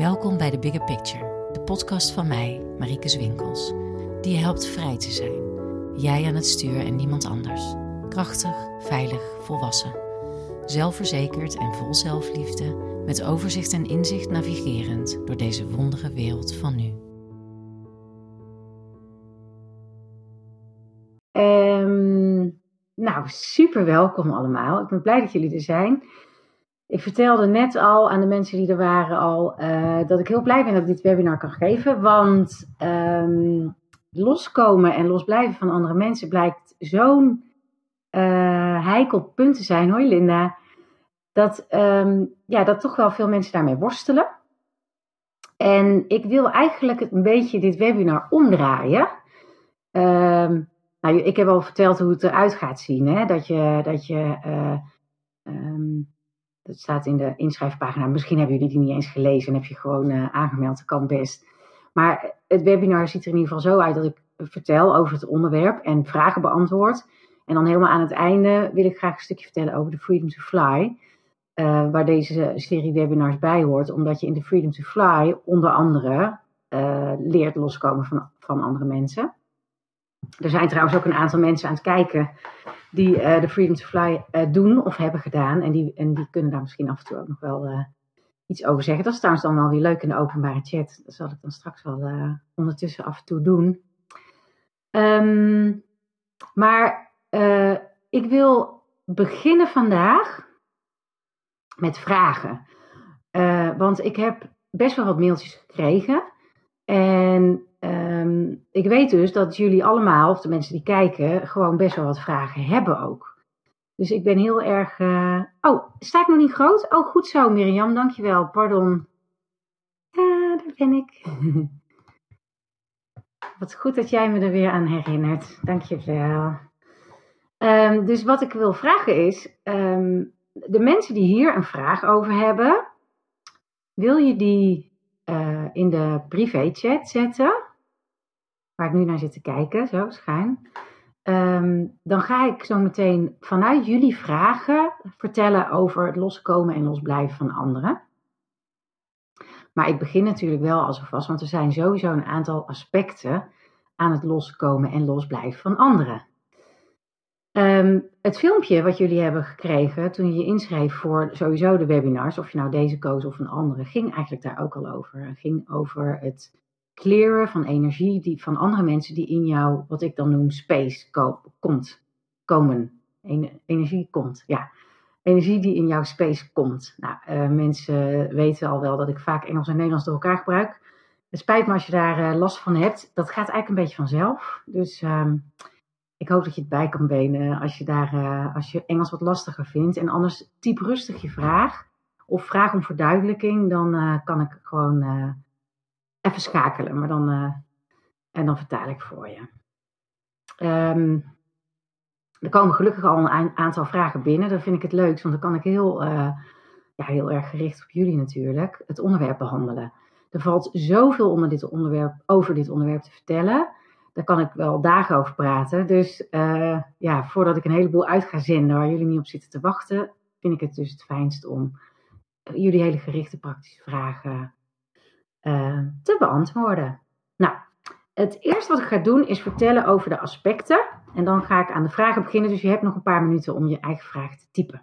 Welkom bij The Bigger Picture, de podcast van mij, Marieke Zwinkels, die je helpt vrij te zijn. Jij aan het stuur en niemand anders. Krachtig, veilig, volwassen. Zelfverzekerd en vol zelfliefde, met overzicht en inzicht navigerend door deze wondere wereld van nu. Um, nou, super welkom allemaal. Ik ben blij dat jullie er zijn. Ik vertelde net al aan de mensen die er waren al uh, dat ik heel blij ben dat ik dit webinar kan geven. Want um, loskomen en losblijven van andere mensen blijkt zo'n uh, heikel punt te zijn, hoor Linda. Dat, um, ja, dat toch wel veel mensen daarmee worstelen. En ik wil eigenlijk een beetje dit webinar omdraaien. Um, nou, ik heb al verteld hoe het eruit gaat zien. Hè? Dat je, dat je um, dat staat in de inschrijfpagina. Misschien hebben jullie die niet eens gelezen en heb je gewoon uh, aangemeld. Dat kan best. Maar het webinar ziet er in ieder geval zo uit dat ik vertel over het onderwerp en vragen beantwoord. En dan helemaal aan het einde wil ik graag een stukje vertellen over de Freedom to Fly. Uh, waar deze serie webinars bij hoort. Omdat je in de Freedom to Fly onder andere uh, leert loskomen van, van andere mensen. Er zijn trouwens ook een aantal mensen aan het kijken die uh, de Freedom to Fly uh, doen of hebben gedaan. En die, en die kunnen daar misschien af en toe ook nog wel uh, iets over zeggen. Dat is trouwens dan wel weer leuk in de openbare chat. Dat zal ik dan straks wel ondertussen af en toe doen. Um, maar ik wil beginnen vandaag met vragen. want ik heb best wel wat mailtjes gekregen. En um, ik weet dus dat jullie allemaal, of de mensen die kijken, gewoon best wel wat vragen hebben ook. Dus ik ben heel erg. Uh... Oh, sta ik nog niet groot? Oh, goed zo, Mirjam, dankjewel. Pardon. Ja, daar ben ik. wat goed dat jij me er weer aan herinnert. Dankjewel. Um, dus wat ik wil vragen is: um, de mensen die hier een vraag over hebben, wil je die uh, in de privé-chat zetten? Waar ik nu naar zit te kijken, zo schuin. Um, dan ga ik zo meteen vanuit jullie vragen vertellen over het loskomen en losblijven van anderen. Maar ik begin natuurlijk wel alvast, want er zijn sowieso een aantal aspecten aan het loskomen en losblijven van anderen. Um, het filmpje wat jullie hebben gekregen toen je je inschreef voor sowieso de webinars, of je nou deze koos of een andere, ging eigenlijk daar ook al over. Het ging over het clearen van energie die, van andere mensen die in jou, wat ik dan noem, space ko komt, komen. energie komt, ja. Energie die in jouw space komt. Nou, uh, mensen weten al wel dat ik vaak Engels en Nederlands door elkaar gebruik. Het spijt me als je daar uh, last van hebt. Dat gaat eigenlijk een beetje vanzelf. Dus um, ik hoop dat je het bij kan benen als je, daar, uh, als je Engels wat lastiger vindt. En anders typ rustig je vraag. Of vraag om verduidelijking. Dan kan ik gewoon even schakelen, maar dan, uh, en dan vertaal ik voor je. Um, er komen gelukkig al een aantal vragen binnen. Dat vind ik het leukst, want dan kan ik heel, uh, ja, heel erg gericht op jullie natuurlijk het onderwerp behandelen. Er valt zoveel onder dit onderwerp, over dit onderwerp te vertellen. Daar kan ik wel dagen over praten. Dus uh, ja, voordat ik een heleboel uit ga zenden waar jullie niet op zitten te wachten, vind ik het dus het fijnst om jullie hele gerichte praktische vragen uh, te beantwoorden. Nou, het eerste wat ik ga doen is vertellen over de aspecten. En dan ga ik aan de vragen beginnen. Dus je hebt nog een paar minuten om je eigen vraag te typen.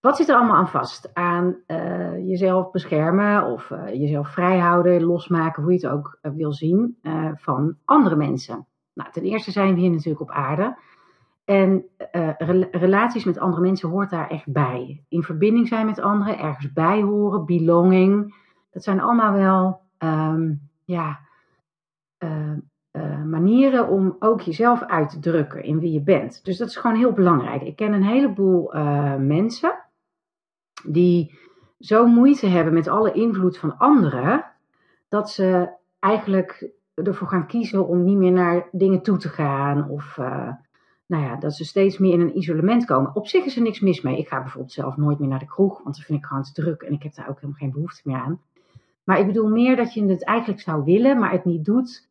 Wat zit er allemaal aan vast? Aan uh, jezelf beschermen of uh, jezelf vrijhouden, losmaken, hoe je het ook wil zien, van andere mensen. Nou, ten eerste zijn we hier natuurlijk op aarde. En relaties met andere mensen hoort daar echt bij. In verbinding zijn met anderen, ergens bij horen, belonging, dat zijn allemaal wel um, ja, uh, uh, manieren om ook jezelf uit te drukken in wie je bent. Dus dat is gewoon heel belangrijk. Ik ken een heleboel uh, mensen die zo moeite hebben met alle invloed van anderen, dat ze eigenlijk ervoor gaan kiezen om niet meer naar dingen toe te gaan of nou ja, dat ze steeds meer in een isolement komen. Op zich is er niks mis mee. Ik ga bijvoorbeeld zelf nooit meer naar de kroeg, want dat vind ik gewoon te druk en ik heb daar ook helemaal geen behoefte meer aan. Maar ik bedoel meer dat je het eigenlijk zou willen, maar het niet doet.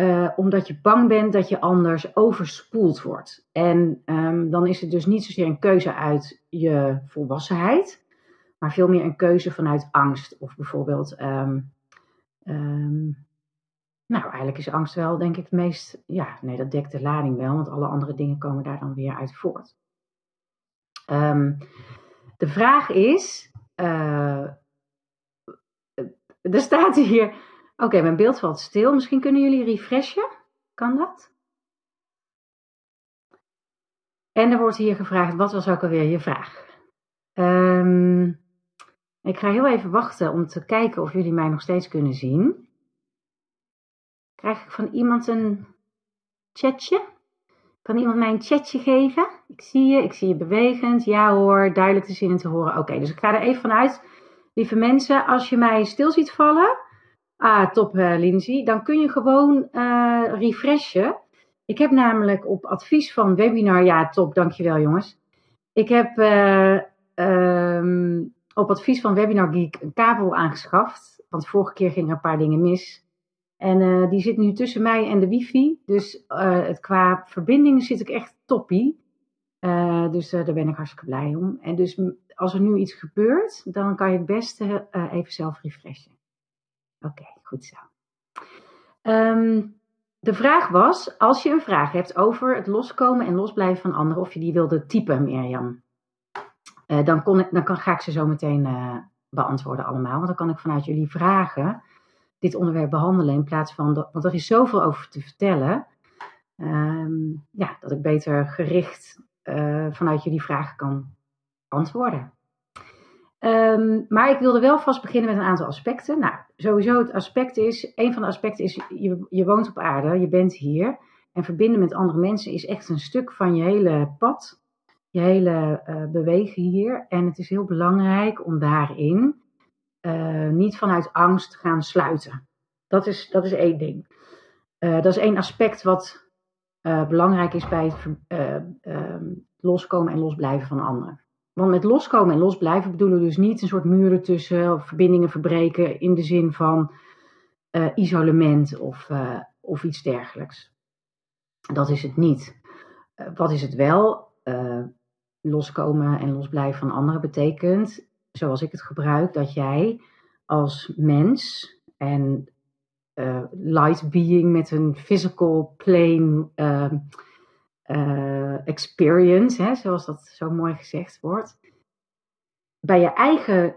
Uh, omdat je bang bent dat je anders overspoeld wordt. En um, dan is het dus niet zozeer een keuze uit je volwassenheid. maar veel meer een keuze vanuit angst. Of bijvoorbeeld, ehm, ehm, nou eigenlijk is angst wel denk ik het meest, ja nee dat dekt de lading wel, want alle andere dingen komen daar dan weer uit voort. De vraag is, uh, er staat hier, oké mijn beeld valt stil, misschien kunnen jullie refreshen, kan dat? En er wordt hier gevraagd, wat was ook alweer je vraag? Um, ik ga heel even wachten om te kijken of jullie mij nog steeds kunnen zien. Krijg ik van iemand een chatje? Kan iemand mij een chatje geven? Ik zie je, ik zie je bewegend. Ja hoor, duidelijk te zien en te horen. Oké, dus ik ga er even vanuit. Lieve mensen, als je mij stil ziet vallen, ah top uh, Lindsay, dan kun je gewoon uh, refreshen. Ik heb namelijk op advies van webinar, ja top, dankjewel jongens. Ik heb uh, um, op advies van Webinar Geek een kabel aangeschaft. Want vorige keer gingen een paar dingen mis. En die zit nu tussen mij en de wifi. Dus het, qua verbinding zit ik echt toppie. Dus daar ben ik hartstikke blij om. En dus als er nu iets gebeurt, dan kan je het beste even zelf refreshen. Oké, goed zo. Um, de vraag was, als je een vraag hebt over het loskomen en losblijven van anderen, of je die wilde typen, Mirjam. Uh, dan, kon ik, dan kan, ga ik ze zo meteen uh, beantwoorden allemaal. Want dan kan ik vanuit jullie vragen dit onderwerp behandelen in plaats van, want er is zoveel over te vertellen. Um, ja, dat ik beter gericht vanuit jullie vragen kan antwoorden. Um, maar ik wilde wel vast beginnen met een aantal aspecten. Nou, sowieso het aspect is, een van de aspecten is, je, je woont op aarde, je bent hier. En verbinden met andere mensen is echt een stuk van je hele pad je hele uh, bewegen hier. En het is heel belangrijk om daarin uh, niet vanuit angst te gaan sluiten. Dat is, dat is één ding. Uh, dat is één aspect wat belangrijk is bij het ehm, loskomen en losblijven van anderen. Want met loskomen en losblijven bedoelen we dus niet een soort muren tussen of verbindingen verbreken in de zin van isolement of, of iets dergelijks. Dat is het niet. wat is het wel? loskomen en losblijven van anderen betekent, zoals ik het gebruik, dat jij als mens en light being met een physical plane uh, experience, hè, zoals dat zo mooi gezegd wordt, bij je eigen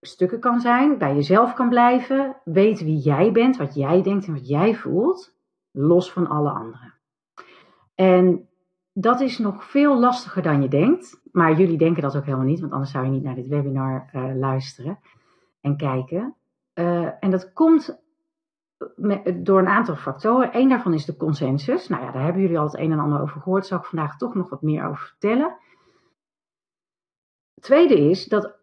stukken kan zijn, bij jezelf kan blijven, weet wie jij bent, wat jij denkt en wat jij voelt, los van alle anderen. En dat is nog veel lastiger dan je denkt. Maar jullie denken dat ook helemaal niet, want anders zou je niet naar dit webinar uh, luisteren en kijken. Uh, en dat komt door een aantal factoren. Eén daarvan is de consensus. Nou ja, daar hebben jullie al het een en ander over gehoord. Zal ik vandaag toch nog wat meer over vertellen. Tweede is dat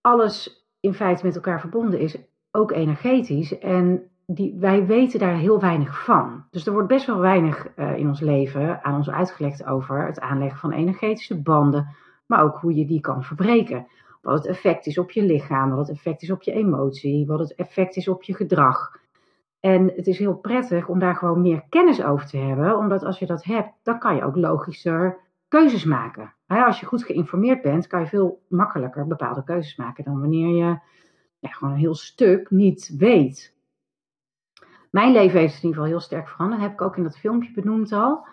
alles in feite met elkaar verbonden is, ook energetisch. En die, wij weten daar heel weinig van. Dus er wordt best wel weinig uh, in ons leven aan ons uitgelegd over het aanleggen van energetische banden, maar ook hoe je die kan verbreken. Wat het effect is op je lichaam, wat het effect is op je emotie, wat het effect is op je gedrag. En het is heel prettig om daar gewoon meer kennis over te hebben, omdat als je dat hebt, dan kan je ook logischer keuzes maken. Als je goed geïnformeerd bent, kan je veel makkelijker bepaalde keuzes maken dan wanneer je ja, gewoon een heel stuk niet weet. Mijn leven heeft in ieder geval heel sterk veranderd. Dat heb ik ook in dat filmpje benoemd al.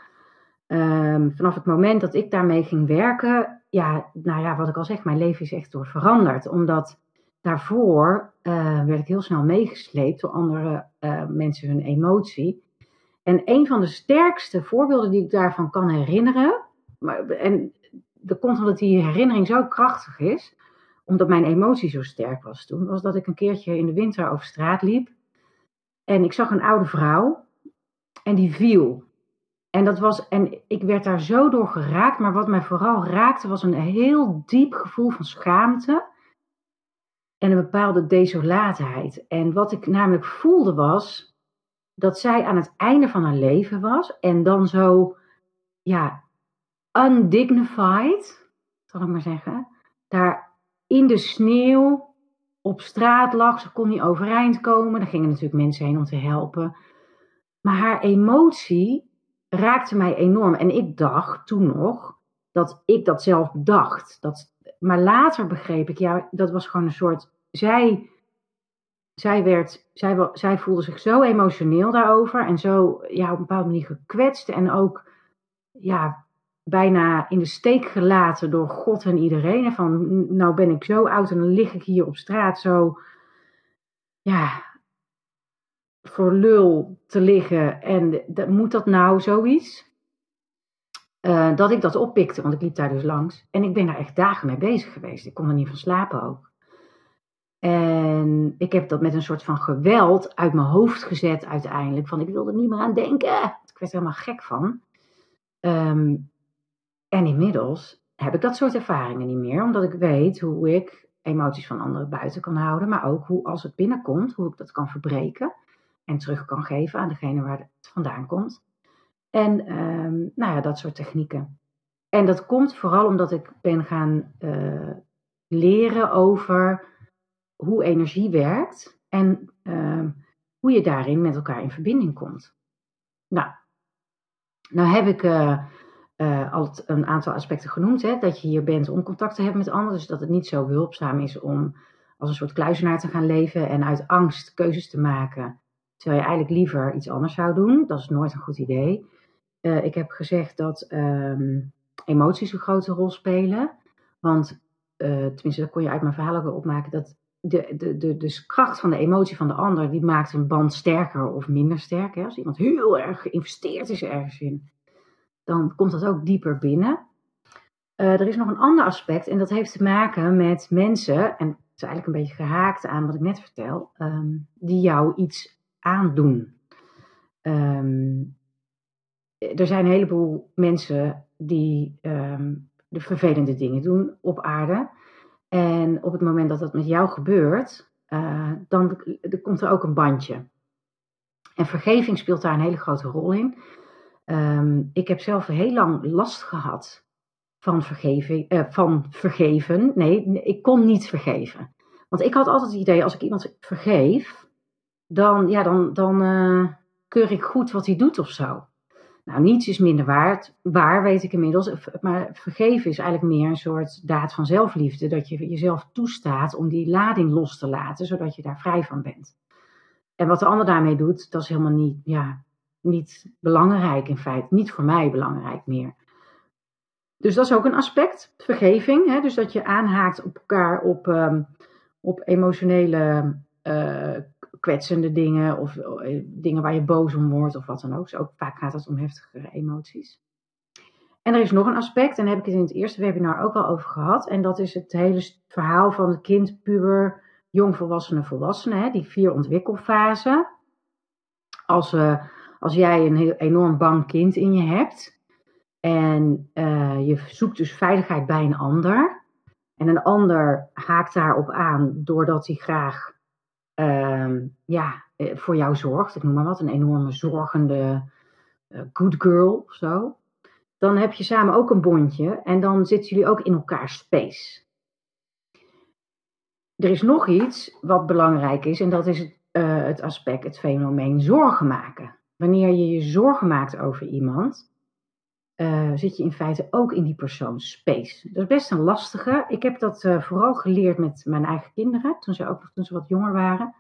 Um, vanaf het moment dat ik daarmee ging werken, ja, nou ja, wat ik al zeg, mijn leven is echt door veranderd. Omdat daarvoor uh, werd ik heel snel meegesleept door andere uh, mensen hun emotie. En een van de sterkste voorbeelden die ik daarvan kan herinneren, maar, en dat komt omdat die herinnering zo krachtig is, omdat mijn emotie zo sterk was toen, was dat ik een keertje in de winter over straat liep. En ik zag een oude vrouw en die viel. En, dat was, en ik werd daar zo door geraakt, maar wat mij vooral raakte was een heel diep gevoel van schaamte en een bepaalde desolaatheid. En wat ik namelijk voelde was dat zij aan het einde van haar leven was en dan zo, ja, undignified, zal ik maar zeggen, daar in de sneeuw op straat lag. Ze kon niet overeind komen. Er gingen natuurlijk mensen heen om te helpen. Maar haar emotie raakte mij enorm. En ik dacht toen nog dat ik dat zelf dacht. Dat maar later begreep ik, ja, dat was gewoon een soort. Zij, zij, werd, zij, zij voelde zich zo emotioneel daarover en zo ja, op een bepaalde manier gekwetst en ook ja, bijna in de steek gelaten door God en iedereen. Van nou ben ik zo oud en dan lig ik hier op straat zo ja, voor lul te liggen. En moet dat nou zoiets? Uh, dat ik dat oppikte, want ik liep daar dus langs. En ik ben daar echt dagen mee bezig geweest. Ik kon er niet van slapen ook. En ik heb dat met een soort van geweld uit mijn hoofd gezet uiteindelijk. Van ik wilde er niet meer aan denken. Ik werd er helemaal gek van. Ehm, en inmiddels heb ik dat soort ervaringen niet meer. Omdat ik weet hoe ik emoties van anderen buiten kan houden. Maar ook hoe als het binnenkomt, hoe ik dat kan verbreken. En terug kan geven aan degene waar het vandaan komt. En ehm, nou ja, dat soort technieken. En dat komt vooral omdat ik ben gaan uh, leren over hoe energie werkt en uh, hoe je daarin met elkaar in verbinding komt. Nou, nou heb ik uh, al een aantal aspecten genoemd. Hè, dat je hier bent om contact te hebben met anderen. Dus dat het niet zo behulpzaam is om als een soort kluizenaar te gaan leven en uit angst keuzes te maken. Terwijl je eigenlijk liever iets anders zou doen. Dat is nooit een goed idee. Uh, ik heb gezegd dat um, emoties een grote rol spelen. Want, tenminste, dat kon je uit mijn verhaal ook opmaken, dat de, de, de, de kracht van de emotie van de ander, die maakt een band sterker of minder sterk. Hè? Als iemand heel erg geïnvesteerd is ergens in, dan komt dat ook dieper binnen. Uh, er is nog een ander aspect en dat heeft te maken met mensen, en het is eigenlijk een beetje gehaakt aan wat ik net vertel, um, die jou iets aandoen. Um, er zijn een heleboel mensen die um, de vervelende dingen doen op aarde. En op het moment dat dat met jou gebeurt, uh, dan komt er ook een bandje. En vergeving speelt daar een hele grote rol in. Um, ik heb zelf heel lang last gehad van, vergeving, uh, van vergeven. Nee, ik kon niet vergeven. Want ik had altijd het idee, als ik iemand vergeef, dan, ja, dan, dan uh, keur ik goed wat hij doet of zo. Nou, niets is minder waard, waar weet ik inmiddels. Maar vergeven is eigenlijk meer een soort daad van zelfliefde. Dat je jezelf toestaat om die lading los te laten, zodat je daar vrij van bent. En wat de ander daarmee doet, dat is helemaal niet, ja, niet belangrijk in feite. Niet voor mij belangrijk meer. Dus dat is ook een aspect, vergeving. Hè? Dus dat je aanhaakt op elkaar op, um, op emotionele uh, kwetsende dingen of eh, dingen waar je boos om wordt of wat dan ook. Ook vaak gaat het om heftigere emoties. En er is nog een aspect, en daar heb ik het in het eerste webinar ook al over gehad. En dat is het hele verhaal van het kind, puber, jongvolwassene, volwassene. Hè, die vier ontwikkelfasen. Als, uh, als jij een heel enorm bang kind in je hebt. En uh, je zoekt dus veiligheid bij een ander. En een ander haakt daarop aan doordat hij graag ja, eh, voor jou zorgt, ik noem maar wat, een enorme zorgende uh, good girl of zo, dan heb je samen ook een bondje en dan zitten jullie ook in elkaar space. Er is nog iets wat belangrijk is en dat is het, uh, het aspect, het fenomeen zorgen maken. Wanneer je je zorgen maakt over iemand, zit je in feite ook in die persoons space. Dat is best een lastige. Ik heb dat vooral geleerd met mijn eigen kinderen, toen ze ook toen ze wat jonger waren.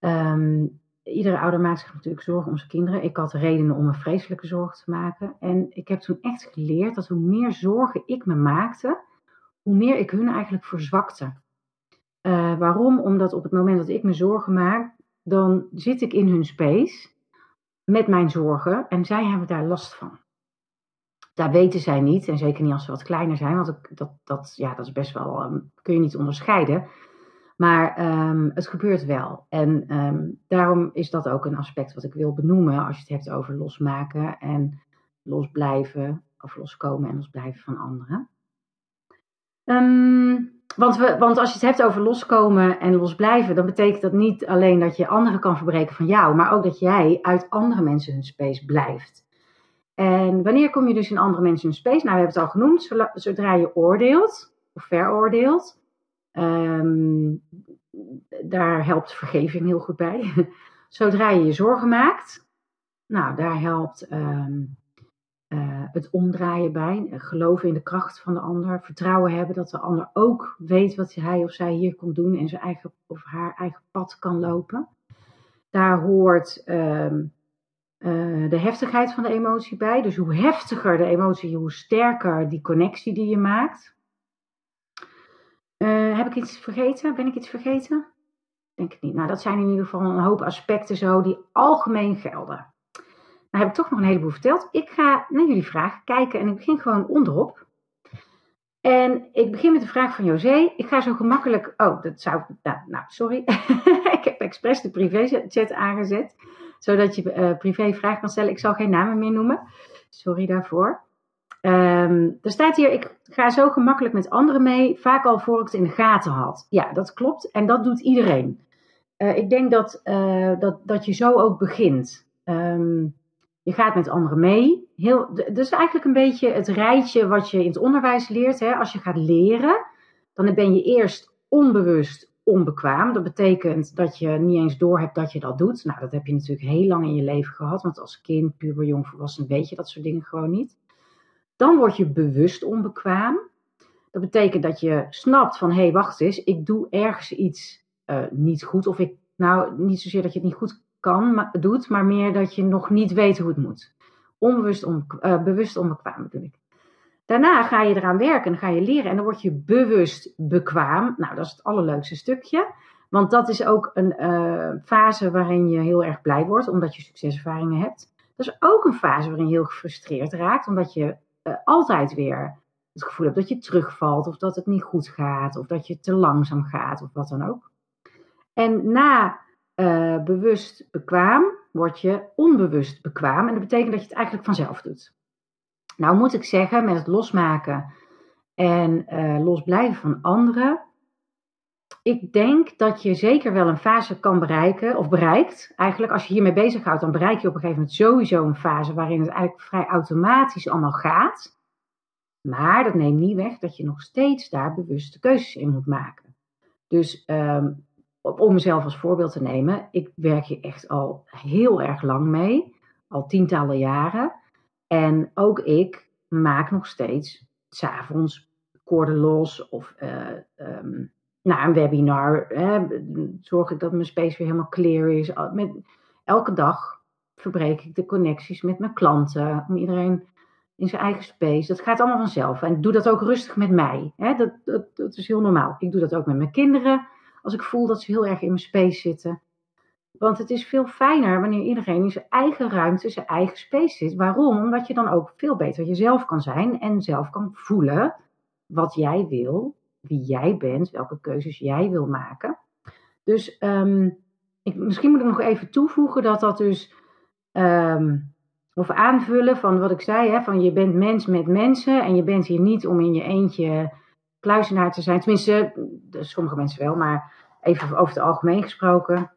Um, iedere ouder maakt zich natuurlijk zorgen om zijn kinderen. Ik had redenen om een vreselijke zorg te maken. En ik heb toen echt geleerd dat hoe meer zorgen ik me maakte, hoe meer ik hun eigenlijk verzwakte. Uh, waarom? Omdat op het moment dat ik me zorgen maak, dan zit ik in hun space met mijn zorgen en zij hebben daar last van daar weten zij niet, en zeker niet als ze wat kleiner zijn, want dat, dat, ja, dat is best wel, um, kun je niet onderscheiden. Maar um, het gebeurt wel. En um, daarom is dat ook een aspect wat ik wil benoemen als je het hebt over losmaken en losblijven, of loskomen en losblijven van anderen. want, we, want als je het hebt over loskomen en losblijven, dan betekent dat niet alleen dat je anderen kan verbreken van jou, maar ook dat jij uit andere mensen hun space blijft. En wanneer kom je dus in andere mensen in space? Nou, we hebben het al genoemd. Zodra je oordeelt of veroordeelt, um, daar helpt vergeving heel goed bij. Zodra je je zorgen maakt, nou, daar helpt um, eh, het omdraaien bij, geloven in de kracht van de ander, vertrouwen hebben dat de ander ook weet wat hij of zij hier komt doen en zijn eigen of haar eigen pad kan lopen. Daar hoort ehm, eh, de heftigheid van de emotie bij. Dus hoe heftiger de emotie, hoe sterker die connectie die je maakt. Uh, heb ik iets vergeten? Ben ik iets vergeten? Denk het niet. Nou, dat zijn in ieder geval een hoop aspecten zo die algemeen gelden. Nou heb ik toch nog een heleboel verteld. Ik ga naar jullie vragen kijken en ik begin gewoon onderop. En ik begin met de vraag van José. Ik ga zo gemakkelijk. Oh, dat zou. Nou, nou sorry. ik heb expres de privé-chat aangezet. Zodat je uh, privé vragen kan stellen. Ik zal geen namen meer noemen. Sorry daarvoor. Um, er staat hier: ik ga zo gemakkelijk met anderen mee. Vaak al voor ik het in de gaten had. Ja, dat klopt. En dat doet iedereen. Uh, ik denk dat, uh, dat, dat je zo ook begint. Um, je gaat met anderen mee. Heel, dus eigenlijk een beetje het rijtje wat je in het onderwijs leert. Hè. Als je gaat leren, dan ben je eerst onbewust onbekwaam. Dat betekent dat je niet eens doorhebt dat je dat doet. Nou, dat heb je natuurlijk heel lang in je leven gehad. Want als kind, puber, jong, volwassen weet je dat soort dingen gewoon niet. Dan word je bewust onbekwaam. Dat betekent dat je snapt van, hé, hey, wacht eens, ik doe ergens iets uh, niet goed. Of ik, nou, niet zozeer dat je het niet goed kan, maar, doet, maar meer dat je nog niet weet hoe het moet. Onbewust, on, uh, bewust onbekwaam bedoel ik. Daarna ga je eraan werken en ga je leren en dan word je bewust bekwaam. Nou, dat is het allerleukste stukje. Want dat is ook een uh, fase waarin je heel erg blij wordt, omdat je succeservaringen hebt. Dat is ook een fase waarin je heel gefrustreerd raakt, omdat je altijd weer het gevoel hebt dat je terugvalt, of dat het niet goed gaat, of dat je te langzaam gaat, of wat dan ook. En na uh, bewust bekwaam, word je onbewust bekwaam. En dat betekent dat je het eigenlijk vanzelf doet. Nou moet ik zeggen, met het losmaken en uh, losblijven van anderen. Ik denk dat je zeker wel een fase kan bereiken, of bereikt. Eigenlijk, als je hiermee bezighoudt, dan bereik je op een gegeven moment sowieso een fase waarin het eigenlijk vrij automatisch allemaal gaat. Maar dat neemt niet weg dat je nog steeds daar bewuste keuzes in moet maken. Dus um, om mezelf als voorbeeld te nemen, ik werk hier echt al heel erg lang mee, al tientallen jaren. En ook ik maak nog steeds s'avonds koorden los of uh, um, na een webinar hè, zorg ik dat mijn space weer helemaal clear is. Met, elke dag verbreek ik de connecties met mijn klanten, om iedereen in zijn eigen space. Dat gaat allemaal vanzelf. En doe dat ook rustig met mij. Hè? Dat, dat, dat is heel normaal. Ik doe dat ook met mijn kinderen als ik voel dat ze heel erg in mijn space zitten. Want het is veel fijner wanneer iedereen in zijn eigen ruimte, zijn eigen space zit. Waarom? Omdat je dan ook veel beter jezelf kan zijn en zelf kan voelen wat jij wil, wie jij bent, welke keuzes jij wil maken. Dus um, ik, misschien moet ik nog even toevoegen dat dat dus, um, of aanvullen van wat ik zei, hè, van je bent mens met mensen en je bent hier niet om in je eentje kluizenaar te zijn. Tenminste, sommige mensen wel, maar even over het algemeen gesproken.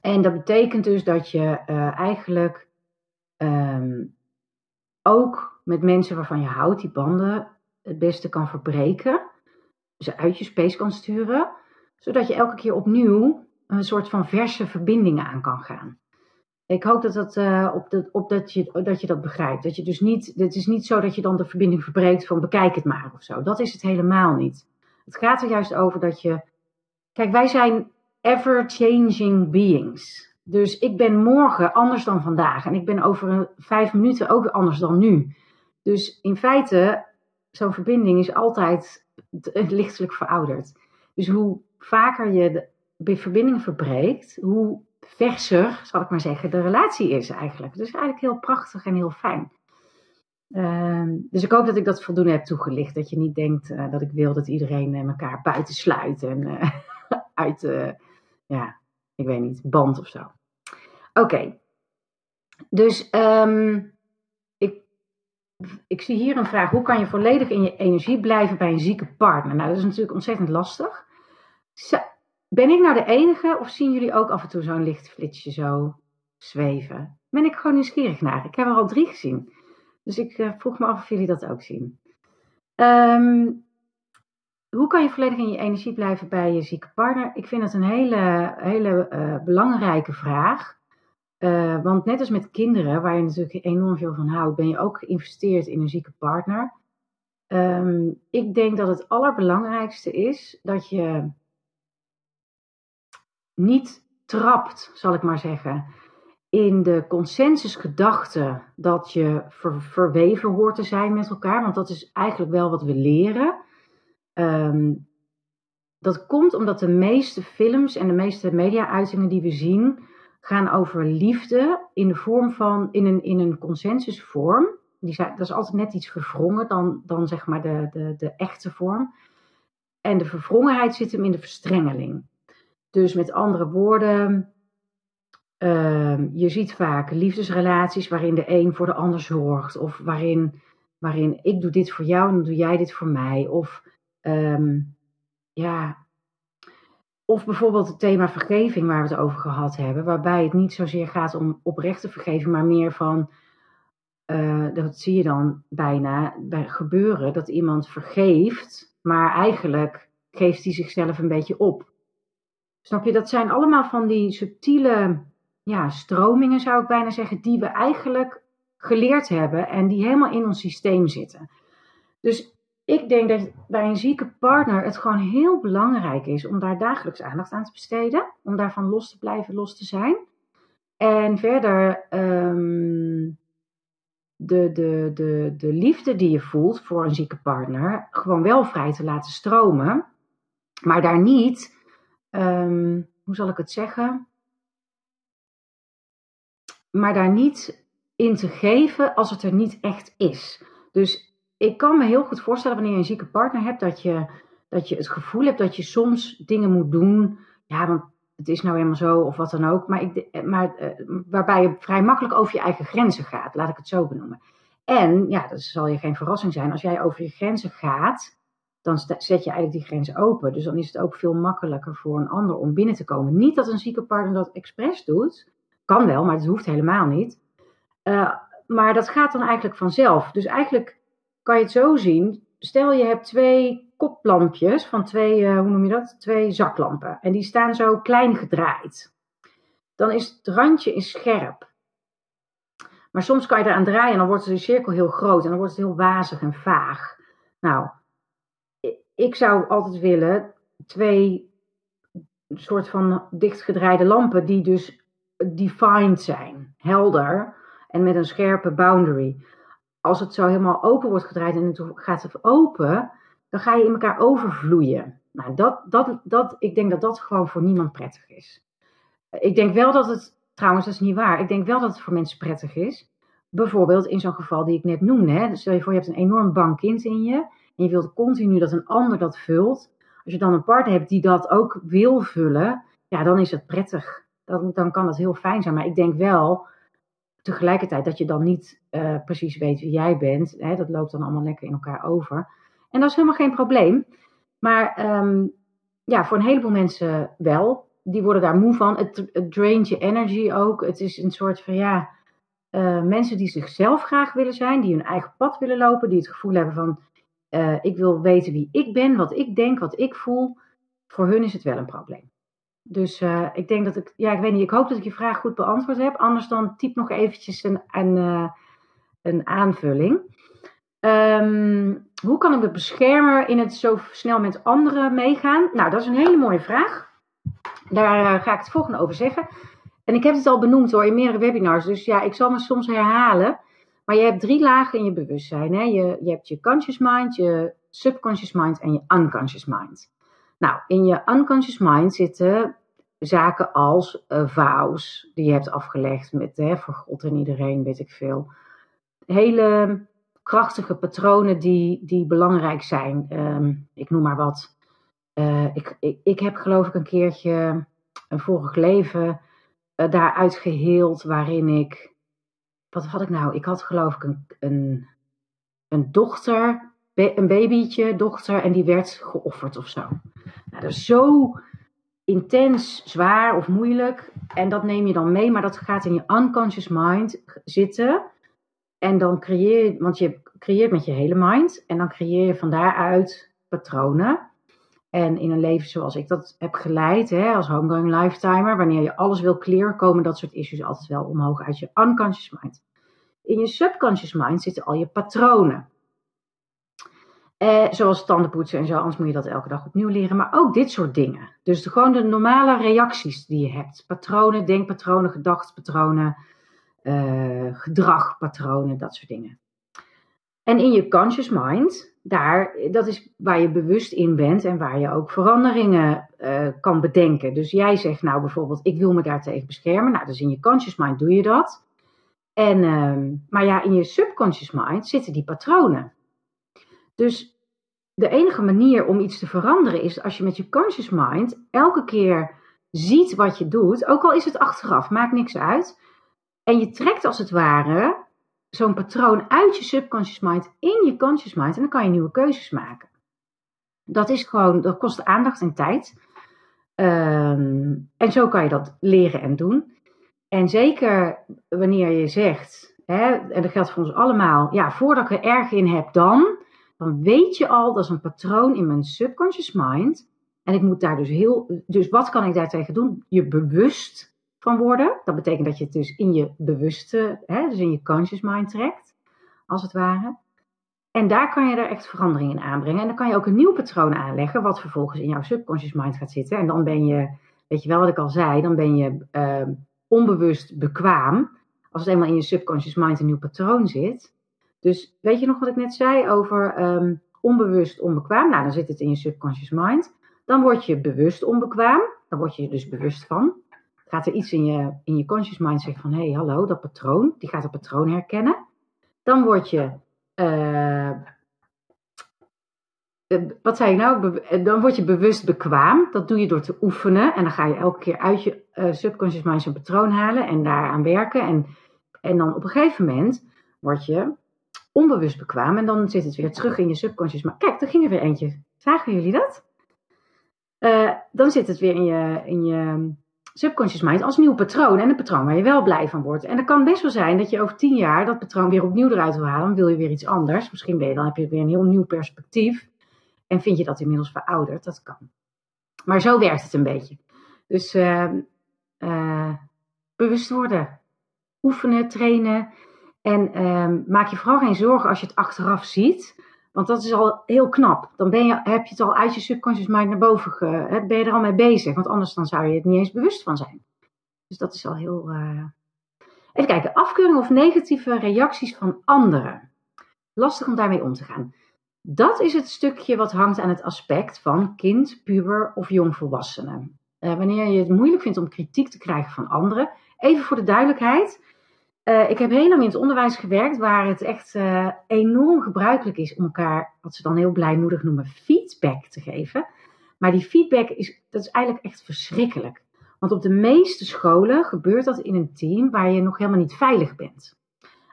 En dat betekent dus dat je uh, eigenlijk um, ook met mensen waarvan je houdt, die banden, het beste kan verbreken. Ze uit je space kan sturen, zodat je elke keer opnieuw een soort van verse verbindingen aan kan gaan. Ik hoop dat, dat, uh, op, dat, op dat, je, dat je dat begrijpt. Dat je dus niet, het is niet zo dat je dan de verbinding verbreekt van bekijk het maar of zo. Dat is het helemaal niet. Het gaat er juist over dat je. Kijk, wij zijn ever-changing beings. Dus ik ben morgen anders dan vandaag. En ik ben over vijf minuten ook anders dan nu. Dus in feite, zo'n verbinding is altijd lichtelijk verouderd. Dus hoe vaker je de verbinding verbreekt, hoe verser, zal ik maar zeggen, de relatie is eigenlijk. Dus eigenlijk heel prachtig en heel fijn. Uh, dus ik hoop dat ik dat voldoende heb toegelicht. Dat je niet denkt uh, dat ik wil dat iedereen uh, elkaar buiten sluit en uh, uit, ja, ik weet niet, band of zo. Oké. Dus um, ik zie hier een vraag. Hoe kan je volledig in je energie blijven bij een zieke partner? Nou, dat is natuurlijk ontzettend lastig. Ben ik nou de enige of zien jullie ook af en toe zo'n licht flitsje zo zweven? Ben ik gewoon nieuwsgierig naar. Ik heb er al drie gezien. Dus ik uh, vroeg me af of jullie dat ook zien. Um, hoe kan je volledig in je energie blijven bij je zieke partner? Ik vind het een hele, hele uh, belangrijke vraag. Uh, want net als met kinderen, waar je natuurlijk enorm veel van houdt, ben je ook geïnvesteerd in een zieke partner. Um, ik denk dat het allerbelangrijkste is dat je niet trapt, zal ik maar zeggen, in de consensusgedachte dat je verweven hoort te zijn met elkaar. Want dat is eigenlijk wel wat we leren. Um, dat komt omdat de meeste films en de meeste media-uitingen die we zien gaan over liefde in de vorm van, in een, in een consensusvorm. Die zijn, dat is altijd net iets verwrongen dan, dan zeg maar de, de, de echte vorm. En de verwrongenheid zit hem in de verstrengeling. Dus met andere woorden, uh, je ziet vaak liefdesrelaties waarin de een voor de ander zorgt. Of waarin, waarin ik doe dit voor jou en dan doe jij dit voor mij. Of um, ja, of bijvoorbeeld het thema vergeving waar we het over gehad hebben, waarbij het niet zozeer gaat om oprechte vergeving, maar meer van, uh, dat zie je dan bijna bij gebeuren, dat iemand vergeeft, maar eigenlijk geeft hij zichzelf een beetje op. Snap je, dat zijn allemaal van die subtiele ja, stromingen, zou ik bijna zeggen, die we eigenlijk geleerd hebben en die helemaal in ons systeem zitten. Dus ik denk dat bij een zieke partner het gewoon heel belangrijk is om daar dagelijks aandacht aan te besteden. Om daarvan los te blijven, los te zijn. En verder um, de, de, de, de liefde die je voelt voor een zieke partner gewoon wel vrij te laten stromen. Maar daar niet, um, hoe zal ik het zeggen? Maar daar niet in te geven als het er niet echt is. Dus ik kan me heel goed voorstellen wanneer je een zieke partner hebt, dat je, dat je het gevoel hebt dat je soms dingen moet doen. Ja, want het is nou helemaal zo of wat dan ook. Maar, ik, maar uh, waarbij je vrij makkelijk over je eigen grenzen gaat, laat ik het zo benoemen. En ja, dat zal je geen verrassing zijn. Als jij over je grenzen gaat, dan zet je eigenlijk die grenzen open. Dus dan is het ook veel makkelijker voor een ander om binnen te komen. Niet dat een zieke partner dat expres doet. Kan wel, maar het hoeft helemaal niet. Uh, maar dat gaat dan eigenlijk vanzelf. Dus eigenlijk kan je het zo zien. Stel je hebt twee koplampjes van twee, uh, hoe noem je dat? Twee zaklampen. En die staan zo klein gedraaid. Dan is het randje is scherp. Maar soms kan je eraan draaien en dan wordt de cirkel heel groot. En dan wordt het heel wazig en vaag. Nou, ik zou altijd willen twee soort van dichtgedraaide lampen die dus defined zijn. Helder en met een scherpe boundary als het zo helemaal open wordt gedraaid en het gaat het open, dan ga je in elkaar overvloeien. Nou, dat, dat, dat, ik denk dat dat gewoon voor niemand prettig is. Ik denk wel dat het, trouwens, dat is niet waar. Ik denk wel dat het voor mensen prettig is. Bijvoorbeeld in zo'n geval die ik net noemde. Hè. Dus stel je voor, je hebt een enorm bang kind in je. En je wilt continu dat een ander dat vult. Als je dan een partner hebt die dat ook wil vullen, ja, dan is het prettig. Dan, dan kan dat heel fijn zijn. Maar ik denk wel tegelijkertijd dat je dan niet uh, precies weet wie jij bent. Hè, dat loopt dan allemaal lekker in elkaar over. En dat is helemaal geen probleem. Maar um, ja, voor een heleboel mensen wel. Die worden daar moe van. Het, draint je energy ook. Het is een soort van ja. Uh, mensen die zichzelf graag willen zijn, die hun eigen pad willen lopen, die het gevoel hebben van uh, ik wil weten wie ik ben, wat ik denk, wat ik voel. Voor hun is het wel een probleem. Dus uh, ik denk dat ik, ja, ik weet niet, ik hoop dat ik je vraag goed beantwoord heb. Anders dan typ nog eventjes een, een, uh, een aanvulling. Um, hoe kan ik de beschermer in het zo snel met anderen meegaan? Nou, dat is een hele mooie vraag. Daar uh, ga ik het volgende over zeggen. En ik heb het al benoemd hoor in meerdere webinars. Dus ja, ik zal me soms herhalen. Maar je hebt drie lagen in je bewustzijn. Hè? Je, je hebt je conscious mind, je subconscious mind en je unconscious mind. Nou, in je unconscious mind zitten zaken als uh, vows die je hebt afgelegd met hè, voor God en iedereen, weet ik veel. Hele krachtige patronen die, die belangrijk zijn. Um, ik noem maar wat. Uh, ik, ik, ik, heb geloof ik een keertje een vorig leven uh, daaruit geheeld waarin ik. Wat had ik nou? Ik had geloof ik een, een, een dochter, een babytje, dochter, en die werd geofferd of zo. Nou, dat is zo intens, zwaar of moeilijk. En dat neem je dan mee, maar dat gaat in je unconscious mind zitten. En dan creëer je, want je creëert met je hele mind. En dan creëer je van daaruit patronen. En in een leven zoals ik dat heb geleid, hè, als homegoing lifetimer, wanneer je alles wil clear, komen dat soort issues altijd wel omhoog uit je unconscious mind. In je subconscious mind zitten al je patronen. Eh, zoals tandenpoetsen en zo, anders moet je dat elke dag opnieuw leren. Maar ook dit soort dingen. Dus de, gewoon de normale reacties die je hebt. Patronen, denkpatronen, gedachtspatronen, uh, gedragpatronen, dat soort dingen. En in je conscious mind, daar, dat is waar je bewust in bent en waar je ook veranderingen uh, kan bedenken. Dus jij zegt nou bijvoorbeeld, ik wil me daartegen beschermen. Nou, dus in je conscious mind doe je dat. En, uh, maar ja, in je subconscious mind zitten die patronen. Dus de enige manier om iets te veranderen is als je met je conscious mind elke keer ziet wat je doet, ook al is het achteraf, maakt niks uit. En je trekt als het ware zo'n patroon uit je subconscious mind in je conscious mind en dan kan je nieuwe keuzes maken. Dat is gewoon, dat kost aandacht en tijd. Um, en zo kan je dat leren en doen. En zeker wanneer je zegt, hè, en dat geldt voor ons allemaal, ja, voordat ik er erg in heb, dan, dan weet je al, dat is een patroon in mijn subconscious mind. En ik moet daar dus heel, dus wat kan ik daartegen doen? Je bewust van worden. Dat betekent dat je het dus in je bewuste, hè, dus in je conscious mind trekt, als het ware. En daar kan je er echt verandering in aanbrengen. En dan kan je ook een nieuw patroon aanleggen, wat vervolgens in jouw subconscious mind gaat zitten. En dan ben je, weet je wel wat ik al zei, dan ben je uh, onbewust bekwaam. Als het eenmaal in je subconscious mind een nieuw patroon zit. Dus weet je nog wat ik net zei over um, onbewust onbekwaam? Nou, dan zit het in je subconscious mind. Dan word je bewust onbekwaam. Dan word je dus bewust van gaat er iets in je, in je conscious mind zeggen van, hé, hey, hallo, dat patroon, die gaat het patroon herkennen. Dan word je, uh, wat zei je nou, dan word je bewust bekwaam. Dat doe je door te oefenen en dan ga je elke keer uit je subconscious mind zo'n patroon halen en daaraan werken. En, en dan op een gegeven moment word je onbewust bekwaam en dan zit het weer terug in je subconscious mind. Kijk, er ging er weer eentje. Zagen jullie dat? Uh, dan zit het weer in je, in je subconscious mind als nieuw patroon. En een patroon waar je wel blij van wordt. En het kan best wel zijn dat je over tien jaar dat patroon weer opnieuw eruit wil halen. Dan wil je weer iets anders. Misschien ben je, dan heb je weer een heel nieuw perspectief. En vind je dat inmiddels verouderd. Dat kan. Maar zo werkt het een beetje. Dus uh, uh, bewust worden. Oefenen, trainen. En uh, maak je vooral geen zorgen als je het achteraf ziet. Want dat is al heel knap. Dan ben je, heb je het al uit je subconscious mind naar boven, ge, ben je er al mee bezig. Want anders dan zou je het niet eens bewust van zijn. Dus dat is al heel... Uh... Even kijken, afkeuring of negatieve reacties van anderen. Lastig om daarmee om te gaan. Dat is het stukje wat hangt aan het aspect van kind, puber of jongvolwassene. Uh, wanneer je het moeilijk vindt om kritiek te krijgen van anderen. Even voor de duidelijkheid. Uh, ik heb heel lang in het onderwijs gewerkt waar het echt uh, enorm gebruikelijk is om elkaar, wat ze dan heel blijmoedig noemen, feedback te geven. Maar die feedback is, dat is eigenlijk echt verschrikkelijk. Want op de meeste scholen gebeurt dat in een team waar je nog helemaal niet veilig bent.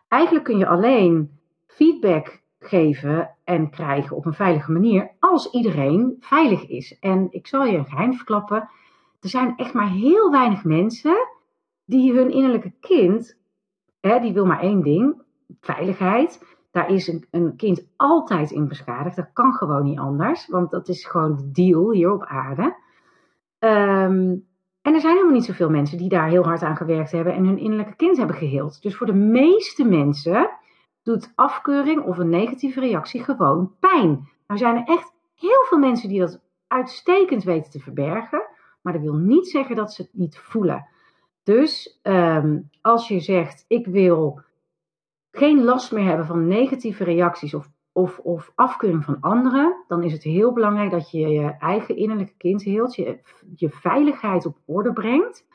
Eigenlijk kun je alleen feedback geven en krijgen op een veilige manier als iedereen veilig is. En ik zal je een geheim verklappen: er zijn echt maar heel weinig mensen die hun innerlijke kind die wil maar één ding: veiligheid. Daar is een, een, kind altijd in beschadigd. Dat kan gewoon niet anders, want dat is gewoon de deal hier op aarde. Um, en er zijn helemaal niet zoveel mensen die daar heel hard aan gewerkt hebben en hun innerlijke kind hebben geheeld. Dus voor de meeste mensen doet afkeuring of een negatieve reactie gewoon pijn. Nou zijn er echt heel veel mensen die dat uitstekend weten te verbergen, maar dat wil niet zeggen dat ze het niet voelen. Dus um, als je zegt, ik wil geen last meer hebben van negatieve reacties of, of, of afkeuring van anderen, dan is het heel belangrijk dat je je eigen innerlijke kind heelt, je, veiligheid op orde brengt.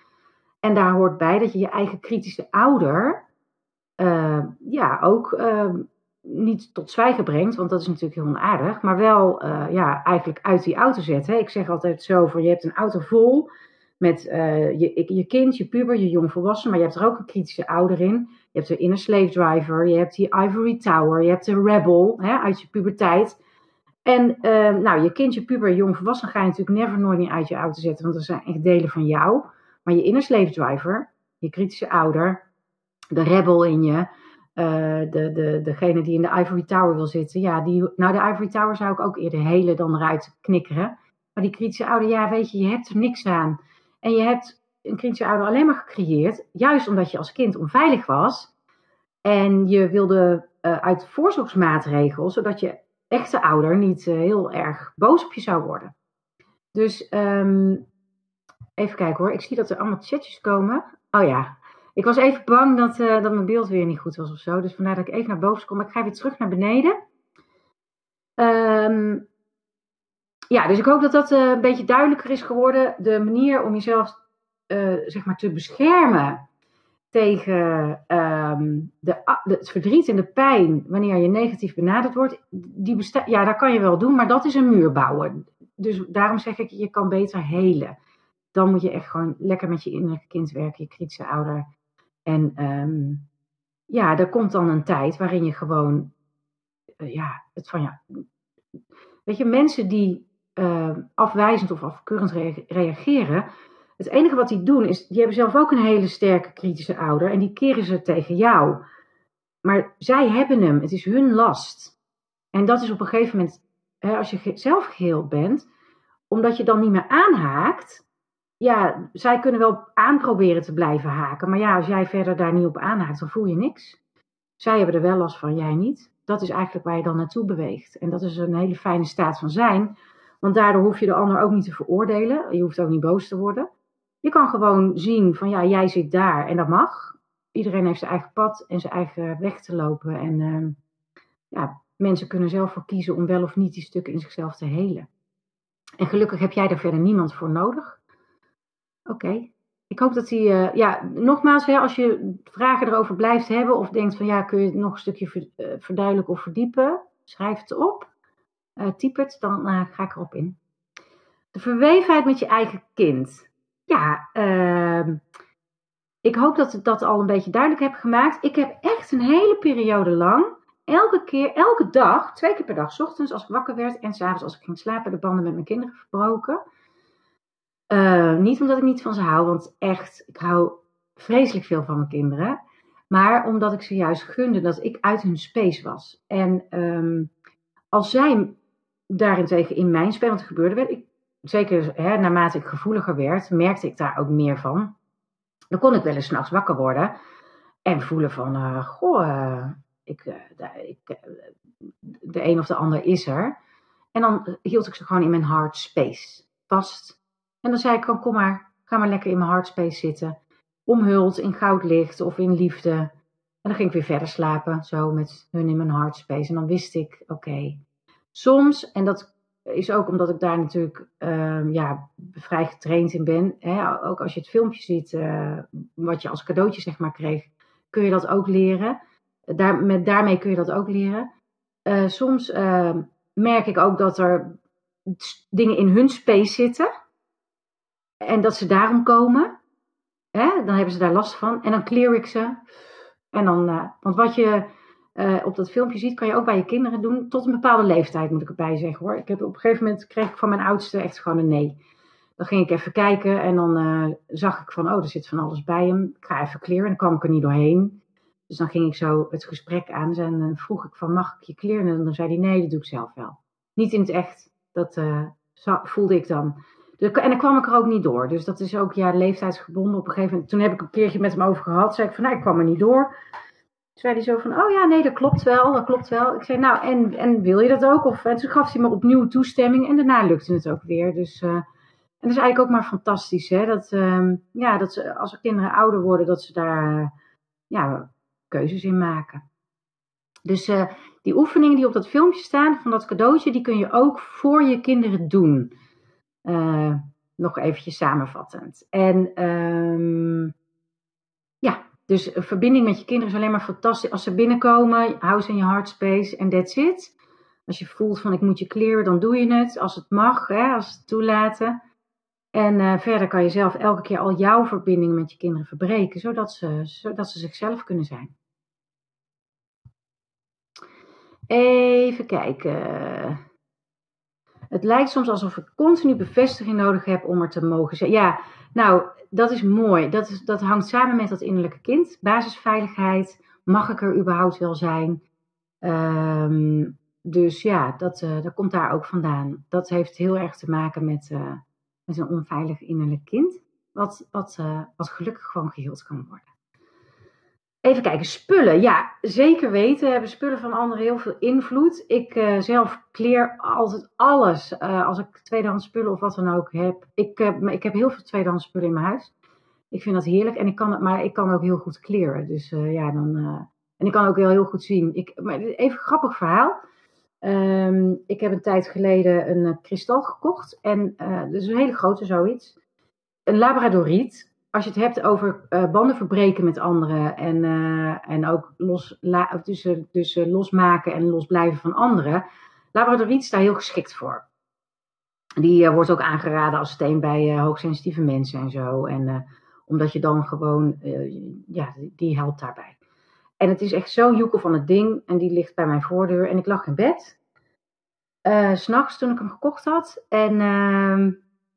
En daar hoort bij dat je je eigen kritische ouder uh, ja, ook uh, niet tot zwijgen brengt, want dat is natuurlijk heel onaardig, maar wel uh, ja, eigenlijk uit die auto zetten. Ik zeg altijd zo, voor je hebt een auto vol met uh, je, je kind, je puber, je jongvolwassen, maar je hebt er ook een kritische ouder in. Je hebt de inner slave driver, je hebt die ivory tower, je hebt de rebel hè, uit je puberteit. En uh, nou, je kind, je puber, jongvolwassen ga je natuurlijk never nooit niet uit je auto zetten, want dat zijn echt delen van jou. Maar je inner slave driver, je kritische ouder, de rebel in je, uh, de, de, degene die in de ivory tower wil zitten, ja, die, nou de ivory tower zou ik ook eerder helen dan eruit knikkeren. Maar die kritische ouder, ja, weet je, je hebt er niks aan. En je hebt een kritische ouder alleen maar gecreëerd, juist omdat je als kind onveilig was. En je wilde uh, uit voorzorgsmaatregelen, zodat je echte ouder niet uh, heel erg boos op je zou worden. Dus um, even kijken hoor, ik zie dat er allemaal chatjes komen. Oh ja, ik was even bang dat, uh, dat mijn beeld weer niet goed was of zo. Dus vandaar dat ik even naar boven kom. Ik ga weer terug naar beneden. Um, ja, dus ik hoop dat dat uh, een beetje duidelijker is geworden. De manier om jezelf uh, zeg maar te beschermen tegen um, de, het verdriet en de pijn wanneer je negatief benaderd wordt. Die ja, dat kan je wel doen, maar dat is een muur bouwen. Dus daarom zeg ik, je kan beter helen. Dan moet je echt gewoon lekker met je innerlijke kind werken, je kritische ouder. En um, ja, er komt dan een tijd waarin je gewoon, uh, ja, het van ja. Weet je, mensen die uh, afwijzend of afkeurend re reageren. Het enige wat die doen is, die hebben zelf ook een hele sterke kritische ouder en die keren ze tegen jou. Maar zij hebben hem, het is hun last. En dat is op een gegeven moment, hè, als je zelf geheel bent, omdat je dan niet meer aanhaakt. Ja, zij kunnen wel aanproberen te blijven haken, maar ja, als jij verder daar niet op aanhaakt, dan voel je niks. Zij hebben er wel last van, jij niet. Dat is eigenlijk waar je dan naartoe beweegt. En dat is een hele fijne staat van zijn want daardoor hoef je de ander ook niet te veroordelen. Je hoeft ook niet boos te worden. Je kan gewoon zien van ja, jij zit daar en dat mag. Iedereen heeft zijn eigen pad en zijn eigen weg te lopen. En uh, ja, mensen kunnen zelf voor kiezen om wel of niet die stukken in zichzelf te helen. En gelukkig heb jij daar verder niemand voor nodig. Oké. Ik hoop dat die, uh, ja, nogmaals, hè, als je vragen erover blijft hebben of denkt van ja, kun je het nog een stukje eh, verduidelijken of verdiepen, schrijf het op uh, typert, dan uh, ga ik erop in. De verwevenheid met je eigen kind. Ja, uh, ik hoop dat ik dat al een beetje duidelijk heb gemaakt. Ik heb echt een hele periode lang, elke keer, elke dag, twee keer per dag, ochtends als ik wakker werd en s'avonds als ik ging slapen, de banden met mijn kinderen verbroken. Uh, niet omdat ik niet van ze hou, want echt, ik hou vreselijk veel van mijn kinderen. Maar omdat ik ze juist gunde dat ik uit hun space was. En um, als zij daarentegen in mijn spel, wat er gebeurde, ik, zeker hè, naarmate ik gevoeliger werd, merkte ik daar ook meer van. Dan kon ik wel eens s'nachts wakker worden en voelen van, uh, goh, uh, ik, ik, de een of de ander is er. En dan hield ik ze gewoon in mijn heart space vast. En dan zei ik gewoon, kom maar, ga maar lekker in mijn heart space zitten. Omhuld in goudlicht of in liefde. En dan ging ik weer verder slapen, zo met hun in mijn heart space. En dan wist ik, oké, Soms, en dat is ook omdat ik daar natuurlijk uh, ja, vrij getraind in ben. Hè, ook als je het filmpje ziet, uh, wat je als cadeautje zeg maar kreeg, kun je dat ook leren. Daar, met, daarmee kun je dat ook leren. Uh, soms ehm, merk ik ook dat er dingen in hun space zitten. En dat ze daarom komen. Hè, dan hebben ze daar last van. En dan clear ik ze. En dan, eh, want wat je uh, op dat filmpje ziet, kan je ook bij je kinderen doen. Tot een bepaalde leeftijd moet ik erbij zeggen hoor. Ik heb op een gegeven moment kreeg ik van mijn oudste echt gewoon een nee. Dan ging ik even kijken en dan uh, zag ik van, oh, er zit van alles bij hem. Ik ga even kleren en dan kwam ik er niet doorheen. Dus dan ging ik zo het gesprek aan en dan vroeg ik van, mag ik je kleren? En dan zei hij, nee, dat doe ik zelf wel. Niet in het echt, dat uh, voelde ik dan. En dan kwam ik er ook niet door. Dus dat is ook ja, leeftijdsgebonden. Op een gegeven moment, toen heb ik een keertje met hem over gehad. Zei ik van, nou, ik kwam er niet door zei hij zo van, oh ja, nee, dat klopt wel, dat klopt wel. Ik zei, nou, en, en wil je dat ook? Of, en toen gaf hij me opnieuw toestemming en daarna lukte het ook weer. Dus, uh, en dat is eigenlijk ook maar fantastisch, hè. Dat, uh, ja, dat ze, als kinderen ouder worden, dat ze daar, uh, ja, keuzes in maken. Dus uh, die oefeningen die op dat filmpje staan, van dat cadeautje, die kun je ook voor je kinderen doen. nog eventjes samenvattend. En... Um, dus een verbinding met je kinderen is alleen maar fantastisch. Als ze binnenkomen, hou ze in je heart space en that's it. Als je voelt van ik moet je clearen, dan doe je het. Als het mag, hè, als het toelaten. En uh, verder kan je zelf elke keer al jouw verbinding met je kinderen verbreken, zodat ze, zodat ze zichzelf kunnen zijn. Even kijken. Het lijkt soms alsof ik continu bevestiging nodig heb om er te mogen zijn. Ja, nou, dat is mooi. Dat, is, dat hangt samen met dat innerlijke kind. Basisveiligheid. Mag ik er überhaupt wel zijn? Um, dus ja, dat, uh, dat komt daar ook vandaan. Dat heeft heel erg te maken met, uh, met een onveilig innerlijk kind, wat, wat, uh, wat gelukkig gewoon geheeld kan worden. Even kijken, spullen. Ja, zeker weten hebben spullen van anderen heel veel invloed. Ik zelf kleer altijd alles als ik tweedehands spullen of wat dan ook heb. Ik, ik heb heel veel tweedehands spullen in mijn huis. Ik vind dat heerlijk en ik kan het, maar ik kan ook heel goed kleren. Dus ja, dan. en ik kan ook heel, heel goed zien. Ik, maar even een grappig verhaal. Um, ik heb een tijd geleden een kristal gekocht. En dus een hele grote zoiets. Een labradoriet. Als je het hebt over uh, banden verbreken met anderen. En, en ook los, la, dus, dus losmaken en losblijven van anderen. Labradoriet is daar heel geschikt voor. Die wordt ook aangeraden als steen bij hoogsensitieve mensen en zo. En omdat je dan gewoon, ja, die helpt daarbij. En het is echt zo'n joekel van het ding. En die ligt bij mijn voordeur. En ik lag in bed. Uh, S'nachts toen ik hem gekocht had. En uh,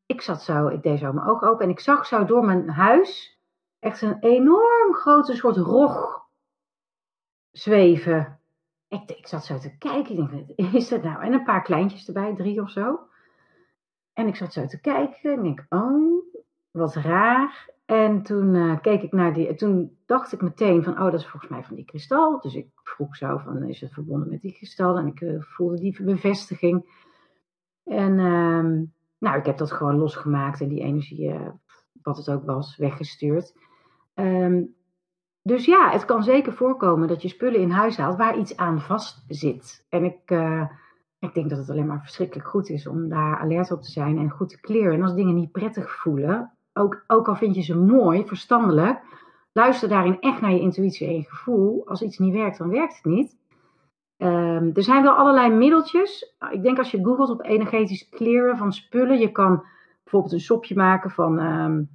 ik zat zo, ik deed zo mijn ogen open. En ik zag zo door mijn huis echt een enorm grote soort rog zweven. Ik, ik zat zo te kijken. Ik denk, is dat nou? En een paar kleintjes erbij, drie of zo. En ik zat zo te kijken. En ik oh, wat raar. En toen uh, keek ik naar die. Toen dacht ik meteen van, oh, dat is volgens mij van die kristal. Dus ik vroeg zo van, is het verbonden met die kristal? En ik uh, voelde die bevestiging. En uh, nou, ik heb dat gewoon losgemaakt en die energie, uh, wat het ook was, weggestuurd. Um, dus ja, het kan zeker voorkomen dat je spullen in huis haalt waar iets aan vast zit. En ik, ik denk dat het alleen maar verschrikkelijk goed is om daar alert op te zijn en goed te kleren. En als dingen niet prettig voelen, ook, ook al vind je ze mooi, verstandelijk, luister daarin echt naar je intuïtie en je gevoel. Als iets niet werkt, dan werkt het niet. Um, er zijn wel allerlei middeltjes. Ik denk als je googelt op energetisch kleren van spullen, je kan bijvoorbeeld een sopje maken van, um,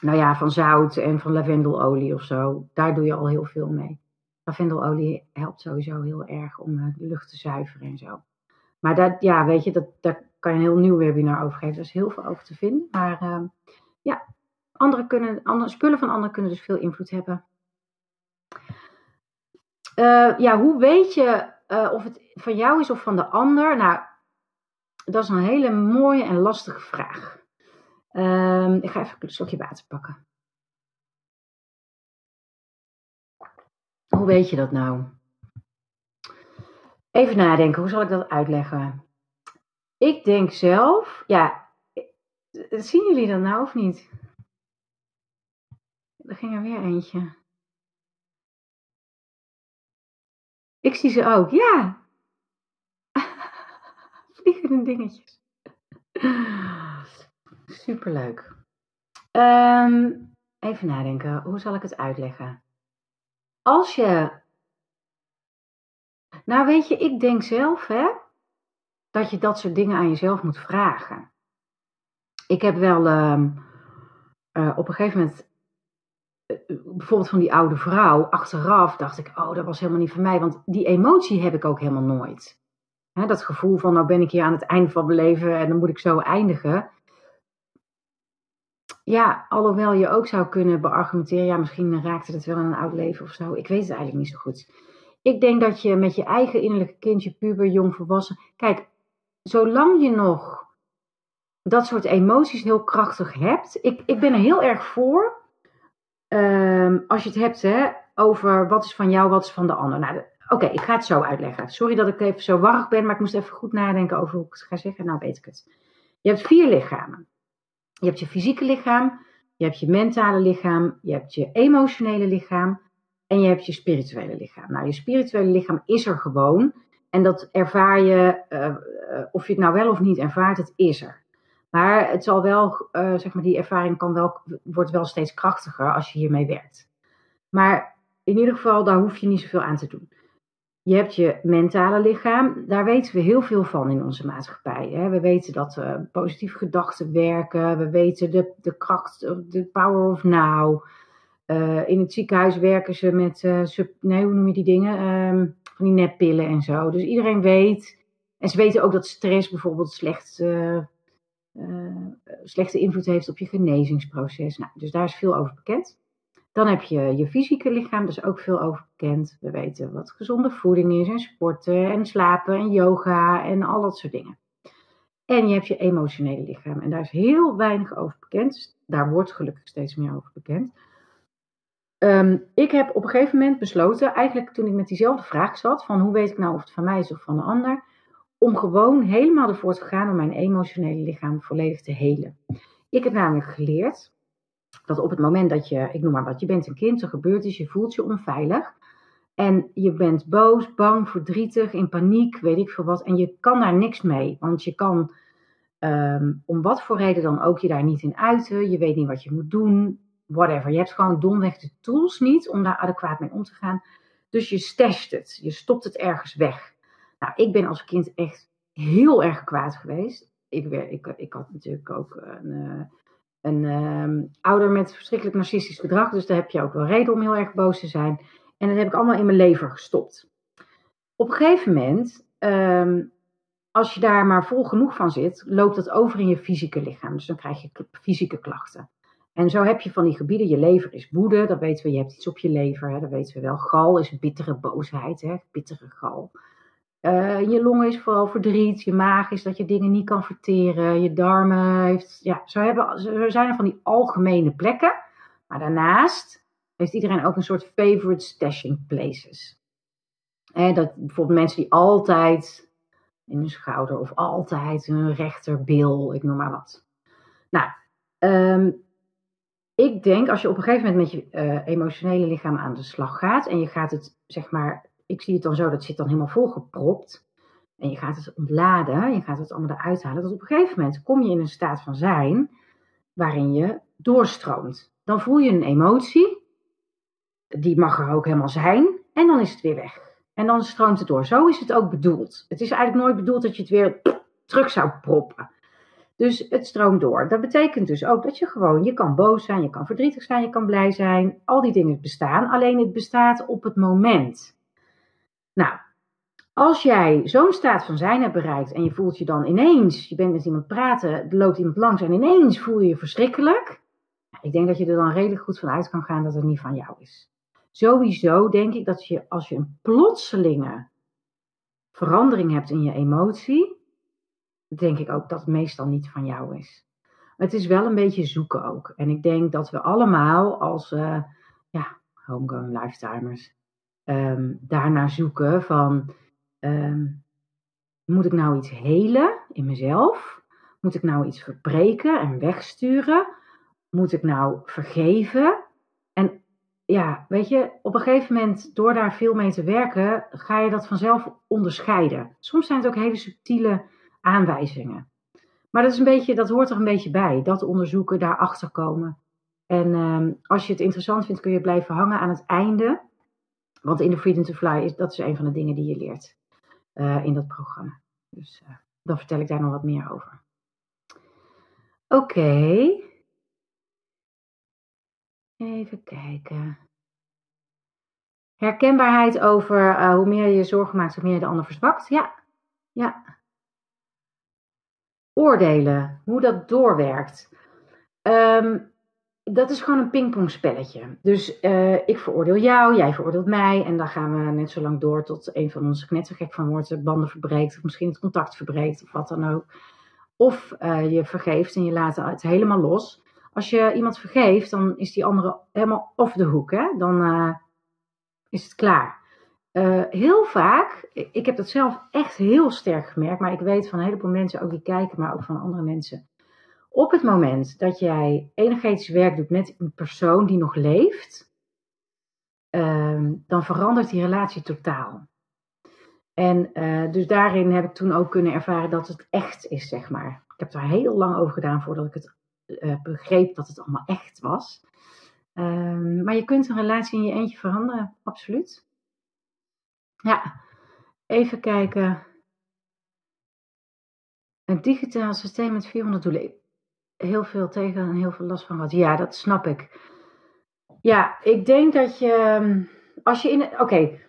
nou ja, van zout en van lavendelolie of zo. Daar doe je al heel veel mee. Lavendelolie helpt sowieso heel erg om uh, de lucht te zuiveren en zo. Maar dat, ja, weet je, dat, daar kan je een heel nieuw webinar over geven. Er is heel veel over te vinden. Maar uh, ja, andere kunnen, andere, spullen van anderen kunnen dus veel invloed hebben. Uh, ja, hoe weet je uh, of het van jou is of van de ander? Nou, dat is een hele mooie en lastige vraag. Uh, ik ga even een slokje water pakken. Hoe weet je dat nou? Even nadenken, hoe zal ik dat uitleggen? Ik denk zelf, ja, zien jullie dat nou of niet? Er ging er weer eentje. Ik zie ze ook, ja. Vliegende dingetjes. Superleuk. Um, even nadenken, hoe zal ik het uitleggen? Als je. Nou, weet je, ik denk zelf, hè, dat je dat soort dingen aan jezelf moet vragen. Ik heb wel um, uh, op een gegeven moment bijvoorbeeld van die oude vrouw, achteraf dacht ik, oh, dat was helemaal niet voor mij. Want die emotie heb ik ook helemaal nooit. dat gevoel van, nou ben ik hier aan het einde van mijn leven en dan moet ik zo eindigen. Ja, alhoewel je ook zou kunnen beargumenteren, ja, misschien raakte het wel in een oud leven of zo. Ik weet het eigenlijk niet zo goed. Ik denk dat je met je eigen innerlijke kindje, puber, jong, volwassen. Kijk, zolang je nog dat soort emoties heel krachtig hebt. Ik, ik ben er heel erg voor Um, als je het hebt hè, over wat is van jou, wat is van de ander. Nou, Oké, ik ga het zo uitleggen. Sorry dat ik even zo warrig ben, maar ik moest even goed nadenken over hoe ik het ga zeggen. Nou weet ik het. Je hebt vier lichamen. Je hebt je fysieke lichaam, je hebt je mentale lichaam, je hebt je emotionele lichaam en je hebt je spirituele lichaam. Nou, je spirituele lichaam is er gewoon en dat ervaar je, uh, of je het nou wel of niet ervaart, het is er. Maar het zal wel, uh, zeg maar, die ervaring kan wel, wordt wel steeds krachtiger als je hiermee werkt. Maar in ieder geval, daar hoef je niet zoveel aan te doen. Je hebt je mentale lichaam, daar weten we heel veel van in onze maatschappij. Hè? We weten dat uh, positieve gedachten werken, we weten de, de kracht, de power of now. In het ziekenhuis werken ze met, nee, hoe noem je die dingen? Um, van die neppillen en zo. Dus iedereen weet, en ze weten ook dat stress bijvoorbeeld slecht slechte invloed heeft op je genezingsproces. Nou, dus daar is veel over bekend. Dan heb je je fysieke lichaam, daar is ook veel over bekend. We weten wat gezonde voeding is en sporten en slapen en yoga en al dat soort dingen. En je hebt je emotionele lichaam en daar is heel weinig over bekend. Dus daar wordt gelukkig steeds meer over bekend. Ehm, ik heb op een gegeven moment besloten, eigenlijk toen ik met diezelfde vraag zat, van hoe weet ik nou of het van mij is of van een ander, om gewoon helemaal ervoor te gaan om mijn emotionele lichaam volledig te helen. Ik heb namelijk geleerd dat op het moment dat je, ik noem maar wat, je bent een kind, er gebeurt iets, je voelt je onveilig. En je bent boos, bang, verdrietig, in paniek, weet ik veel wat. En je kan daar niks mee. Want je kan ehm, om wat voor reden dan ook je daar niet in uiten. Je weet niet wat je moet doen. Whatever. Je hebt gewoon domweg de tools niet om daar adequaat mee om te gaan. Dus je stasht het. Je stopt het ergens weg. Nou, ik ben als kind echt heel erg kwaad geweest. Ik, ik, ik had natuurlijk ook een, eh, een um, ouder met verschrikkelijk narcistisch gedrag. Dus daar heb je ook wel reden om heel erg boos te zijn. En dat heb ik allemaal in mijn lever gestopt. Op een gegeven moment, ehm, als je daar maar vol genoeg van zit, loopt dat over in je fysieke lichaam. Dus dan krijg je fysieke klachten. En zo heb je van die gebieden, je lever is woede, dat weten we, je hebt iets op je lever, hè, dat weten we wel. Gal is bittere boosheid, hè, bittere gal. Uh, je longen is vooral verdriet, je maag is dat je dingen niet kan verteren, je darmen heeft, ja, zo, hebben, zo zijn er van die algemene plekken. Maar daarnaast heeft iedereen ook een soort favorite stashing places. Dat bijvoorbeeld mensen die altijd in hun schouder of altijd hun rechterbil, ik noem maar wat. Nou, um, ik denk als je op een gegeven moment met je uh, emotionele lichaam aan de slag gaat en je gaat het, zeg maar, ik zie het dan zo, dat zit dan helemaal volgepropt. En je gaat het ontladen, je gaat het allemaal eruit halen. Dat op een gegeven moment kom je in een staat van zijn waarin je doorstroomt. Dan voel je een emotie die mag er ook helemaal zijn. En dan is het weer weg. En dan stroomt het door. Zo is het ook bedoeld. Het is eigenlijk nooit bedoeld dat je het weer terug zou proppen. Dus het stroomt door. Dat betekent dus ook dat je gewoon, je kan boos zijn, je kan verdrietig zijn, je kan blij zijn. Al die dingen bestaan. Alleen het bestaat op het moment. Nou, als jij zo'n staat van zijn hebt bereikt en je voelt je dan ineens, je bent met iemand praten, er loopt iemand langs en ineens voel je je verschrikkelijk. Ik denk dat je er dan redelijk goed van uit kan gaan dat het niet van jou is. Sowieso denk ik dat je als je een plotselinge verandering hebt in je emotie, denk ik ook dat het meestal niet van jou is. Het is wel een beetje zoeken ook. En ik denk dat we allemaal als uh, ja, homegrown lifetimers um, daarnaar zoeken van um, moet ik nou iets helen in mezelf? Moet ik nou iets verbreken en wegsturen? Moet ik nou vergeven? En ja, weet je, op een gegeven moment, door daar veel mee te werken, ga je dat vanzelf onderscheiden. Soms zijn het ook hele subtiele aanwijzingen. Maar dat, is een beetje, dat hoort er een beetje bij. Dat onderzoeken, daarachter komen. En um, als je het interessant vindt, kun je blijven hangen aan het einde. Want in de Freedom to Fly, is, dat is een van de dingen die je leert uh, in dat programma. Dus uh, dan vertel ik daar nog wat meer over. Oké. Even kijken. Herkenbaarheid over uh, hoe meer je zorgen maakt, hoe meer je de ander verzwakt. Ja, ja. Oordelen, hoe dat doorwerkt. Um, dat is gewoon een pingpongspelletje. Dus uh, ik veroordeel jou, jij veroordeelt mij. En dan gaan we net zo lang door tot een van ons knettergek van wordt, banden verbreekt. Of misschien het contact verbreekt of wat dan ook. Of uh, je vergeeft en je laat het helemaal los als je iemand vergeeft, dan is die andere helemaal off de hoek. Hè? Dan is het klaar. Heel vaak, ik heb dat zelf echt heel sterk gemerkt, maar ik weet van een heleboel mensen ook die kijken, maar ook van andere mensen. Op het moment dat jij energetisch werk doet met een persoon die nog leeft, uh, dan verandert die relatie totaal. En uh, dus daarin heb ik toen ook kunnen ervaren dat het echt is, zeg maar. Ik heb daar heel lang over gedaan voordat ik het uh, begreep dat het allemaal echt was. Um, maar je kunt een relatie in je eentje veranderen, absoluut. Ja, even kijken. Een digitaal systeem met 400 doelen. Heel veel tegen en heel veel last van gehad. Ja, dat snap ik. Ja, ik denk dat je. Ehm, als je in. Oké, okay,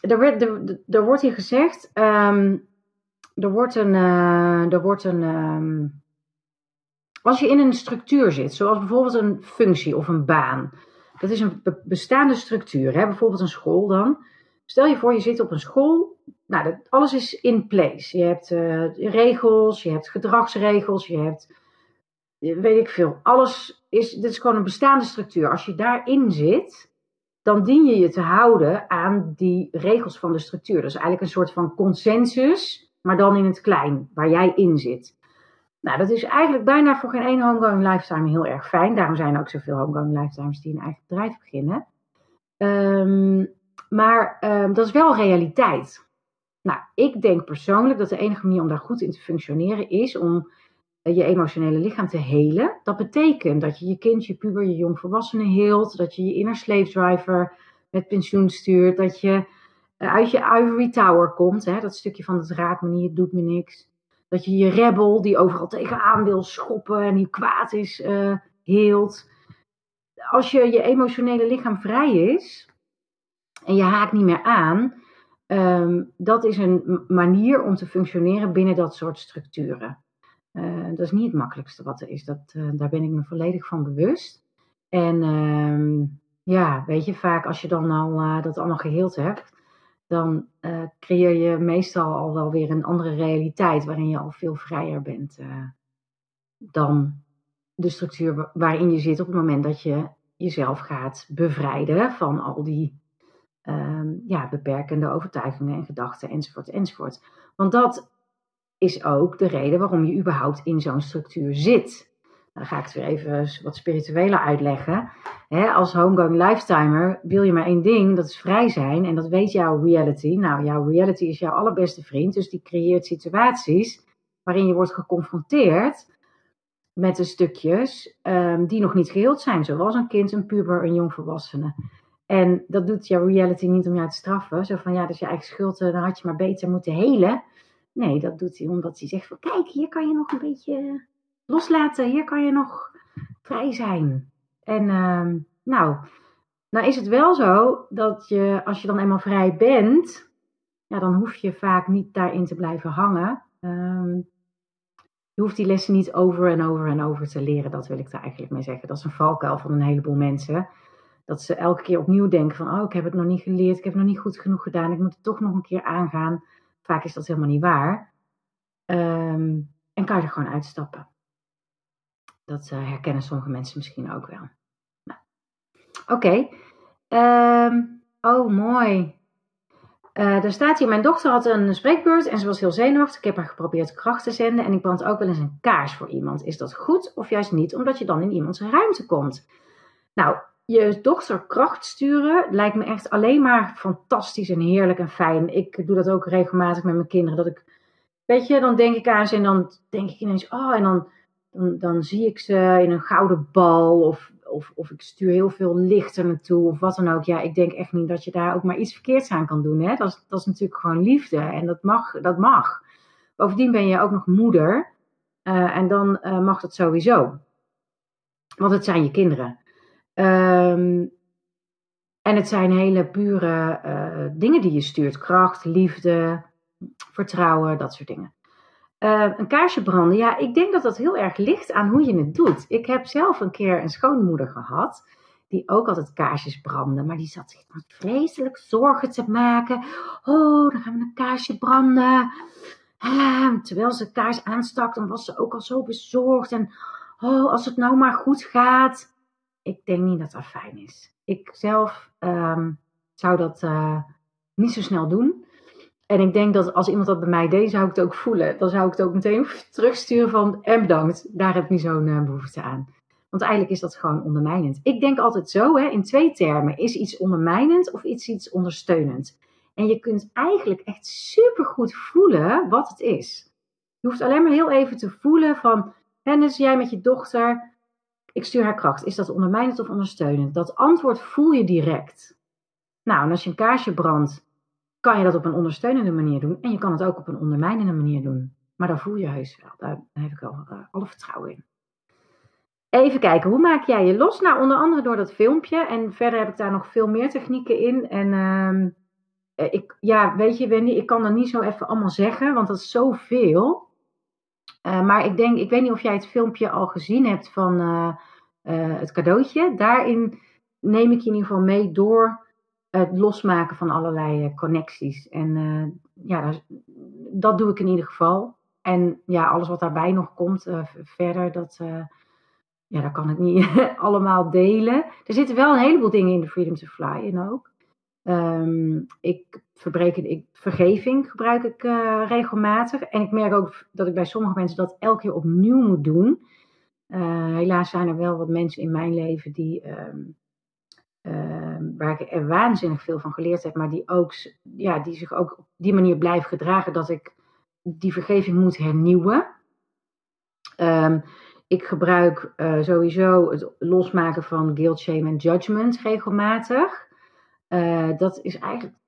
er, er, er, wordt hier gezegd. Um, er wordt een. Uh, er wordt een. Als je in een structuur zit, zoals bijvoorbeeld een functie of een baan, dat is een bestaande structuur. Hè? Bijvoorbeeld een school dan. Stel je voor, je zit op een school. Nou, alles is in place. Je hebt uh, regels, je hebt gedragsregels, je hebt, weet ik veel. Alles is, dit is gewoon een bestaande structuur. Als je daarin zit, dan dien je je te houden aan die regels van de structuur. Dat is eigenlijk een soort van consensus, maar dan in het klein, waar jij in zit. Nou, dat is eigenlijk bijna voor geen één homegoing lifetime heel erg fijn. Daarom zijn er ook zoveel homegoing lifetimes die een eigen bedrijf beginnen. Um, maar um, dat is wel realiteit. Nou, ik denk persoonlijk dat de enige manier om daar goed in te functioneren is om je emotionele lichaam te helen. Dat betekent dat je je kind, je puber, je jongvolwassene heelt. Dat je je inner slave driver met pensioen stuurt. Dat je eh, uit je ivory tower komt. Hè, dat stukje van het raakt me niet, het doet me niks. Dat je je rebel, die overal tegenaan wil schoppen en die kwaad is, uh, heelt. Als je je emotionele lichaam vrij is en je haakt niet meer aan, um, dat is een manier om te functioneren binnen dat soort structuren. Uh, dat is niet het makkelijkste wat er is. Dat, uh, daar ben ik me volledig van bewust. En um, ja, weet je, vaak als je dan al dat allemaal geheeld hebt, dan creëer je meestal al wel weer een andere realiteit waarin je al veel vrijer bent dan de structuur waarin je zit op het moment dat je jezelf gaat bevrijden van al die uh, ja, beperkende overtuigingen en gedachten enzovoort enzovoort. Want dat is ook de reden waarom je überhaupt in zo'n structuur zit. Dan ga ik het weer even wat spiritueler uitleggen. als homegoing lifetimer wil je maar één ding, dat is vrij zijn. En dat weet jouw reality. Nou, jouw reality is jouw allerbeste vriend. Dus die creëert situaties waarin je wordt geconfronteerd met de stukjes um, die nog niet geheeld zijn. Zoals een kind, een puber, een jongvolwassene. En dat doet jouw reality niet om jou te straffen. Zo van, ja, dat is je eigen schuld, eh, dan had je maar beter moeten helen. Nee, dat doet hij omdat hij zegt van, kijk, hier kan je nog een beetje loslaten. Hier kan je nog vrij zijn. En uh, nou, nou is het wel zo dat je, als je dan eenmaal vrij bent, ja, dan hoef je vaak niet daarin te blijven hangen. Um, je hoeft die lessen niet over en over en over te leren. Dat wil ik daar eigenlijk mee zeggen. Dat is een valkuil van een heleboel mensen. Dat ze elke keer opnieuw denken van, oh, ik heb het nog niet geleerd, ik heb nog niet goed genoeg gedaan, ik moet het toch nog een keer aangaan. Vaak is dat helemaal niet waar. Um, en kan je er gewoon uitstappen. Dat uh, herkennen sommige mensen misschien ook wel. Nou. Oké. Um, oh, mooi. Er staat hier, mijn dochter had een spreekbeurt en ze was heel zenuwachtig. Ik heb haar geprobeerd kracht te zenden en ik brand ook wel eens een kaars voor iemand. Is dat goed of juist niet, omdat je dan in iemands ruimte komt? Nou, je dochter kracht sturen lijkt me echt alleen maar fantastisch en heerlijk en fijn. Ik doe dat ook regelmatig met mijn kinderen. Dat ik, weet je, dan denk ik aan ze en dan denk ik ineens, oh, en dan dan, dan zie ik ze in een gouden bal of, of, of ik stuur heel veel licht er naartoe of wat dan ook. Ja, ik denk echt niet dat je daar ook maar iets verkeerds aan kan doen. Hè? Dat, is, dat is natuurlijk gewoon liefde en dat mag. Dat mag. Bovendien ben je ook nog moeder uh, en dan uh, mag dat sowieso. Want het zijn je kinderen. Um, en het zijn hele pure uh, dingen die je stuurt. Kracht, liefde, vertrouwen, dat soort dingen. Uh, een kaarsje branden, ja, ik denk dat dat heel erg ligt aan hoe je het doet. Ik heb zelf een keer een schoonmoeder gehad, die ook altijd kaarsjes brandde, maar die zat zich vreselijk zorgen te maken. Oh, dan gaan we een kaarsje branden. Ah, terwijl ze kaars aanstak, dan was ze ook al zo bezorgd. En oh, als het nou maar goed gaat. Ik denk niet dat dat fijn is. Ik zelf um, zou dat uh, niet zo snel doen. En ik denk dat als iemand dat bij mij deed, zou ik het ook voelen. Dan zou ik het ook meteen terugsturen van en bedankt, daar heb ik niet zo'n uh, behoefte aan. Want eigenlijk is dat gewoon ondermijnend. Ik denk altijd zo, hè, in twee termen. Is iets ondermijnend of is iets ondersteunend? En je kunt eigenlijk echt supergoed voelen wat het is. Je hoeft alleen maar heel even te voelen van, Hennis, jij met je dochter, ik stuur haar kracht. Is dat ondermijnend of ondersteunend? Dat antwoord voel je direct. Nou, en als je een kaarsje brandt kan je dat op een ondersteunende manier doen. En je kan het ook op een ondermijnende manier doen. Maar dan voel je heus wel. Daar, heb ik wel uh, alle vertrouwen in. Even kijken, hoe maak jij je los? Nou, onder andere door dat filmpje. En verder heb ik daar nog veel meer technieken in. En uh, ik, ja, weet je, Wendy, ik kan dat niet zo even allemaal zeggen, want dat is zoveel. Uh, maar ik denk, ik weet niet of jij het filmpje al gezien hebt van uh, het cadeautje. Daarin neem ik je in ieder geval mee door het losmaken van allerlei connecties. En ja, dat, dat, doe ik in ieder geval. En ja, alles wat daarbij nog komt verder, dat, ja, dat kan ik niet allemaal delen. Er zitten wel een heleboel dingen in de Freedom to Fly in ook. Um, ik, verbreken, ik, vergeving gebruik ik uh, regelmatig. En ik merk ook dat ik bij sommige mensen dat elke keer opnieuw moet doen. Uh, helaas zijn er wel wat mensen in mijn leven die, um, uh, waar ik er waanzinnig veel van geleerd heb, maar die, ook, ja, die zich ook op die manier blijven gedragen dat ik die vergeving moet hernieuwen. Ik gebruik uh, sowieso het losmaken van guilt, shame en judgment regelmatig. Uh, dat is eigenlijk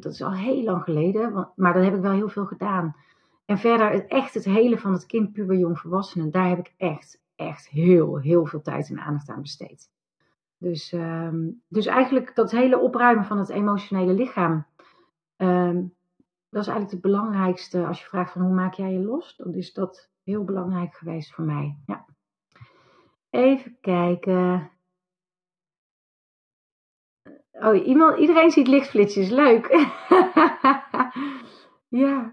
dat is al heel lang geleden, maar dat heb ik wel heel veel gedaan. En verder, echt het hele van het kind, puber, jong, volwassenen, daar heb ik echt, echt heel, heel veel tijd en aandacht aan besteed. Dus, um, dus eigenlijk dat hele opruimen van het emotionele lichaam, um, dat is eigenlijk het belangrijkste als je vraagt van hoe maak jij je los. Dan is dat heel belangrijk geweest voor mij. Ja. Even kijken. Oh, iemand, iedereen ziet lichtflitsjes. Leuk. ja.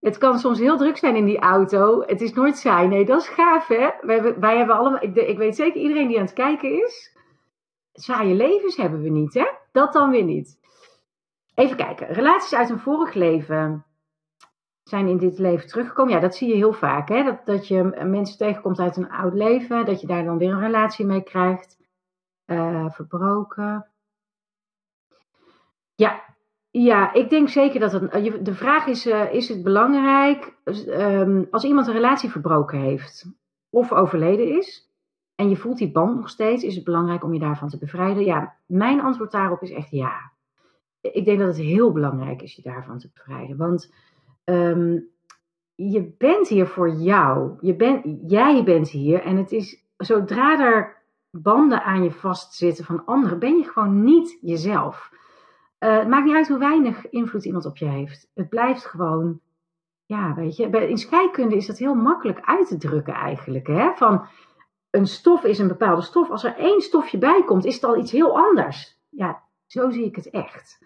Het kan soms heel druk zijn in die auto. Het is nooit saai. Nee, dat is gaaf, hè? Wij, wij hebben allemaal... Ik, weet zeker, iedereen die aan het kijken is... Saaie levens hebben we niet, hè? Dat dan weer niet. Even kijken. Relaties uit een vorig leven zijn in dit leven teruggekomen. Ja, dat zie je heel vaak. Hè? Dat, dat je mensen tegenkomt uit een oud leven. Dat je daar dan weer een relatie mee krijgt. Uh, verbroken. Ja, ja, ik denk zeker dat het. De vraag is: uh, is het belangrijk um, als iemand een relatie verbroken heeft of overleden is en je voelt die band nog steeds, is het belangrijk om je daarvan te bevrijden? Ja, mijn antwoord daarop is echt ja. Ik denk dat het heel belangrijk is je daarvan te bevrijden. Want um, je bent hier voor jou. Je bent, jij bent hier en het is zodra er banden aan je vastzitten van anderen, ben je gewoon niet jezelf. Uh, het maakt niet uit hoe weinig invloed iemand op je heeft. Het blijft gewoon, ja, weet je. In scheikunde is dat heel makkelijk uit te drukken eigenlijk. Hè? Van een stof is een bepaalde stof. Als er één stofje bij komt, is het al iets heel anders. Ja, zo zie ik het echt.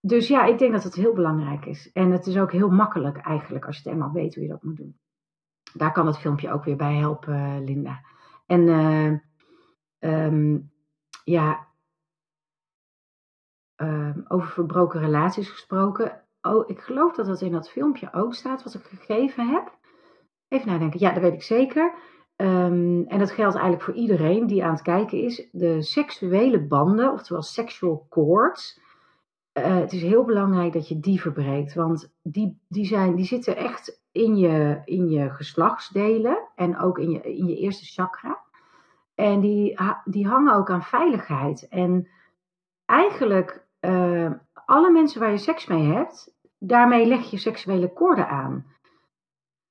Dus ja, ik denk dat het heel belangrijk is. En het is ook heel makkelijk eigenlijk als je het eenmaal weet hoe je dat moet doen. Daar kan het filmpje ook weer bij helpen, Linda. En uh, um, ja, uh, over verbroken relaties gesproken. Oh, ik geloof dat dat in dat filmpje ook staat wat ik gegeven heb. Even nadenken. Ja, dat weet ik zeker. Um, en dat geldt eigenlijk voor iedereen die aan het kijken is. De seksuele banden, oftewel sexual cords. Uh, het is heel belangrijk dat je die verbreekt. Want die, die, zijn, die zitten echt in je, in je geslachtsdelen. En ook in je, in je eerste chakra. En die, die hangen ook aan veiligheid. En eigenlijk uh, alle mensen waar je seks mee hebt, daarmee leg je seksuele koorden aan.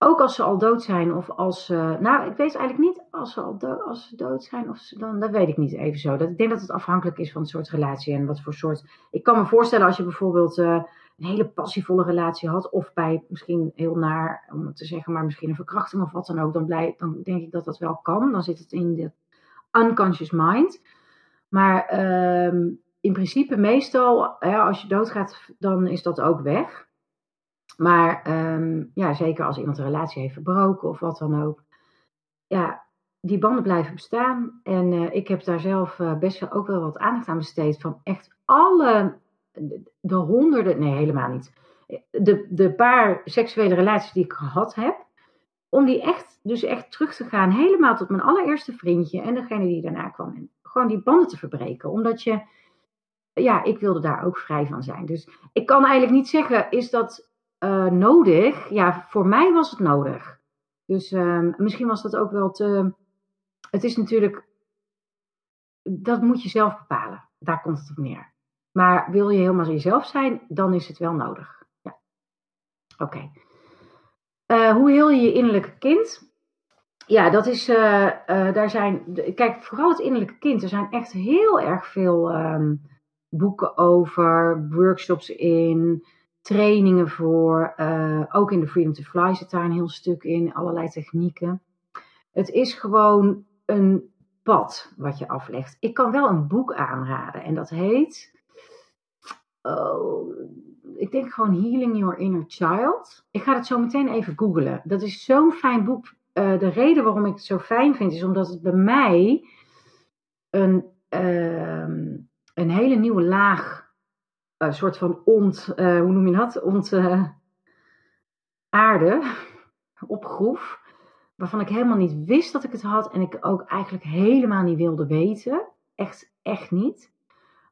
Ook als ze al dood zijn of als ze. Nou, ik weet eigenlijk niet als ze al dood, als ze dood zijn of ze dan. Dat weet ik niet even zo. Dat, ik denk dat het afhankelijk is van het soort relatie en wat voor soort. Ik kan me voorstellen als je bijvoorbeeld uh, een hele passievolle relatie had. Of bij misschien heel naar, om het te zeggen, maar misschien een verkrachting of wat dan ook. Dan, blij, dan denk ik dat dat wel kan. Dan zit het in de unconscious mind. Maar. Uh, in principe meestal, als je doodgaat, dan is dat ook weg. Maar um, ja, zeker als iemand een relatie heeft verbroken of wat dan ook. Ja, die banden blijven bestaan. En uh, ik heb daar zelf uh, best wel ook wel wat aandacht aan besteed. Van echt alle, de, de honderden, nee helemaal niet. De, de paar seksuele relaties die ik gehad heb. Om die echt, dus echt terug te gaan. Helemaal tot mijn allereerste vriendje en degene die daarna kwam. En gewoon die banden te verbreken. Omdat je ja, ik wilde daar ook vrij van zijn. Dus ik kan eigenlijk niet zeggen, is dat uh, nodig? Ja, voor mij was het nodig. Dus uh, misschien was dat ook wel te. Het is natuurlijk. Dat moet je zelf bepalen. Daar komt het op neer. Maar wil je helemaal jezelf zijn, dan is het wel nodig. Ja. Oké. Eh, hoe heel je je innerlijke kind? Ja, dat is. Uh, daar zijn. Kijk, vooral het innerlijke kind. Er zijn echt heel erg veel. Um, boeken over, workshops in, trainingen voor. Uh, ook in de Freedom to Fly zit daar een heel stuk in, allerlei technieken. Het is gewoon een pad wat je aflegt. Ik kan wel een boek aanraden en dat heet. Oh, ik denk gewoon Healing Your Inner Child. Ik ga het zo meteen even googlen. Dat is zo'n fijn boek. Uh, de reden waarom ik het zo fijn vind is omdat het bij mij een, uh, een hele nieuwe laag, een uh, soort van ont, uh, hoe noem je dat? Ont aarde opgroef. Waarvan ik helemaal niet wist dat ik het had en ik ook eigenlijk helemaal niet wilde weten. Echt, echt niet.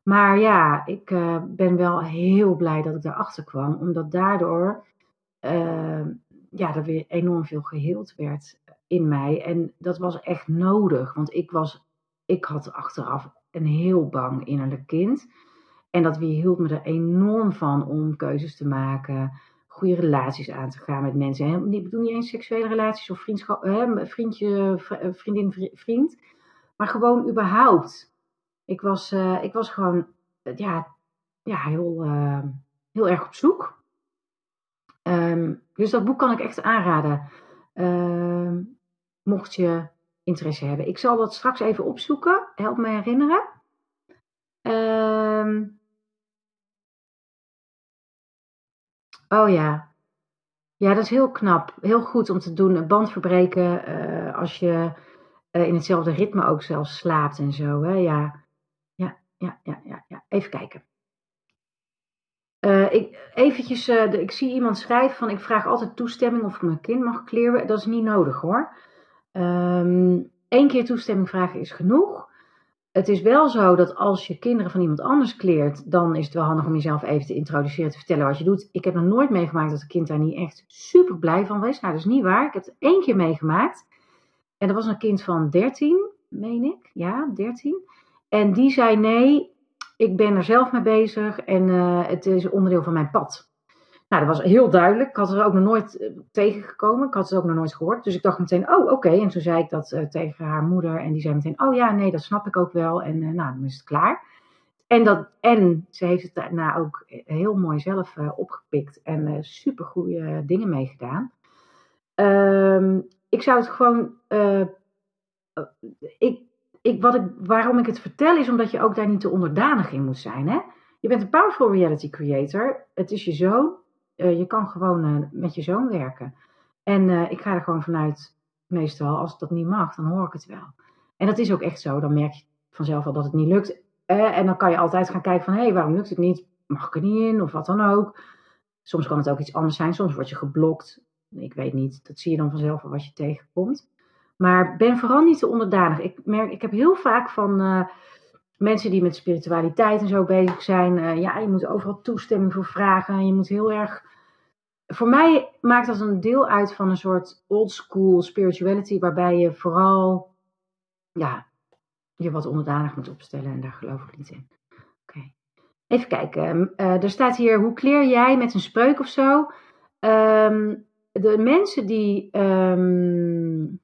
Maar ja, ik ben wel heel blij dat ik daarachter kwam, omdat daardoor ja, er weer enorm veel geheeld werd in mij. En dat was echt nodig, want ik, was, ik had achteraf een heel bang innerlijk kind. En dat weerhield me er enorm van om keuzes te maken, goede relaties aan te gaan met mensen. En ik bedoel niet eens seksuele relaties of vriendschap, hè, vriendje, vriendin, vriend, maar gewoon überhaupt ik was, uh, ik was gewoon ja, ja, heel, heel erg op zoek. Um, dus dat boek kan ik echt aanraden. Uh, mocht je interesse hebben. Ik zal dat straks even opzoeken. Help me herinneren. Um, oh ja. Ja, dat is heel knap. Heel goed om te doen. Een band verbreken uh, als je in hetzelfde ritme ook zelfs slaapt en zo. Hè? Ja ja, ja, ja, ja. Even kijken. Uh, ik, eventjes, ik zie iemand schrijven van ik vraag altijd toestemming of ik mijn kind mag kleren. Dat is niet nodig hoor. Um, Eén keer toestemming vragen is genoeg. Het is wel zo dat als je kinderen van iemand anders kleert, dan is het wel handig om jezelf even te introduceren, te vertellen wat je doet. Ik heb nog nooit meegemaakt dat een kind daar niet echt super blij van was. Nou, dat is niet waar. Ik heb het één keer meegemaakt. En dat was een kind van 13, meen ik. Ja, 13. En die zei: Nee, ik ben er zelf mee bezig en uh, het is onderdeel van mijn pad. Nou, dat was heel duidelijk. Ik had er ook nog nooit uh, tegengekomen. Ik had het ook nog nooit gehoord. Dus ik dacht meteen: Oh, oké. En toen zei ik dat uh, tegen haar moeder. En die zei meteen: Oh ja, nee, dat snap ik ook wel. En nou, dan is het klaar. En, dat, en ze heeft het daarna ook heel mooi zelf opgepikt en super goede dingen meegedaan. Um, ik zou het gewoon. ik, ik, wat ik, waarom ik het vertel is omdat je ook daar niet te onderdanig in moet zijn. Hè? Je bent een powerful reality creator. Het is je zoon. Uh, je kan gewoon uh, met je zoon werken. En uh, ik ga er gewoon vanuit, meestal, als dat niet mag, dan hoor ik het wel. En dat is ook echt zo. Dan merk je vanzelf al dat het niet lukt. en dan kan je altijd gaan kijken van, hé, hey, waarom lukt het niet? Mag ik er niet in? Of wat dan ook. Soms kan het ook iets anders zijn. Soms word je geblokt. Ik weet niet. Dat zie je dan vanzelf al wat je tegenkomt. Maar ben vooral niet te onderdanig. Ik, merk, ik heb heel vaak van mensen die met spiritualiteit en zo bezig zijn. Uh, ja, je moet overal toestemming voor vragen. Je moet heel erg. Voor mij maakt dat een deel uit van een soort old school spirituality. Waarbij je vooral ja, je wat onderdanig moet opstellen. En daar geloof ik niet in. Oké. Even kijken. Uh, er staat hier: hoe kleer jij met een spreuk of zo? Um, de mensen die. Um,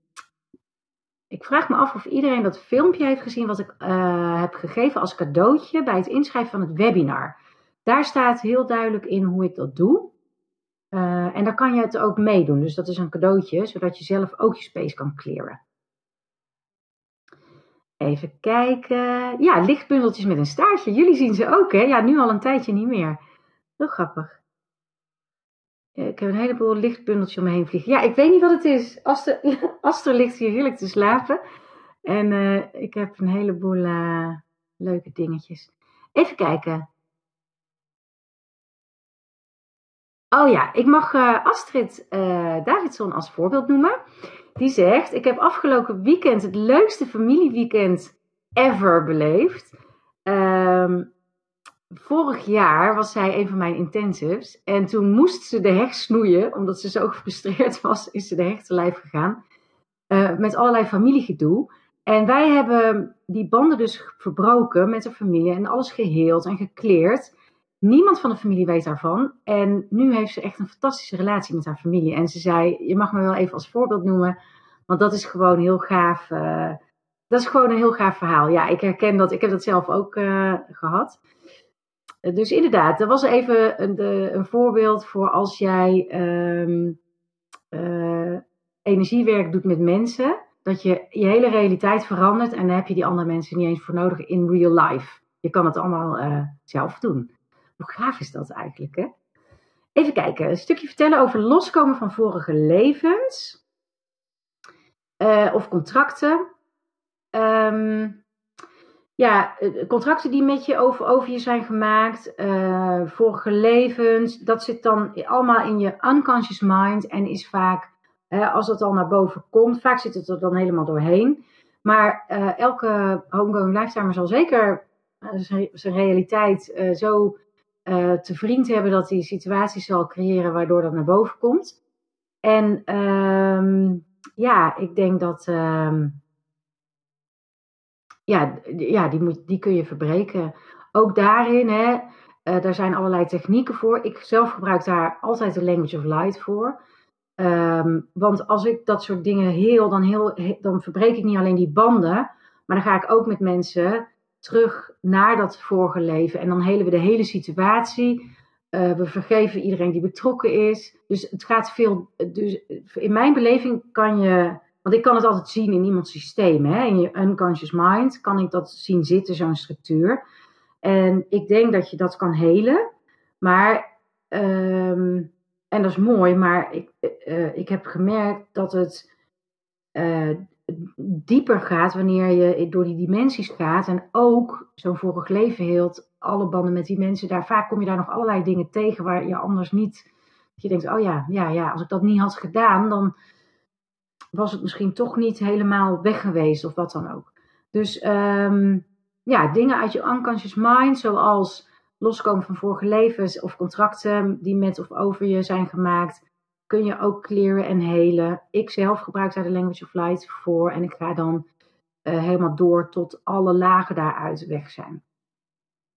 ik vraag me af of iedereen dat filmpje heeft gezien wat ik uh, heb gegeven als cadeautje bij het inschrijven van het webinar. Daar staat heel duidelijk in hoe ik dat doe. Uh, en daar kan je het ook meedoen. Dus dat is een cadeautje, zodat je zelf ook je space kan clearen. Even kijken. Ja, lichtbundeltjes met een staartje. Jullie zien ze ook, hè? Ja, nu al een tijdje niet meer. Heel grappig. Ik heb een heleboel lichtbundeltjes om me heen vliegen. Ja, ik weet niet wat het is. Aster, Aster ligt hier heerlijk te slapen. En uh, ik heb een heleboel uh, leuke dingetjes. Even kijken. Oh ja, ik mag Astrid Davidson als voorbeeld noemen. Die zegt: Ik heb afgelopen weekend het leukste familieweekend ever beleefd. Um, vorig jaar was zij een van mijn intensives. En toen moest ze de heg snoeien, omdat ze zo gefrustreerd was, is ze de heg te lijf gegaan. Uh, met allerlei familiegedoe. En wij hebben die banden dus verbroken met de familie en alles geheeld en gekleerd. Niemand van de familie weet daarvan. En nu heeft ze echt een fantastische relatie met haar familie. En ze zei: Je mag me wel even als voorbeeld noemen, want dat is gewoon heel gaaf. Uh, dat is gewoon een heel gaaf verhaal. Ja, ik herken dat. Ik heb dat zelf ook uh, gehad. Dus inderdaad, dat was even een, de, een voorbeeld voor als jij um, uh, energiewerk doet met mensen. dat je je hele realiteit verandert en daar heb je die andere mensen niet eens voor nodig in real life. Je kan het allemaal uh, zelf doen. Hoe gaaf is dat eigenlijk, hè? Even kijken, een stukje vertellen over loskomen van vorige levens. Of contracten. Um, ja, eh, contracten die met je over, over je zijn gemaakt, uh, vorige levens, dat zit dan allemaal in je unconscious mind en is vaak, als het al naar boven komt, vaak zit het er dan helemaal doorheen. Maar uh, elke homegoing lifetimer zal zeker zijn realiteit zo te vriend hebben dat hij situaties zal creëren waardoor dat naar boven komt. En um, ja, ik denk dat. Um, ja, ja die, moet, die kun je verbreken. Ook daarin, hè, uh, daar zijn allerlei technieken voor. Ik zelf gebruik daar altijd de language of light voor. Um, want als ik dat soort dingen heel dan, heel, dan verbreek ik niet alleen die banden, maar dan ga ik ook met mensen terug naar dat vorige leven. En dan helen we de hele situatie. Uh, we vergeven iedereen die betrokken is. Dus het gaat veel. Dus in mijn beleving kan je want ik kan het altijd zien in iemands systeem. Hè? In je unconscious mind kan ik dat zien zitten, zo'n structuur. En ik denk dat je dat kan helen. Maar, um, en dat is mooi, maar ik, uh, ik heb gemerkt dat het uh, dieper gaat wanneer je door die dimensies gaat. En ook zo'n vorig leven heelt, alle banden met die mensen. Daar, vaak kom je daar nog allerlei dingen tegen waar je anders niet. Je denkt, oh ja, ja, ja, als ik dat niet had gedaan, dan was het misschien toch niet helemaal weg geweest of wat dan ook. Dus um, ja, dingen uit je unconscious mind, zoals loskomen van vorige levens of contracten die met of over je zijn gemaakt, kun je ook clearen en helen. Ik zelf gebruik daar de Language of Light voor en ik ga dan uh, helemaal door tot alle lagen daaruit weg zijn.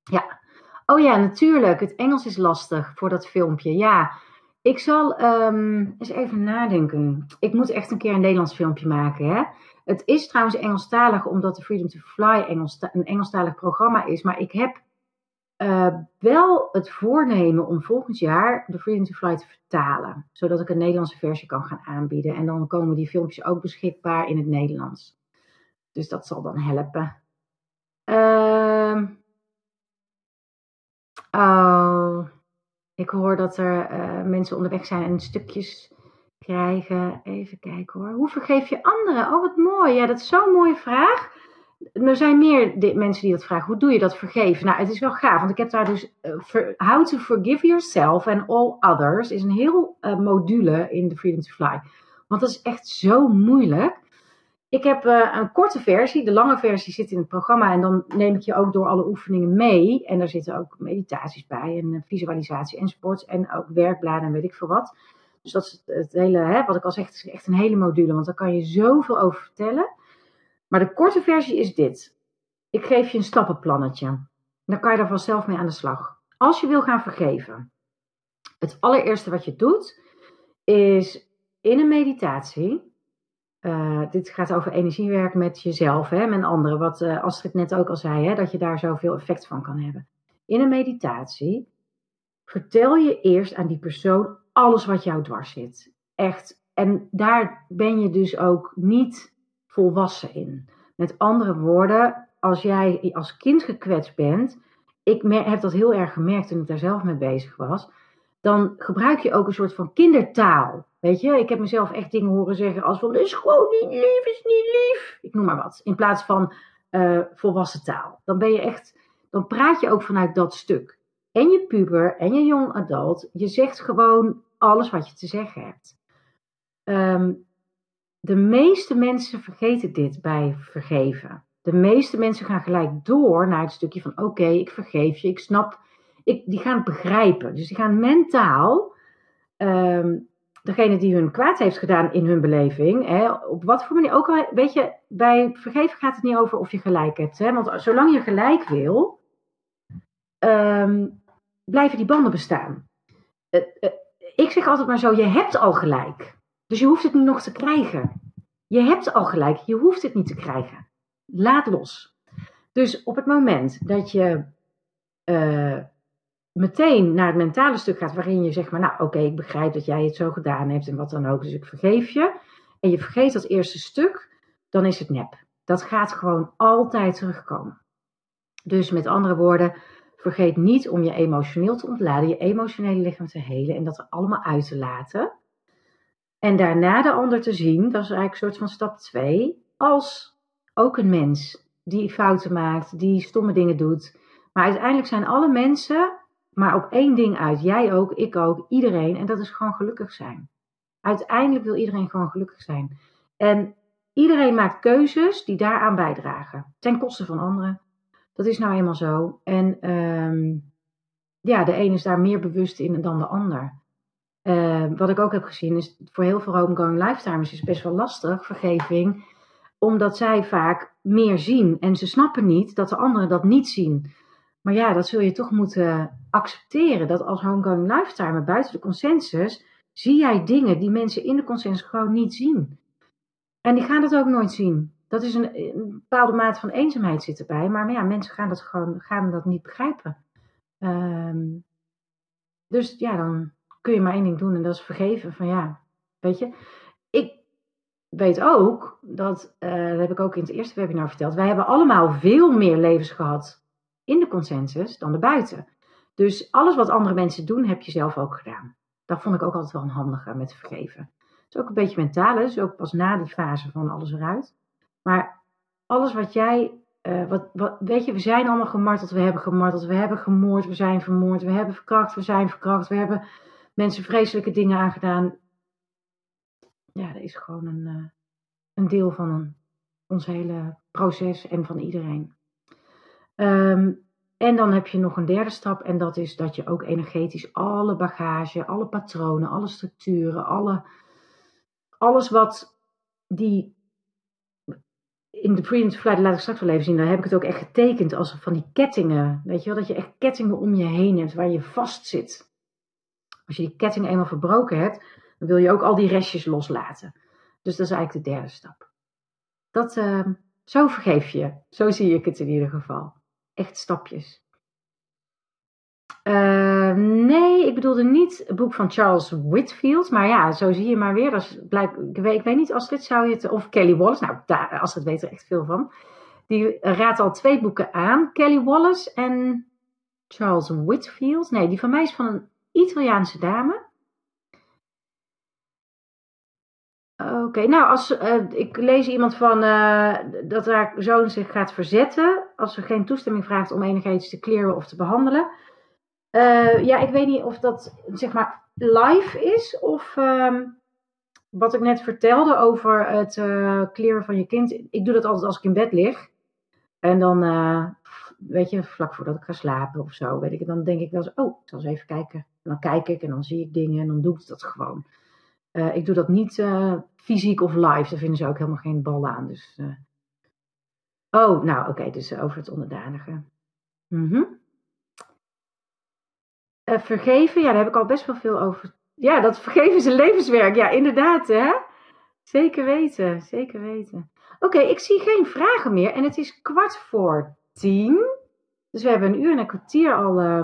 Ja, oh ja, natuurlijk. Het Engels is lastig voor dat filmpje. Ja, ik zal um, eens even nadenken. Ik moet echt een keer een Nederlands filmpje maken. Hè? Het is trouwens Engelstalig, omdat de Freedom to Fly Engels, een Engelstalig programma is. Maar ik heb uh, wel het voornemen om volgend jaar de Freedom to Fly te vertalen. Zodat ik een Nederlandse versie kan gaan aanbieden. En dan komen die filmpjes ook beschikbaar in het Nederlands. Dus dat zal dan helpen. Uh, oh. Ik hoor dat er uh, mensen onderweg zijn en stukjes krijgen. Even kijken hoor. Hoe vergeef je anderen? Oh, wat mooi. Ja, dat is zo'n mooie vraag. Er zijn meer mensen die dat vragen. Hoe doe je dat vergeven? Nou, het is wel gaaf, want ik heb daar dus uh, How to Forgive Yourself and All Others is een heel uh, module in de Freedom to Fly. Want dat is echt zo moeilijk. Ik heb uh, een korte versie. De lange versie zit in het programma. En dan neem ik je ook door alle oefeningen mee. En daar zitten ook meditaties bij. En visualisatie enzovoorts. En ook werkbladen en weet ik veel wat. Dus dat is het, hele, hè, wat ik al zeg, is echt een hele module. Want daar kan je zoveel over vertellen. Maar de korte versie is dit. Ik geef je een stappenplannetje. Dan kan je daar vanzelf mee aan de slag. Als je wil gaan vergeven. Het allereerste wat je doet. Is in een meditatie uh, dit gaat over energiewerk met jezelf, hè, met anderen. Wat uh, Astrid net ook al zei, hè, dat je daar zoveel effect van kan hebben. In een meditatie vertel je eerst aan die persoon alles wat jou dwars zit. Echt. En daar ben je dus ook niet volwassen in. Met andere woorden, als jij als kind gekwetst bent, ik heb dat heel erg gemerkt toen ik daar zelf mee bezig was, dan gebruik je ook een soort van kindertaal. Weet je, ik heb mezelf echt dingen horen zeggen als van, is gewoon niet lief, is niet lief. Ik noem maar wat. In plaats van uh, volwassen taal. Dan ben je echt, dan praat je ook vanuit dat stuk. En je puber en je jong adult, je zegt gewoon alles wat je te zeggen hebt. Um, de meeste mensen vergeten dit bij vergeven. De meeste mensen gaan gelijk door naar het stukje van: oké, ik vergeef je, ik snap. Ik, die gaan het begrijpen. Dus die gaan mentaal um, degene die hun kwaad heeft gedaan in hun beleving, hè, op wat voor manier ook al, weet je, bij vergeven gaat het niet over of je gelijk hebt. Hè, want zolang je gelijk wil, um, blijven die banden bestaan. Uh, uh, ik zeg altijd maar zo, je hebt al gelijk. Dus je hoeft het niet nog te krijgen. Je hebt al gelijk, je hoeft het niet te krijgen. Laat los. Dus op het moment dat je uh, meteen naar het mentale stuk gaat, waarin je zegt maar, nou oké, ik begrijp dat jij het zo gedaan hebt en wat dan ook, dus ik vergeef je. En je vergeet dat eerste stuk, dan is het nep. Dat gaat gewoon altijd terugkomen. Dus met andere woorden, vergeet niet om je emotioneel te ontladen, je emotionele lichaam te helen en dat er allemaal uit te laten. En daarna de ander te zien, dat is eigenlijk een soort van stap 2, als ook een mens die fouten maakt, die stomme dingen doet. Maar uiteindelijk zijn alle mensen maar op één ding uit. Jij ook, ik ook, iedereen. En dat is gewoon gelukkig zijn. Uiteindelijk wil iedereen gewoon gelukkig zijn. En iedereen maakt keuzes die daaraan bijdragen. Ten koste van anderen. Dat is nou eenmaal zo. En ehm, ja, de een is daar meer bewust in dan de ander. Uh, wat ik ook heb gezien is voor heel veel homegoing lifetimers is best wel lastig, vergeving, omdat zij vaak meer zien en ze snappen niet dat de anderen dat niet zien. Maar ja, dat zul je toch moeten accepteren, dat als homegoing lifetimer buiten de consensus, zie jij dingen die mensen in de consensus gewoon niet zien. En die gaan dat ook nooit zien. Dat is een, bepaalde mate van eenzaamheid zit erbij, maar ja, mensen gaan dat gewoon gaan dat niet begrijpen. Um, dus ja, dan kun je maar één ding doen en dat is vergeven. Van ja, weet je, ik weet ook dat, uh, dat heb ik ook in het eerste webinar verteld, wij hebben allemaal veel meer levens gehad in de consensus dan erbuiten. Dus alles wat andere mensen doen, heb je zelf ook gedaan. Dat vond ik ook altijd wel een handige met vergeven. Het is ook een beetje mentaal, dus ook pas na die fase van alles eruit. Maar alles wat jij, uh, wat, wat, weet je, we zijn allemaal gemarteld, we hebben gemarteld, we hebben gemoord, we zijn vermoord, we hebben verkracht, we zijn verkracht, we hebben mensen vreselijke dingen aangedaan. Ja, dat is gewoon een, uh, een deel van een, ons hele proces en van iedereen. Um, en dan heb je nog een derde stap en dat is dat je ook energetisch alle bagage, alle patronen, alle structuren, alle, alles wat die in de Freedom to Fly, dat laat ik straks wel even zien, daar heb ik het ook echt getekend als van die kettingen. Weet je wel, dat je echt kettingen om je heen hebt waar je vast zit. Als je die kettingen eenmaal verbroken hebt, dan wil je ook al die restjes loslaten. Dus dat is eigenlijk de derde stap. Dat, uh, zo vergeef je. Zo zie ik het in ieder geval echt stapjes. Uh, nee, ik bedoelde niet het boek van Charles Whitfield. Maar ja, zo zie je maar weer. Dat blijk, ik, weet, niet, als dit zou je het. Of Kelly Wallace. Nou, daar, het weet er echt veel van. Die raadt al twee boeken aan: Kelly Wallace en Charles Whitfield. Nee, die van mij is van een Italiaanse dame. Oké, nou, als, uh, ik lees iemand van uh, dat haar zoon zich gaat verzetten als ze geen toestemming vraagt om energetisch te kleren of te behandelen. Uh, ja, ik weet niet of dat zeg maar live is of um, wat ik net vertelde over het kleren van je kind. Ik doe dat altijd als ik in bed lig. En dan, weet je, vlak voordat ik ga slapen of zo, weet ik, dan denk ik wel eens, oh, ik zal eens even kijken. En dan kijk ik en dan zie ik dingen en dan doe ik dat gewoon. Uh, ik doe dat niet uh, fysiek of live. Daar vinden ze ook helemaal geen bal aan. Dus, uh... Oh, nou oké, dus over het onderdanige. -hmm. vergeven, ja, daar heb ik al best wel veel over. Ja, dat vergeven is een levenswerk. Ja, inderdaad, hè? Zeker weten, zeker weten. Oké, ik zie geen vragen meer en het is kwart voor tien. Dus we hebben een uur en een kwartier al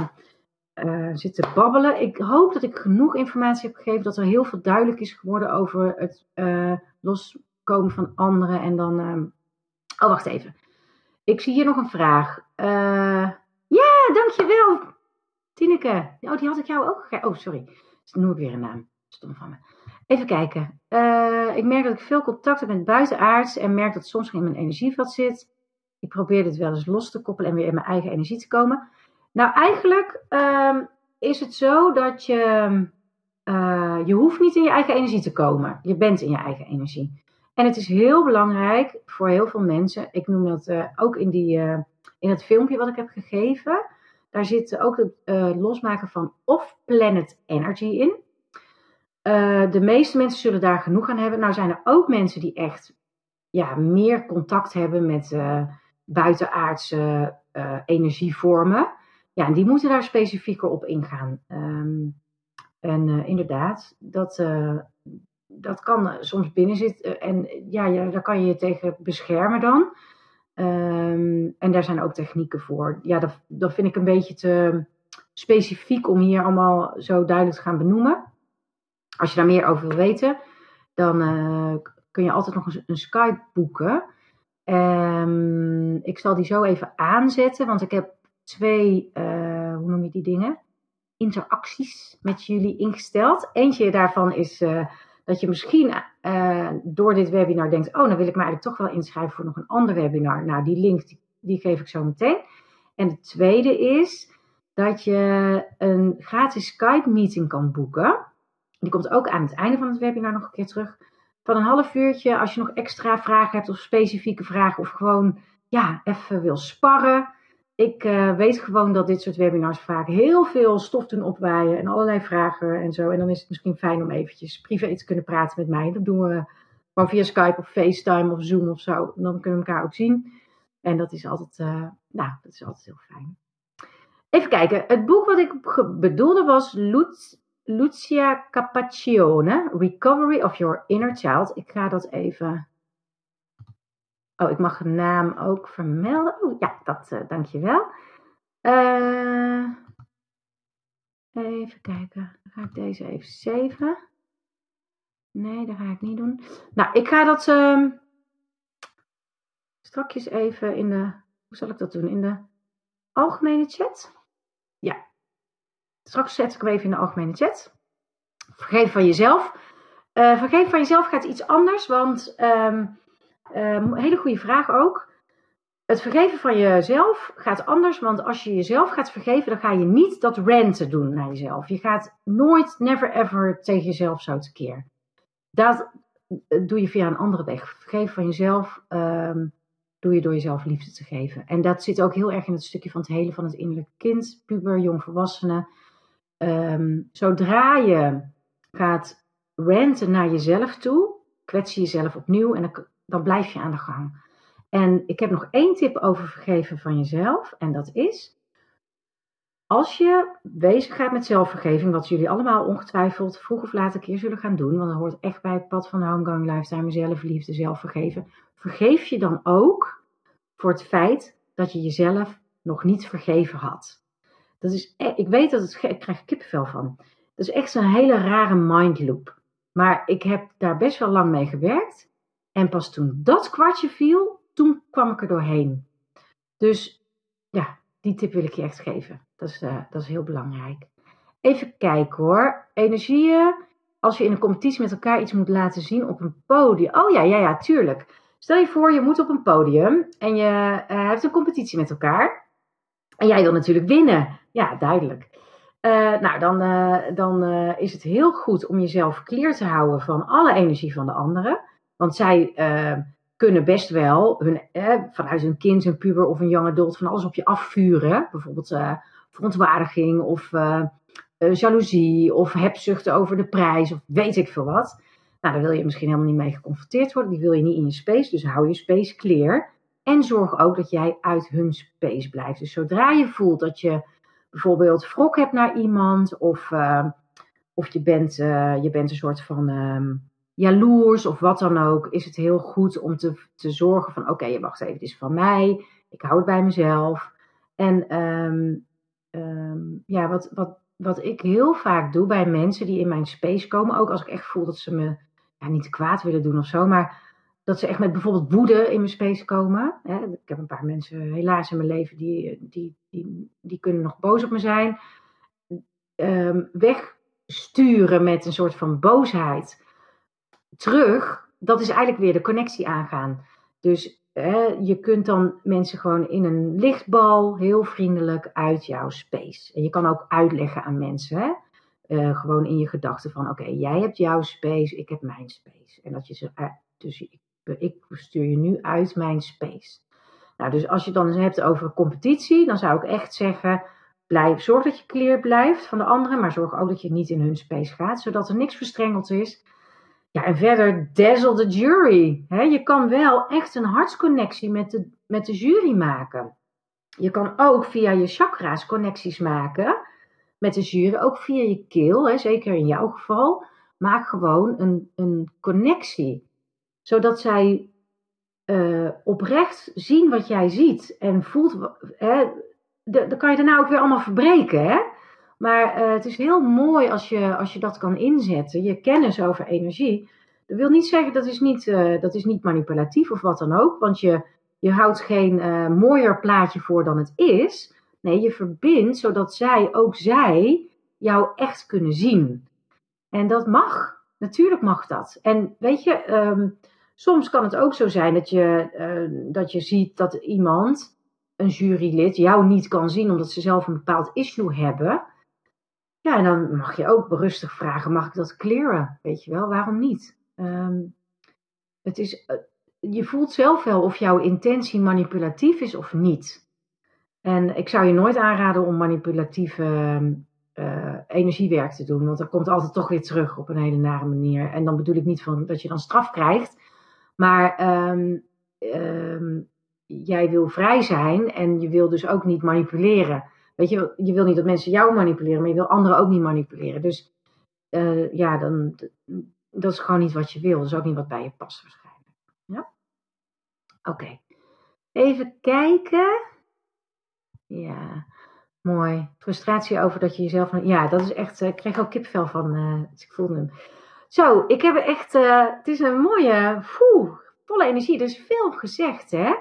uh, zitten babbelen. Ik hoop dat ik genoeg informatie heb gegeven, dat er heel veel duidelijk is geworden over het uh, loskomen van anderen. En dan. Uh... Oh, wacht even. Ik zie hier nog een vraag. Uh, ja, dankjewel, Tineke. Oh, die had ik jou ook gegeven. Oh, sorry. Noem ik weer een naam. Stom van me. Even kijken. ik merk dat ik veel contact heb met buitenaards en merk dat soms in mijn energieveld zit. Ik probeer dit wel eens los te koppelen en weer in mijn eigen energie te komen. Nou, eigenlijk um, is het zo dat je, uh, je hoeft niet in je eigen energie te komen. Je bent in je eigen energie. En het is heel belangrijk voor heel veel mensen. Ik noem dat uh, ook in, die, uh, in het filmpje wat ik heb gegeven. Daar zit ook het losmaken van off-planet energy in. de meeste mensen zullen daar genoeg aan hebben. Nou zijn er ook mensen die echt ja, meer contact hebben met buitenaardse energievormen ja, en die moeten daar specifieker op ingaan. Um, en uh, inderdaad, dat, uh, dat kan soms binnen zitten. En ja, ja, daar kan je je tegen beschermen dan. Um, en daar zijn ook technieken voor. Ja, dat, dat vind ik een beetje te specifiek om hier allemaal zo duidelijk te gaan benoemen. Als je daar meer over wil weten, dan kun je altijd nog een, Skype boeken. Um, ik zal die zo even aanzetten, want ik heb twee, uh, hoe noem je die dingen? Interacties met jullie ingesteld. Eentje daarvan is uh, dat je misschien uh, door dit webinar denkt: Oh, dan wil ik me eigenlijk toch wel inschrijven voor nog een ander webinar. Nou, die link die, die geef ik zo meteen. En de tweede is dat je een gratis Skype-meeting kan boeken. Die komt ook aan het einde van het webinar nog een keer terug. Van een half uurtje, als je nog extra vragen hebt of specifieke vragen of gewoon ja, even wil sparren. Ik uh, weet gewoon dat dit soort webinars vaak heel veel stof doen opwaaien en allerlei vragen en zo. En dan is het misschien fijn om eventjes privé te kunnen praten met mij. Dat doen we gewoon via Skype of FaceTime of Zoom of zo. Dan kunnen we elkaar ook zien. En dat is altijd, uh, nou, dat is altijd heel fijn. Even kijken. Het boek wat ik bedoelde was Lucia Capaccione, Recovery of Your Inner Child. Ik ga dat even. Oh, ik mag de naam ook vermelden. Oh ja, dat, uh, dankjewel. Uh, even kijken. Dan ga ik deze even zeven. Nee, dat ga ik niet doen. Nou, ik ga dat uh, strakjes even in de. Hoe zal ik dat doen? In de algemene chat. Ja. Straks zet ik hem even in de algemene chat. Vergeef van jezelf. Uh, vergeef van jezelf gaat iets anders, want um, um, hele goede vraag ook. Het vergeven van jezelf gaat anders, want als je jezelf gaat vergeven, dan ga je niet dat ranten doen naar jezelf. Je gaat nooit, never ever tegen jezelf zo tekeer. Dat doe je via een andere weg. Vergeven van jezelf um, doe je door jezelf liefde te geven. En dat zit ook heel erg in het stukje van het hele van het innerlijke kind, puber, jongvolwassene. Um, zodra je gaat ranten naar jezelf toe, kwets je jezelf opnieuw en dan, dan blijf je aan de gang. En ik heb nog één tip over vergeven van jezelf. En dat is, als je bezig gaat met zelfvergeving, wat jullie allemaal ongetwijfeld vroeg of laat een keer zullen gaan doen, want dat hoort echt bij het pad van de homegoing lifetime, zelfliefde, zelfvergeven. Vergeef je dan ook voor het feit dat je jezelf nog niet vergeven had. Dat is, e- ik weet dat het, ik krijg kippenvel van. Dat is echt zo'n hele rare mindloop. Maar ik heb daar best wel lang mee gewerkt. En pas toen dat kwartje viel, toen kwam ik er doorheen. Dus ja, die tip wil ik je echt geven. Dat is, uh, dat is heel belangrijk. Even kijken hoor. Energieën. Als je in een competitie met elkaar iets moet laten zien op een podium. Oh ja, ja, ja, tuurlijk. Stel je voor, je moet op een podium en je uh, hebt een competitie met elkaar. En jij wil natuurlijk winnen. Ja, duidelijk. Uh, nou, dan, dan is het heel goed om jezelf clear te houden van alle energie van de anderen. Want zij kunnen best wel hun, vanuit hun kind, een puber of een young adult van alles op je afvuren. Bijvoorbeeld verontwaardiging of jaloezie of hebzucht over de prijs of weet ik veel wat. Nou, daar wil je misschien helemaal niet mee geconfronteerd worden. Die wil je niet in je space. Dus hou je space clear. En zorg ook dat jij uit hun space blijft. Dus zodra je voelt dat je bijvoorbeeld wrok hebt naar iemand. Of, uh, of je, bent, uh, je bent een soort van um, jaloers of wat dan ook. Is het heel goed om te, te zorgen van oké, okay, wacht even, het is van mij. Ik hou het bij mezelf. En um, um, ja, wat, wat, wat ik heel vaak doe bij mensen die in mijn space komen. Ook als ik echt voel dat ze me ja, niet kwaad willen doen of zo, maar dat ze echt met bijvoorbeeld woede in mijn space komen. Ik heb een paar mensen helaas in mijn leven die, die, die, die kunnen nog boos op me zijn. Um, wegsturen met een soort van boosheid terug, dat is eigenlijk weer de connectie aangaan. Dus hè, je kunt dan mensen gewoon in een lichtbal heel vriendelijk uit jouw space. En je kan ook uitleggen aan mensen. Hè? Uh, gewoon in je gedachten van oké, jij hebt jouw space, ik heb mijn space. En dat je ze, uh, dus ik, ik stuur je nu uit mijn space. Nou, dus als je dan hebt over competitie, dan zou ik echt zeggen, blijf, zorg dat je clear blijft van de anderen, maar zorg ook dat je niet in hun space gaat, zodat er niks verstrengeld is. Ja, en verder dazzle the jury. Je kan wel echt een hartsconnectie met de, met de jury maken. Je kan ook via je chakra's connecties maken met de jury, ook via je keel, zeker in jouw geval, maak gewoon een, een connectie. Zodat zij uh, oprecht zien wat jij ziet en voelt. Dan kan je daarna ook weer allemaal verbreken. Hè? Maar uh, het is heel mooi als je, als je dat kan inzetten, je kennis over energie, Dat wil niet zeggen dat is niet, uh, dat is niet manipulatief of wat dan ook, want je, je houdt geen uh, mooier plaatje voor dan het is. Nee, je verbindt zodat zij, ook zij, jou echt kunnen zien. En dat mag. Natuurlijk mag dat. En weet je, um, soms kan het ook zo zijn dat je, dat je ziet dat iemand, een jurylid, jou niet kan zien omdat ze zelf een bepaald issue hebben. Ja, en dan mag je ook berustig vragen: mag ik dat clearen? Weet je wel, waarom niet? Um, het is, uh, je voelt zelf wel of jouw intentie manipulatief is of niet. En ik zou je nooit aanraden om manipulatieve uh, energiewerk te doen, want dat komt altijd toch weer terug op een hele nare manier. En dan bedoel ik niet van dat je dan straf krijgt, maar um, jij wil vrij zijn en je wil dus ook niet manipuleren. Weet je, je wil niet dat mensen jou manipuleren, maar je wil anderen ook niet manipuleren. Dus uh, ja, dan, dat is gewoon niet wat je wil. Dat is ook niet wat bij je past waarschijnlijk. Ja? Oké. Even kijken. Ja, mooi. Frustratie over dat je jezelf... Ja, dat is echt... Ik kreeg ook kipvel van... Uh, ik voelde hem. Zo, ik heb echt... Het is een mooie... Poeh, volle energie. Er is veel gezegd, hè?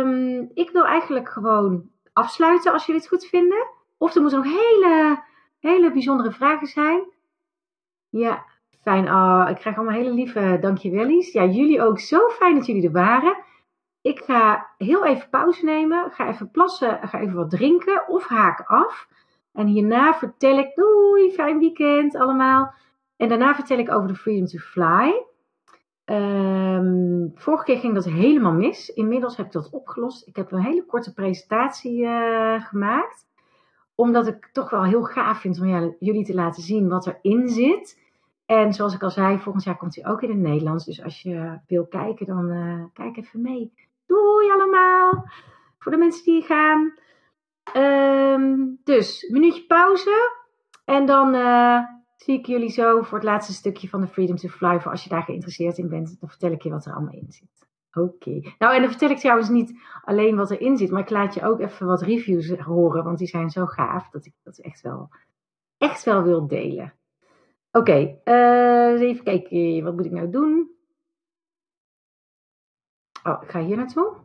Um, ik wil eigenlijk gewoon afsluiten als jullie het goed vinden. Of er moeten nog hele, hele bijzondere vragen zijn. Ja, fijn. Oh, ik krijg allemaal hele lieve dankjewellies. Ja, jullie ook. Zo fijn dat jullie er waren. Ik ga heel even pauze nemen. Ga even plassen. Ga even wat drinken. Of haak af. En hierna vertel ik. Doei, fijn weekend allemaal. En daarna vertel ik over de Freedom to Fly. Um, vorige keer ging dat helemaal mis. Inmiddels heb ik dat opgelost. Ik heb een hele korte presentatie uh, gemaakt. Omdat ik toch wel heel gaaf vind om jullie te laten zien wat erin zit. En zoals ik al zei, volgend jaar komt hij ook in het Nederlands. Dus als je wil kijken, dan uh, kijk even mee. Doei allemaal! Voor de mensen die gaan. Um, dus, minuutje pauze. En dan uh, zie ik jullie zo voor het laatste stukje van de Freedom to Fly. Voor als je daar geïnteresseerd in bent, dan vertel ik je wat er allemaal in zit. Oké. Nou, en dan vertel ik trouwens niet alleen wat erin zit, maar ik laat je ook even wat reviews horen, want die zijn zo gaaf dat ik dat echt wel, echt wel wil delen. Oké, uh, even kijken. Wat moet ik nou doen? Oh, ik ga hier naartoe.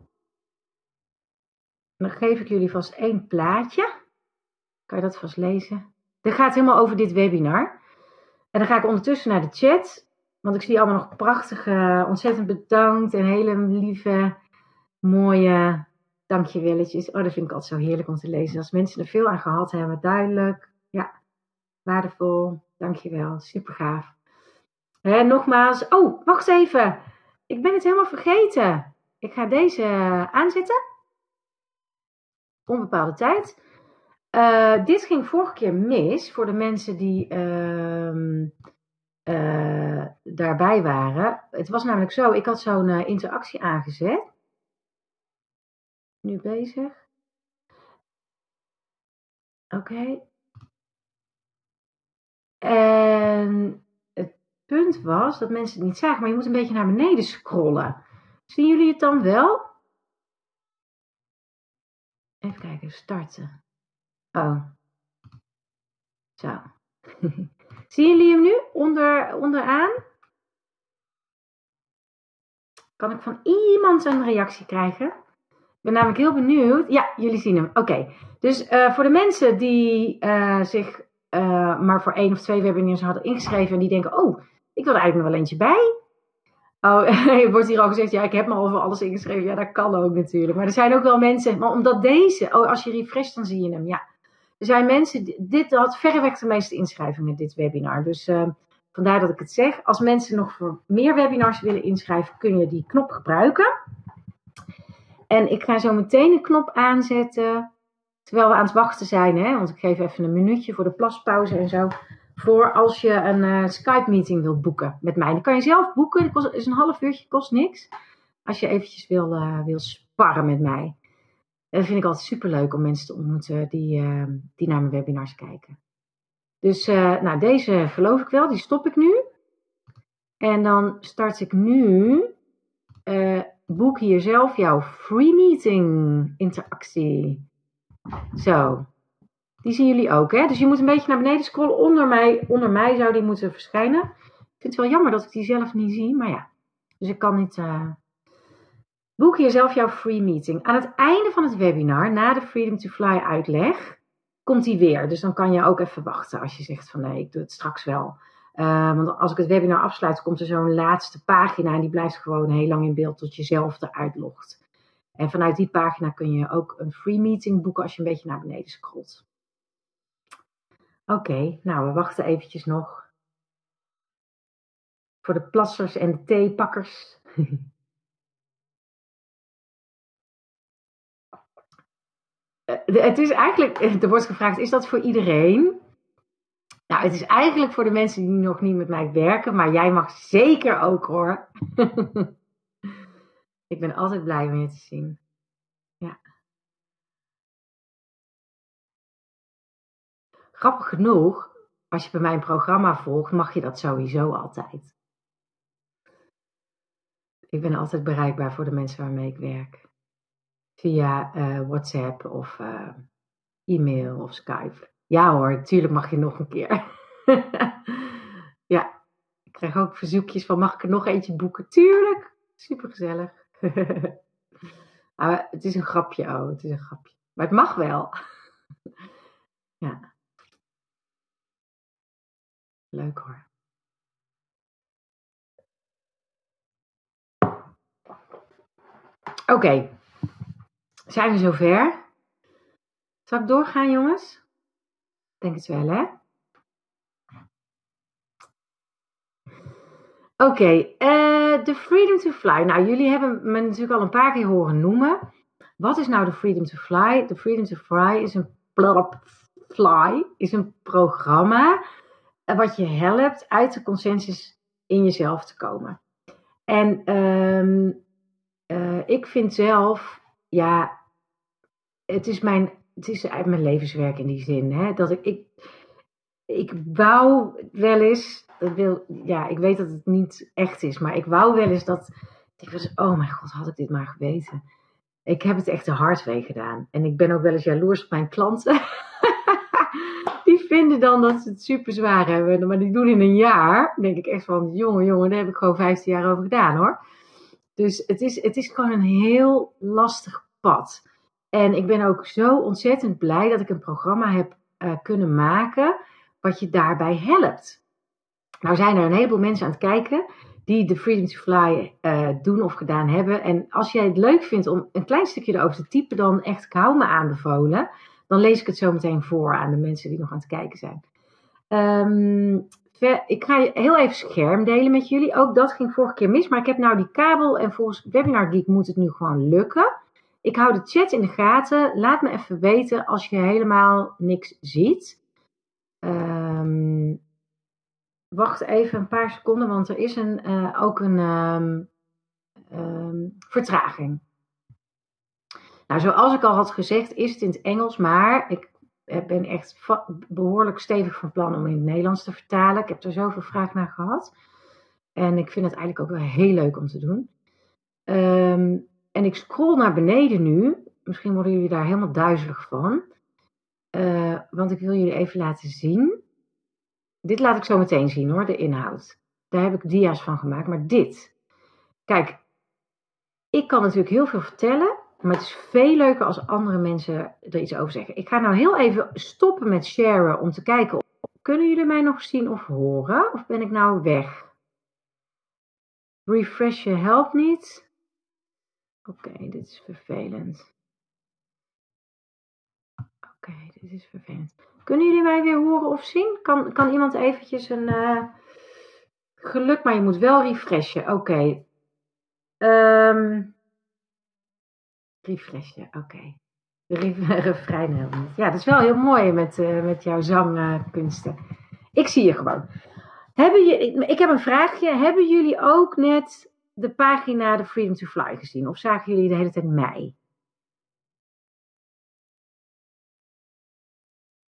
Dan geef ik jullie vast één plaatje. Kan je dat vast lezen? Dit gaat helemaal over dit webinar. En dan ga ik ondertussen naar de chat. Want ik zie allemaal nog prachtige, ontzettend bedankt en hele lieve, mooie dankjewelletjes. Oh, dat vind ik altijd zo heerlijk om te lezen. Als mensen er veel aan gehad hebben, duidelijk. Ja, waardevol. Dankjewel, super gaaf. Hè, nogmaals, oh, wacht even. Ik ben het helemaal vergeten. Ik ga deze aanzetten. Onbepaalde tijd. Uh, dit ging vorige keer mis voor de mensen die uh, uh, daarbij waren. Het was namelijk zo, ik had zo'n eh, interactie aangezet. Nu bezig. Oké. En het punt was dat mensen het niet zagen, maar je moet een beetje naar beneden scrollen. Zien jullie het dan wel? Even kijken, starten. Oh. Zo. Zien jullie hem nu onder, onderaan? Kan ik van iemand een reactie krijgen? Ik ben namelijk heel benieuwd. Ja, jullie zien hem. Oké. Dus uh, voor de mensen die uh, zich uh, maar voor één of twee webinars hadden ingeschreven en die denken, oh, ik wil er eigenlijk nog wel eentje bij. Oh, wordt hier al gezegd, ja, ik heb me al voor alles ingeschreven. Ja, dat kan ook natuurlijk. Maar er zijn ook wel mensen, maar omdat deze, oh, als je refresht, dan zie je hem, ja. Er zijn mensen, dit had verreweg de meeste inschrijvingen, dit webinar. Dus uh, vandaar dat ik het zeg. Als mensen nog voor meer webinars willen inschrijven, kun je die knop gebruiken. En ik ga zo meteen een knop aanzetten terwijl we aan het wachten zijn, hè, want ik geef even een minuutje voor de plaspauze en zo, voor als je een uh, Skype-meeting wilt boeken met mij. Dan kan je zelf boeken, het is een half uurtje, kost niks. Als je eventjes wil, uh, wil sparren met mij. Dat vind ik altijd super leuk om mensen te ontmoeten die, uh, die naar mijn webinars kijken. Dus nou, deze geloof ik wel, die stop ik nu. En dan start ik nu, boek hier zelf jouw free meeting interactie. Zo. Die zien jullie ook, hè? Dus je moet een beetje naar beneden scrollen. Onder mij, onder mij zou die moeten verschijnen. vind het wel jammer dat ik die zelf niet zie, maar ja. Dus ik kan niet. Uh... Boek jezelf jouw free meeting. Aan het einde van het webinar, na de Freedom to Fly uitleg, komt die weer. Dus dan kan je ook even wachten als je zegt van nee, ik doe het straks wel. Uh, want als ik het webinar afsluit, komt er zo'n laatste pagina en die blijft gewoon heel lang in beeld tot je zelf eruit logt. En vanuit die pagina kun je ook een free meeting boeken als je een beetje naar beneden scrolt. Oké, nou we wachten eventjes nog. Voor de plassers en de theepakkers. het is eigenlijk, er wordt gevraagd, is dat voor iedereen? Nou, het is eigenlijk voor de mensen die nog niet met mij werken, maar jij mag zeker ook hoor. Ik ben altijd blij om je te zien. Ja. Grappig genoeg, als je bij mijn programma volgt, mag je dat sowieso altijd. Ik ben altijd bereikbaar voor de mensen waarmee ik werk. Via uh, WhatsApp of uh, e-mail of Skype. Ja hoor, natuurlijk mag je nog een keer. ja, ik krijg ook verzoekjes van mag ik er nog eentje boeken? Tuurlijk, super gezellig. maar het is een grapje, oh, het is een grapje. Maar het mag wel. ja. Leuk hoor. Oké, zijn we zover? Zal ik doorgaan, jongens? Denk het wel, hè? Oké, okay, uh, de Freedom to Fly. Nou, jullie hebben me natuurlijk al een paar keer horen noemen. Wat is nou de Freedom to Fly? De Freedom to Fly is een, fly, is een programma eh, wat je helpt uit de consensus in jezelf te komen. En um, uh, ik vind zelf, ja, het is mijn, het is uit mijn levenswerk in die zin. Hè, dat ik, ik, ik wou wel eens wil, ja, ik weet dat het niet echt is, maar ik wou wel eens dat. Ik was, oh mijn god, had ik dit maar geweten. Ik heb het echt de hard gedaan. En ik ben ook wel eens jaloers op mijn klanten. die vinden dan dat ze het super zwaar hebben. Maar die doen in een jaar. Denk ik echt van, jongen, jongen, daar heb ik gewoon 15 jaar over gedaan hoor. Dus het is, het is gewoon een heel lastig pad. En ik ben ook zo ontzettend blij dat ik een programma heb uh, kunnen maken. wat je daarbij helpt. Nou zijn er een heleboel mensen aan het kijken die de Freedom to Fly uh, doen of gedaan hebben. En als jij het leuk vindt om een klein stukje erover te typen, dan echt ik hou me aanbevolen. Dan lees ik het zo meteen voor aan de mensen die nog aan het kijken zijn. Um, ik ga heel even scherm delen met jullie. Ook dat ging vorige keer mis, maar ik heb nou die kabel en volgens Webinar Geek moet het nu gewoon lukken. Ik hou de chat in de gaten. Laat me even weten als je helemaal niks ziet. Um, wacht even een paar seconden, want er is een, uh, ook een um, um, vertraging. Nou, zoals ik al had gezegd, is het in het Engels, maar ik ben echt behoorlijk stevig van plan om in het Nederlands te vertalen. Ik heb er zoveel vraag naar gehad. En ik vind het eigenlijk ook wel heel leuk om te doen. En ik scroll naar beneden nu. Misschien worden jullie daar helemaal duizelig van. Uh, want ik wil jullie even laten zien dit laat ik zo meteen zien hoor, de inhoud. Daar heb ik dia's van gemaakt, maar dit. Kijk, ik kan natuurlijk heel veel vertellen, maar het is veel leuker als andere mensen er iets over zeggen. Ik ga nou heel even stoppen met sharen om te kijken. Kunnen jullie mij nog zien of horen? Of ben ik nou weg? Refreshen helpt niet. Oké, dit is vervelend. Oké, dit is vervelend. Kunnen jullie mij weer horen of zien? Kan, kan iemand eventjes een uh, geluk, maar je moet wel refreshen. Oké. Um, refreshen, oké. Okay. Refrein helemaal. Ja, dat is wel heel mooi met, uh, met jouw zangkunsten. Ik zie je gewoon. Hebben je, ik heb een vraagje. Hebben jullie ook net de pagina The Freedom to Fly gezien? Of zagen jullie de hele tijd mij?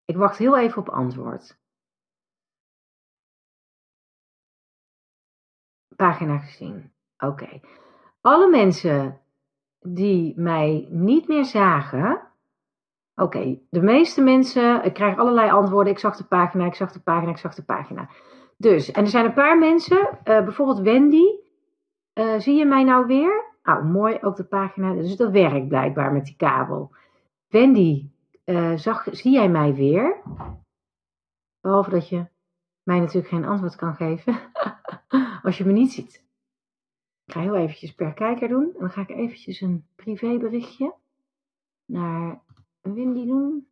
Ik wacht heel even op antwoord. Pagina gezien. Oké. Alle mensen die mij niet meer zagen. Oké, de meeste mensen, ik krijg allerlei antwoorden. Ik zag de pagina, ik zag de pagina, ik zag de pagina. Dus, en er zijn een paar mensen, bijvoorbeeld Wendy. Zie je mij nou weer? Nou, mooi, ook de pagina. Dus dat werkt blijkbaar met die kabel. Wendy, zag, zie jij mij weer? Behalve dat je mij natuurlijk geen antwoord kan geven als je me niet ziet. Ik ga heel eventjes per kijker doen. En dan ga ik eventjes een privéberichtje naar Windy doen.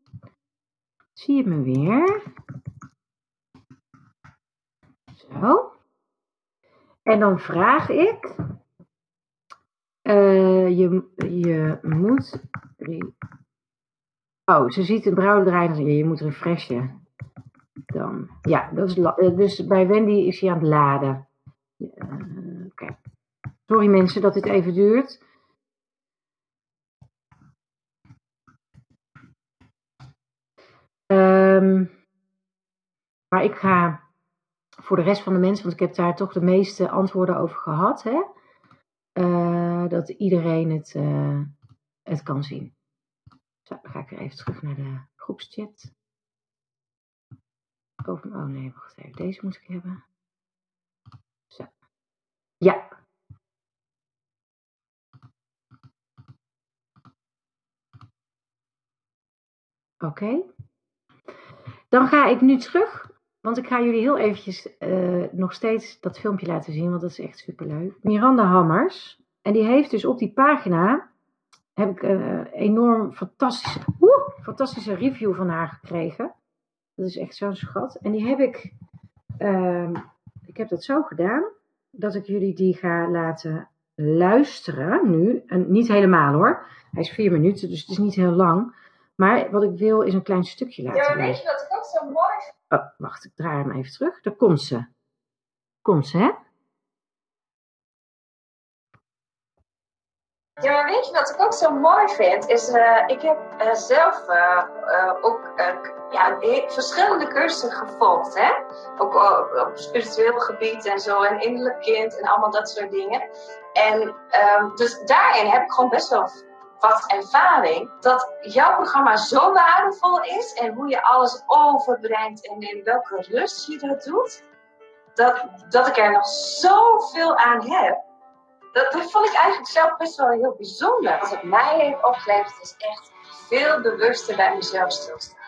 Zie je me weer? Zo. En dan vraag ik. Uh, je, je moet. Oh, ze ziet een bruine draai. Je moet refreshen dan. Ja, dat is eh, dus bij Wendy is hij aan het laden. Uh, Sorry mensen dat dit even duurt. Um, maar ik ga voor de rest van de mensen, want ik heb daar toch de meeste antwoorden over gehad, hè, uh, dat iedereen het, uh, het kan zien. Zo, dan ga ik weer even terug naar de groepschat. Oh nee, wacht even. Deze moet ik hebben. Zo. Ja. Oké. Dan ga ik nu terug, want ik ga jullie heel eventjes uh, nog steeds dat filmpje laten zien, want dat is echt superleuk. Miranda Hammers. En die heeft dus op die pagina, heb ik een uh, enorm fantastische, fantastische review van haar gekregen. Dat is echt zo'n schat. En die heb ik, uh, ik heb dat zo gedaan, dat ik jullie die ga laten luisteren nu. En niet helemaal hoor. Hij is vier minuten, dus het is niet heel lang. Maar wat ik wil is een klein stukje laten Ja, maar weet je wat ik ook zo mooi Oh, wacht, ik draai hem even terug. Daar komt ze. Komt ze, hè? Ja, maar weet je wat ik ook zo mooi vind? Is, uh, ik heb uh, zelf uh, ook ja, verschillende cursussen gevolgd. Hè? Ook op, spiritueel gebied en zo. En innerlijk kind en allemaal dat soort dingen. En um, dus daarin heb ik gewoon best wel wat ervaring. Dat jouw programma zo waardevol is. En hoe je alles overbrengt. En in welke rust je dat doet. Dat, dat ik er nog zoveel aan heb dat, dat vond ik eigenlijk zelf best wel heel bijzonder. Wat het mij heeft opgeleverd is echt veel bewuster bij mezelf stilstaan.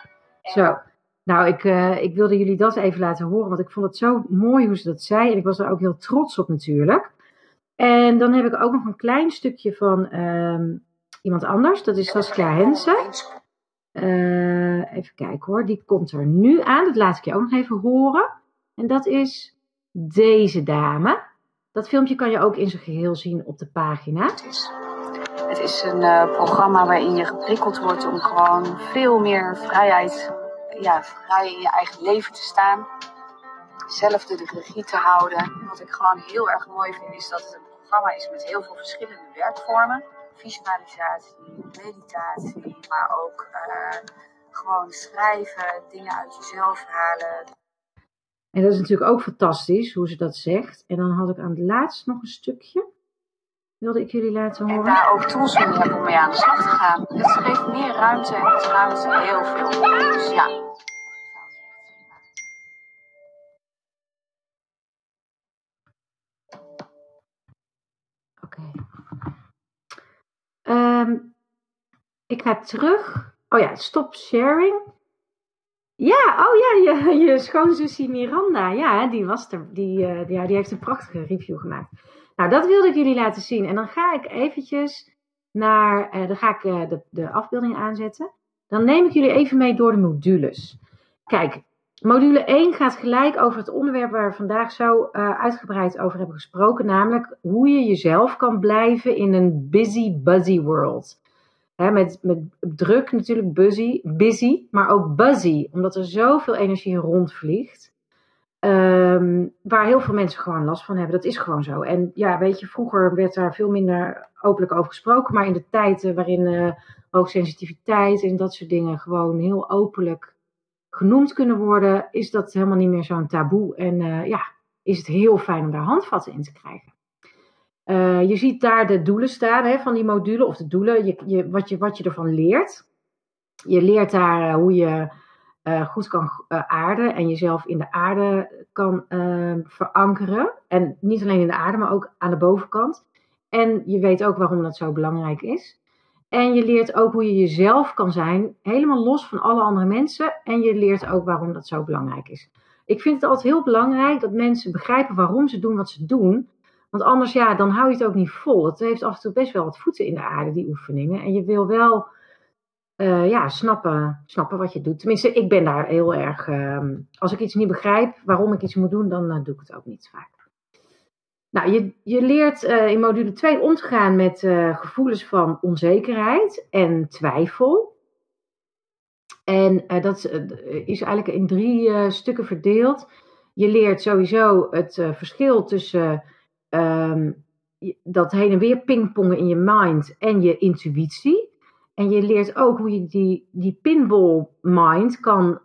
Zo. Nou, ik, uh, ik wilde jullie dat even laten horen, want ik vond het zo mooi hoe ze dat zei. En ik was er ook heel trots op natuurlijk. En dan heb ik ook nog een klein stukje van uh, iemand anders. Dat is Saskia Hensen. Uh, even kijken hoor, die komt er nu aan. Dat laat ik je ook nog even horen. En dat is deze dame. Dat filmpje kan je ook in zijn geheel zien op de pagina. Het is, een uh, programma waarin je geprikkeld wordt om gewoon veel meer vrijheid, ja, vrij in je eigen leven te staan. Zelf de regie te houden. Wat ik gewoon heel erg mooi vind is dat het een programma is met heel veel verschillende werkvormen. Visualisatie, meditatie, maar ook uh, gewoon schrijven, dingen uit jezelf halen. En dat is natuurlijk ook fantastisch hoe ze dat zegt. En dan had ik aan het laatst nog een stukje. Wilde ik jullie laten horen. En daar ook tools voor hebben om mee aan de slag te gaan. Het geeft meer ruimte en het ruimte heel veel. Dus ja. Um, ik ga terug. Oh ja, stop sharing. Ja, oh ja, je, je Miranda. Ja, die was er. Die, uh, ja, die heeft een prachtige review gemaakt. Nou, dat wilde ik jullie laten zien. En dan ga ik eventjes naar, uh, dan ga ik uh, de, de afbeelding aanzetten. Dan neem ik jullie even mee door de modules. Kijk, module 1 gaat gelijk over het onderwerp waar we vandaag zo uitgebreid over hebben gesproken. Namelijk hoe je jezelf kan blijven in een busy, buzzy world met, met druk natuurlijk, busy, busy, maar ook buzzy, omdat er zoveel energie rondvliegt. Um, waar heel veel mensen gewoon last van hebben. Dat is gewoon zo. En ja, weet je, vroeger werd daar veel minder openlijk over gesproken. Maar in de tijden waarin uh, hoogsensitiviteit en dat soort dingen gewoon heel openlijk genoemd kunnen worden, is dat helemaal niet meer zo'n taboe. En uh, ja, is het heel fijn om daar handvatten in te krijgen. Uh, je ziet daar de doelen staan hè, van die module, of de doelen, je, je, wat, je, wat je ervan leert. Je leert daar uh, hoe je eh, goed kan aarden en jezelf in de aarde kan ehm, verankeren. En niet alleen in de aarde, maar ook aan de bovenkant. En je weet ook waarom dat zo belangrijk is. En je leert ook hoe je jezelf kan zijn, helemaal los van alle andere mensen. En je leert ook waarom dat zo belangrijk is. Ik vind het altijd heel belangrijk dat mensen begrijpen waarom ze doen wat ze doen. Want anders, ja, dan hou je het ook niet vol. Het heeft af en toe best wel wat voeten in de aarde, die oefeningen. En je wil wel uh, ja, snappen, snappen wat je doet. Tenminste, ik ben daar heel erg. Uh, als ik iets niet begrijp waarom ik iets moet doen, dan uh, doe ik het ook niet vaak. Nou, je, je leert uh, in module 2 om te gaan met gevoelens van onzekerheid en twijfel. En dat is eigenlijk in drie stukken verdeeld. Je leert sowieso het verschil tussen um, dat heen en weer pingpongen in je mind en je intuïtie. En je leert ook hoe je die, die pinball mind kan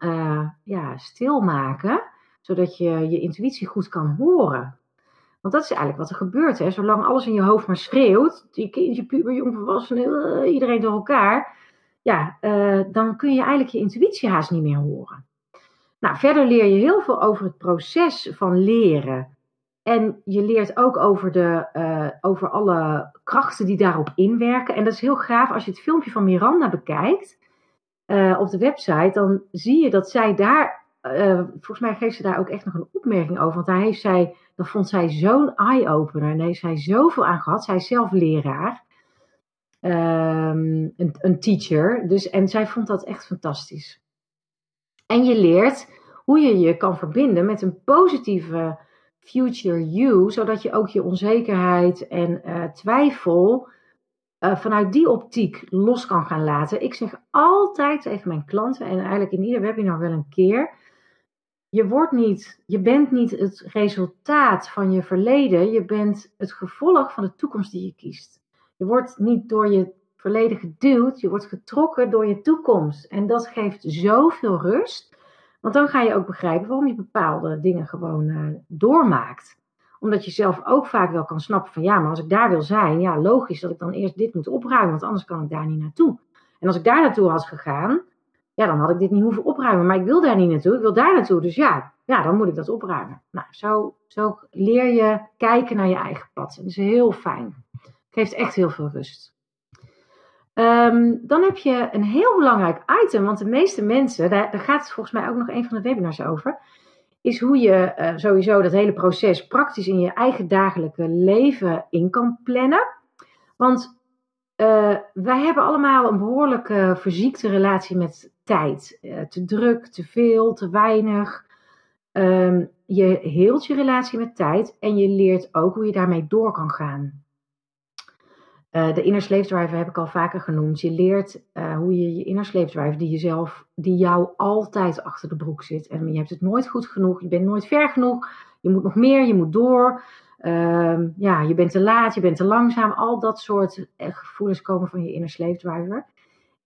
ja, stilmaken, zodat je je intuïtie goed kan horen. Want dat is eigenlijk wat er gebeurt. Hè? Zolang alles in je hoofd maar schreeuwt, je kindje, puber, jongvolwassenen, uh, iedereen door elkaar, ja, uh, dan kun je eigenlijk je intuïtie haast niet meer horen. Nou, verder leer je heel veel over het proces van leren. En je leert ook over, de, uh, over alle krachten die daarop inwerken. En dat is heel gaaf als je het filmpje van Miranda bekijkt op de website. Dan zie je dat zij daar, uh, volgens mij geeft ze daar ook echt nog een opmerking over. Want daar zij, dat vond zij zo'n eye-opener. En daar heeft zij zoveel aan gehad. Zij is zelf leraar. Um, een, een teacher. Dus, en zij vond dat echt fantastisch. En je leert hoe je je kan verbinden met een positieve future you, zodat je ook je onzekerheid en uh, twijfel uh, vanuit die optiek los kan gaan laten. Ik zeg altijd tegen mijn klanten en eigenlijk in ieder webinar wel een keer. Je, wordt niet, je bent niet het resultaat van je verleden, je bent het gevolg van de toekomst die je kiest. Je wordt niet door je verleden geduwd, je wordt getrokken door je toekomst. En dat geeft zoveel rust. Want dan ga je ook begrijpen waarom je bepaalde dingen gewoon uh, doormaakt. Omdat je zelf ook vaak wel kan snappen van ja, maar als ik daar wil zijn, ja, logisch dat ik dan eerst dit moet opruimen, want anders kan ik daar niet naartoe. En als ik daar naartoe had gegaan, ja, dan had ik dit niet hoeven opruimen. Maar ik wil daar niet naartoe, ik wil daar naartoe. Dus ja, ja dan moet ik dat opruimen. Nou, zo, zo leer je kijken naar je eigen pad. Dat is heel fijn. Geeft echt heel veel rust. Um, dan heb je een heel belangrijk item, want de meeste mensen, daar, daar, gaat het volgens mij ook nog een van de webinars over, is hoe je uh, sowieso dat hele proces praktisch in je eigen dagelijke leven in kan plannen. Want uh, wij hebben allemaal een behoorlijke verziekte relatie met tijd. Uh, te druk, te veel, te weinig. Um, je heelt je relatie met tijd en je leert ook hoe je daarmee door kan gaan. Uh, de inner slave heb ik al vaker genoemd. Je leert uh, hoe je je inner slave die jezelf, die jou altijd achter de broek zit. En je hebt het nooit goed genoeg, je bent nooit ver genoeg. Je moet nog meer, je moet door. Uh, ja, je bent te laat, je bent te langzaam. Al dat soort eh, gevoelens komen van je inner slave.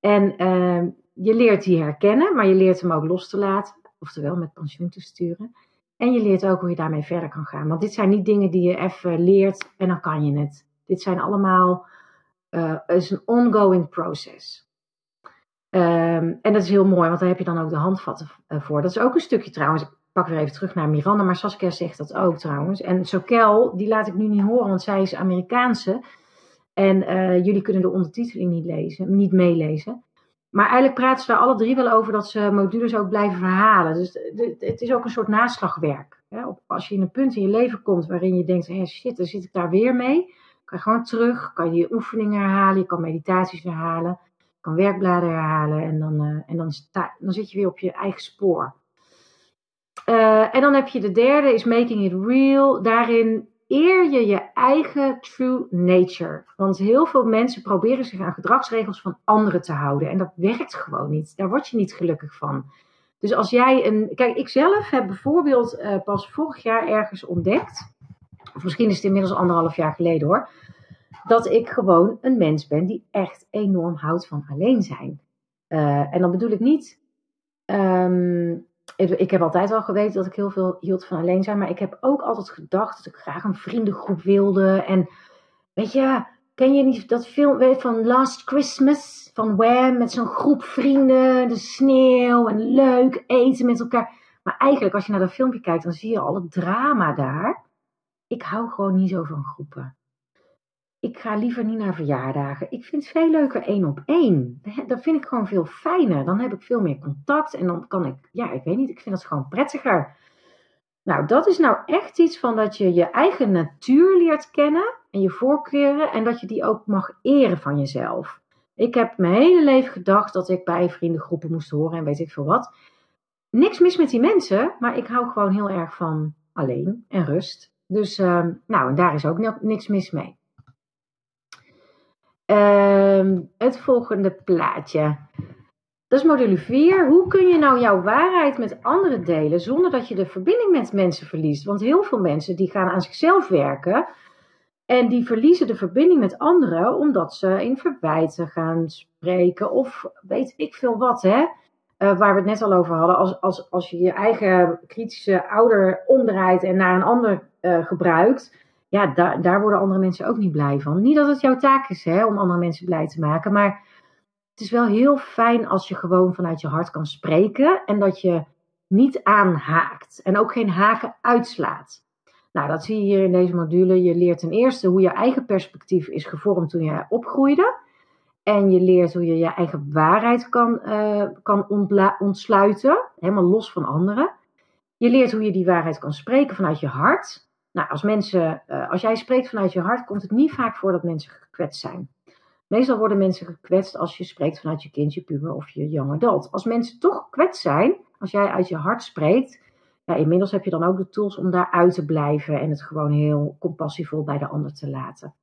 En ehm, je leert die herkennen, maar je leert hem ook los te laten. Oftewel met pensioen te sturen. En je leert ook hoe je daarmee verder kan gaan. Want dit zijn niet dingen die je even leert en dan kan je het. Dit zijn allemaal uh, is een ongoing process. Um, en dat is heel mooi, want daar heb je dan ook de handvatten uh, voor. Dat is ook een stukje trouwens. Ik pak weer even terug naar Miranda, maar Saskia zegt dat ook trouwens. En Sokel, die laat ik nu niet horen, want zij is Amerikaanse. En uh, jullie kunnen de ondertiteling niet lezen, niet meelezen. Maar eigenlijk praten ze daar alle drie wel over dat ze modules ook blijven verhalen. Dus het is ook een soort naslagwerk. Als je in een punt in je leven komt waarin je denkt, hey, shit, dan zit ik daar weer mee kan je gewoon terug, kan je oefeningen herhalen, je kan meditaties herhalen, je kan werkbladen herhalen en dan, uh, en dan, dan zit je weer op je eigen spoor. Uh, en dan heb je de derde, is making it real. Daarin eer je je eigen true nature. Want heel veel mensen proberen zich aan gedragsregels van anderen te houden. En dat werkt gewoon niet. Daar word je niet gelukkig van. Dus als jij een. Kijk, ik zelf heb bijvoorbeeld uh, pas vorig jaar ergens ontdekt of misschien is het inmiddels anderhalf jaar geleden hoor, dat ik gewoon een mens ben die echt enorm houdt van alleen zijn. Uh, en dan bedoel ik niet, um, ik, heb altijd wel geweten dat ik heel veel hield van alleen zijn, maar ik heb ook altijd gedacht dat ik graag een vriendengroep wilde. En weet je, ken je niet dat film van Last Christmas van Wham met zo'n groep vrienden, de sneeuw en leuk eten met elkaar. Maar eigenlijk als je naar dat filmpje kijkt, dan zie je al het drama daar. Ik hou gewoon niet zo van groepen. Ik ga liever niet naar verjaardagen. Ik vind het veel leuker één op één. Dat vind ik gewoon veel fijner. Dan heb ik veel meer contact en dan kan ik, ja, ik weet niet, ik vind het gewoon prettiger. Nou, dat is nou echt iets van dat je je eigen natuur leert kennen en je voorkeuren en dat je die ook mag eren van jezelf. Ik heb mijn hele leven gedacht dat ik bij vriendengroepen moest horen en weet ik veel wat. Niks mis met die mensen, maar ik hou gewoon heel erg van alleen en rust. Dus, uh, nou, en daar is ook niks mis mee. Uh, het volgende plaatje. Dat is module 4. Hoe kun je nou jouw waarheid met anderen delen zonder dat je de verbinding met mensen verliest? Want heel veel mensen die gaan aan zichzelf werken en die verliezen de verbinding met anderen omdat ze in verwijten gaan spreken of weet ik veel wat, hè? Uh, waar we het net al over hadden. Als, als, als je je eigen kritische ouder omdraait en naar een ander uh, gebruikt, ja, daar, daar worden andere mensen ook niet blij van. Niet dat het jouw taak is hè, om andere mensen blij te maken, maar het is wel heel fijn als je gewoon vanuit je hart kan spreken en dat je niet aanhaakt en ook geen haken uitslaat. Nou, dat zie je hier in deze module. Je leert ten eerste hoe je eigen perspectief is gevormd toen je opgroeide. En je leert hoe je je eigen waarheid kan, uh, kan ontsluiten, helemaal los van anderen. Je leert hoe je die waarheid kan spreken vanuit je hart. Nou, als, mensen, uh, als jij spreekt vanuit je hart, komt het niet vaak voor dat mensen gekwetst zijn. Meestal worden mensen gekwetst als je spreekt vanuit je kind, je puber of je young adult. Als mensen toch gekwetst zijn, als jij uit je hart spreekt, ja, inmiddels heb je dan ook de tools om daar uit te blijven en het gewoon heel compassievol bij de ander te laten.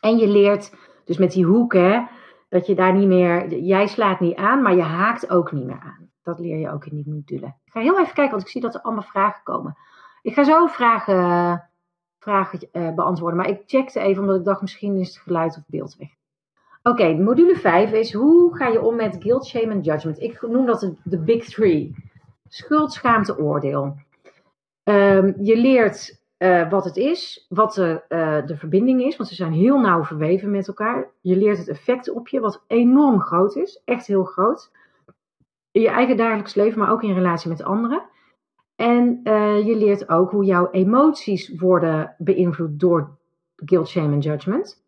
En je leert dus met die hoeken dat je daar niet meer, jij slaat niet aan, maar je haakt ook niet meer aan. Dat leer je ook in die module. Ik ga heel even kijken, want ik zie dat er allemaal vragen komen. Ik ga zo vragen, vragen uh, beantwoorden, maar ik checkte even omdat ik dacht misschien is het geluid of beeld weg. Oké, module 5 is hoe ga je om met guilt, shame en judgment. Ik noem dat de, big three. Schuld, schaamte, oordeel. Um, je leert uh, wat het is, wat de, uh, de verbinding is, want ze zijn heel nauw verweven met elkaar. Je leert het effect op je, wat enorm groot is, echt heel groot. In je eigen dagelijks leven, maar ook in relatie met anderen. En uh, je leert ook hoe jouw emoties worden beïnvloed door guilt, shame en judgment.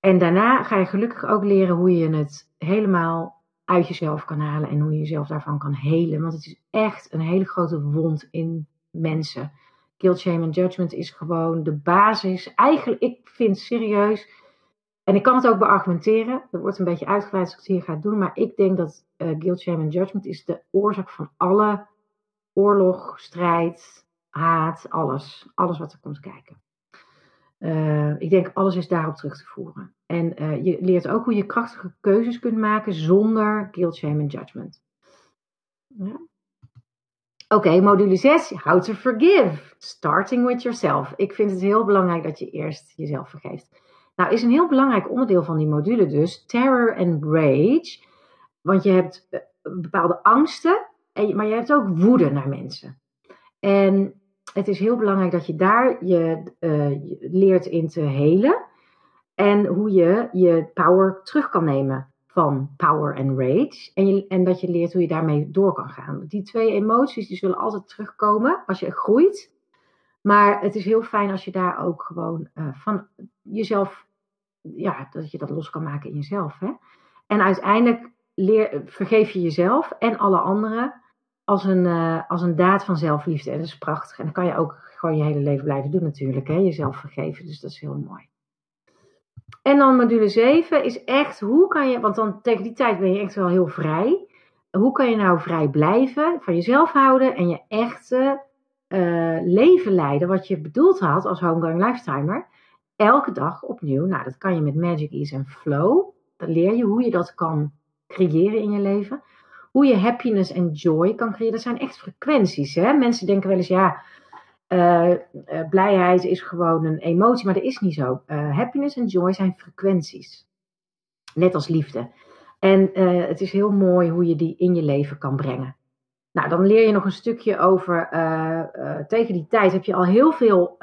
En daarna ga je gelukkig ook leren hoe je het helemaal uit jezelf kan halen en hoe je jezelf daarvan kan helen. Want het is echt een hele grote wond in mensen. Guilt, shame en judgment is gewoon de basis. Eigenlijk, ik vind serieus, en ik kan het ook beargumenteren, dat wordt een beetje uitgebreid als ik hier ga doen, maar ik denk dat uh, guilt, shame en judgment is de oorzaak van alle oorlog, strijd, haat, alles. Alles wat er komt kijken. Uh, ik denk alles is daarop terug te voeren. En uh, je leert ook hoe je krachtige keuzes kunt maken zonder guilt, shame en judgment. Oké, module 6, how to forgive. Starting with yourself. Ik vind het heel belangrijk dat je eerst jezelf vergeeft. Nou, is een heel belangrijk onderdeel van die module dus terror and rage. Want je hebt uh, bepaalde angsten, maar je hebt ook woede naar mensen. En het is heel belangrijk dat je daar je, uh, leert in te helen. En hoe je je power terug kan nemen van power en rage. En, je, en dat je leert hoe je daarmee door kan gaan. Die twee emoties die zullen altijd terugkomen als je groeit. Maar het is heel fijn als je daar ook gewoon uh, van jezelf, ja, dat je dat los kan maken in jezelf. Hè? En uiteindelijk leer, vergeef je jezelf en alle anderen als een, uh, als een daad van zelfliefde. En dat is prachtig. En dat kan je ook gewoon je hele leven blijven doen natuurlijk. Hè? Jezelf vergeven. Dus dat is heel mooi. En dan module 7 is echt, hoe kan je, want dan tegen die tijd ben je echt wel heel vrij. Hoe kan je nou vrij blijven, van jezelf houden en je echte uh, leven leiden wat je bedoeld had als homegoing lifetimer. Elke dag opnieuw. Nou, dat kan je met Magic Ease en Flow. Dan leer je hoe je dat kan creëren in je leven hoe je happiness en joy kan creëren. Dat zijn echt frequenties. Hè? Mensen denken wel eens, ja, uh, blijheid is gewoon een emotie, maar dat is niet zo. Uh, happiness en joy zijn frequenties. Net als liefde. En het is heel mooi hoe je die in je leven kan brengen. Nou, dan leer je nog een stukje over. tegen die tijd heb je al heel veel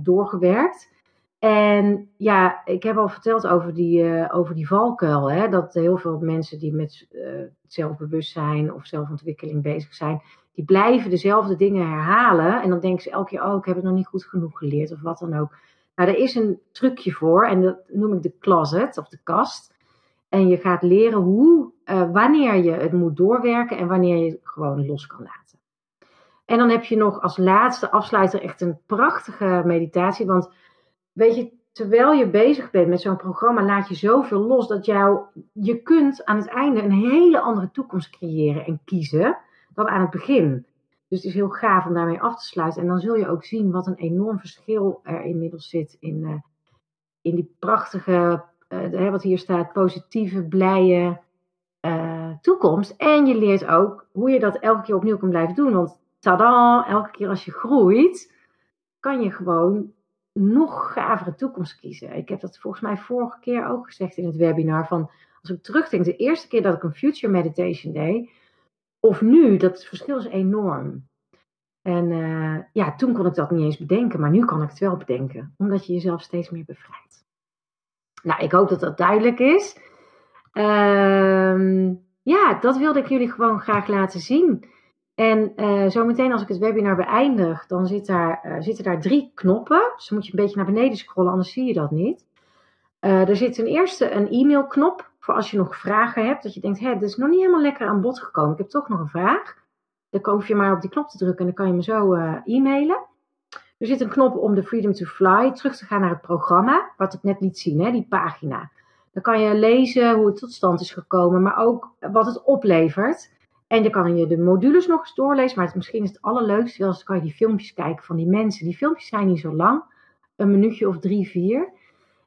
doorgewerkt. En ja, ik heb al verteld over die, uh, over die valkuil. Hè? Dat heel veel mensen die met uh, zelfbewustzijn of zelfontwikkeling bezig zijn, die blijven dezelfde dingen herhalen. En dan denken ze elke keer, oh, ik heb het nog niet goed genoeg geleerd of wat dan ook. Nou, er is een trucje voor en dat noem ik de closet of de kast. En je gaat leren hoe, uh, wanneer je het moet doorwerken en wanneer je het gewoon los kan laten. En dan heb je nog als laatste afsluiter echt een prachtige meditatie. Want weet je, terwijl je bezig bent met zo'n programma, laat je zoveel los dat jou, je kunt aan het einde een hele andere toekomst creëren en kiezen dan aan het begin. Dus het is heel gaaf om daarmee af te sluiten. En dan zul je ook zien wat een enorm verschil er inmiddels zit in, uh, in die prachtige, uh, wat hier staat, positieve, blije uh, toekomst. En je leert ook hoe je dat elke keer opnieuw kan blijven doen. Want tada, elke keer als je groeit, kan je gewoon nog gavere toekomst kiezen. Ik heb dat volgens mij vorige keer ook gezegd in het webinar. Van als ik terugdenk, de eerste keer dat ik een future meditation deed, of nu, dat verschil is enorm. En uh, ja, toen kon ik dat niet eens bedenken, maar nu kan ik het wel bedenken, omdat je jezelf steeds meer bevrijdt. Nou, ik hoop dat dat duidelijk is. Uh, ja, dat wilde ik jullie gewoon graag laten zien. En uh, zometeen als ik het webinar beëindig, dan zit daar, uh, zitten daar drie knoppen. Dus dan moet je een beetje naar beneden scrollen, anders zie je dat niet. Uh, er zit ten eerste een e-mailknop voor als je nog vragen hebt. Dat je denkt, dit is nog niet helemaal lekker aan bod gekomen. Ik heb toch nog een vraag. Dan hoef je maar op die knop te drukken en dan kan je me zo e-mailen. Er zit een knop om de Freedom to Fly terug te gaan naar het programma. Wat ik net liet zien, hè, die pagina. Dan kan je lezen hoe het tot stand is gekomen, maar ook wat het oplevert. En dan kan je de modules nog eens doorlezen. Maar het, misschien is het allerleukste wel eens kan je die filmpjes kijken van die mensen. Die filmpjes zijn niet zo lang. Een minuutje of drie, vier.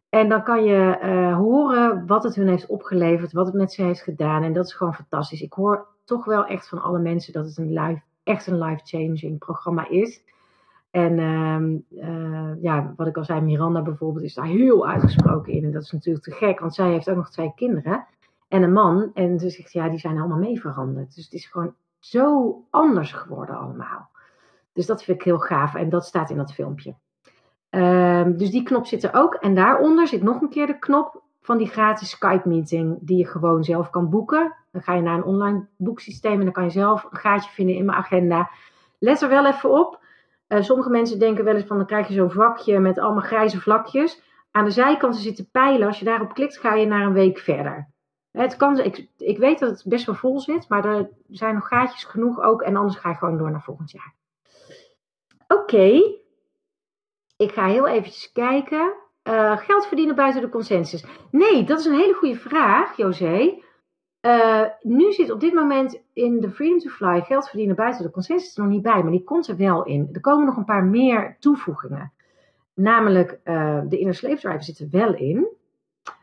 En dan kan je uh, horen wat het hun heeft opgeleverd. Wat het met ze heeft gedaan. En dat is gewoon fantastisch. Ik hoor toch wel echt van alle mensen dat het een live, echt een life-changing programma is. En uh, uh, ja, wat ik al zei, Miranda bijvoorbeeld is daar heel uitgesproken in. En dat is natuurlijk te gek, want zij heeft ook nog twee kinderen en een man. En ze zegt, ja, die zijn allemaal mee veranderd. Dus het is gewoon zo anders geworden allemaal. Dus dat vind ik heel gaaf. En dat staat in dat filmpje. Um, dus die knop zit er ook. En daaronder zit nog een keer de knop van die gratis Skype meeting. Die je gewoon zelf kan boeken. Dan ga je naar een online boeksysteem. En dan kan je zelf een gaatje vinden in mijn agenda. Let er wel even op. Uh, sommige mensen denken wel eens van dan krijg je zo'n vakje met allemaal grijze vlakjes. Aan de zijkanten zitten pijlen. Als je daarop klikt ga je naar een week verder. Het kan, ik, ik weet dat het best wel vol zit, maar er zijn nog gaatjes genoeg ook. En anders ga je gewoon door naar volgend jaar. Oké, ik ga heel eventjes kijken. Uh, geld verdienen buiten de consensus. Nee, dat is een hele goede vraag, José. Uh, nu zit op dit moment in de Freedom to Fly geld verdienen buiten de consensus er nog niet bij, maar die komt er wel in. Er komen nog een paar meer toevoegingen. Namelijk, uh, de Inner Slave Drive zit er wel in.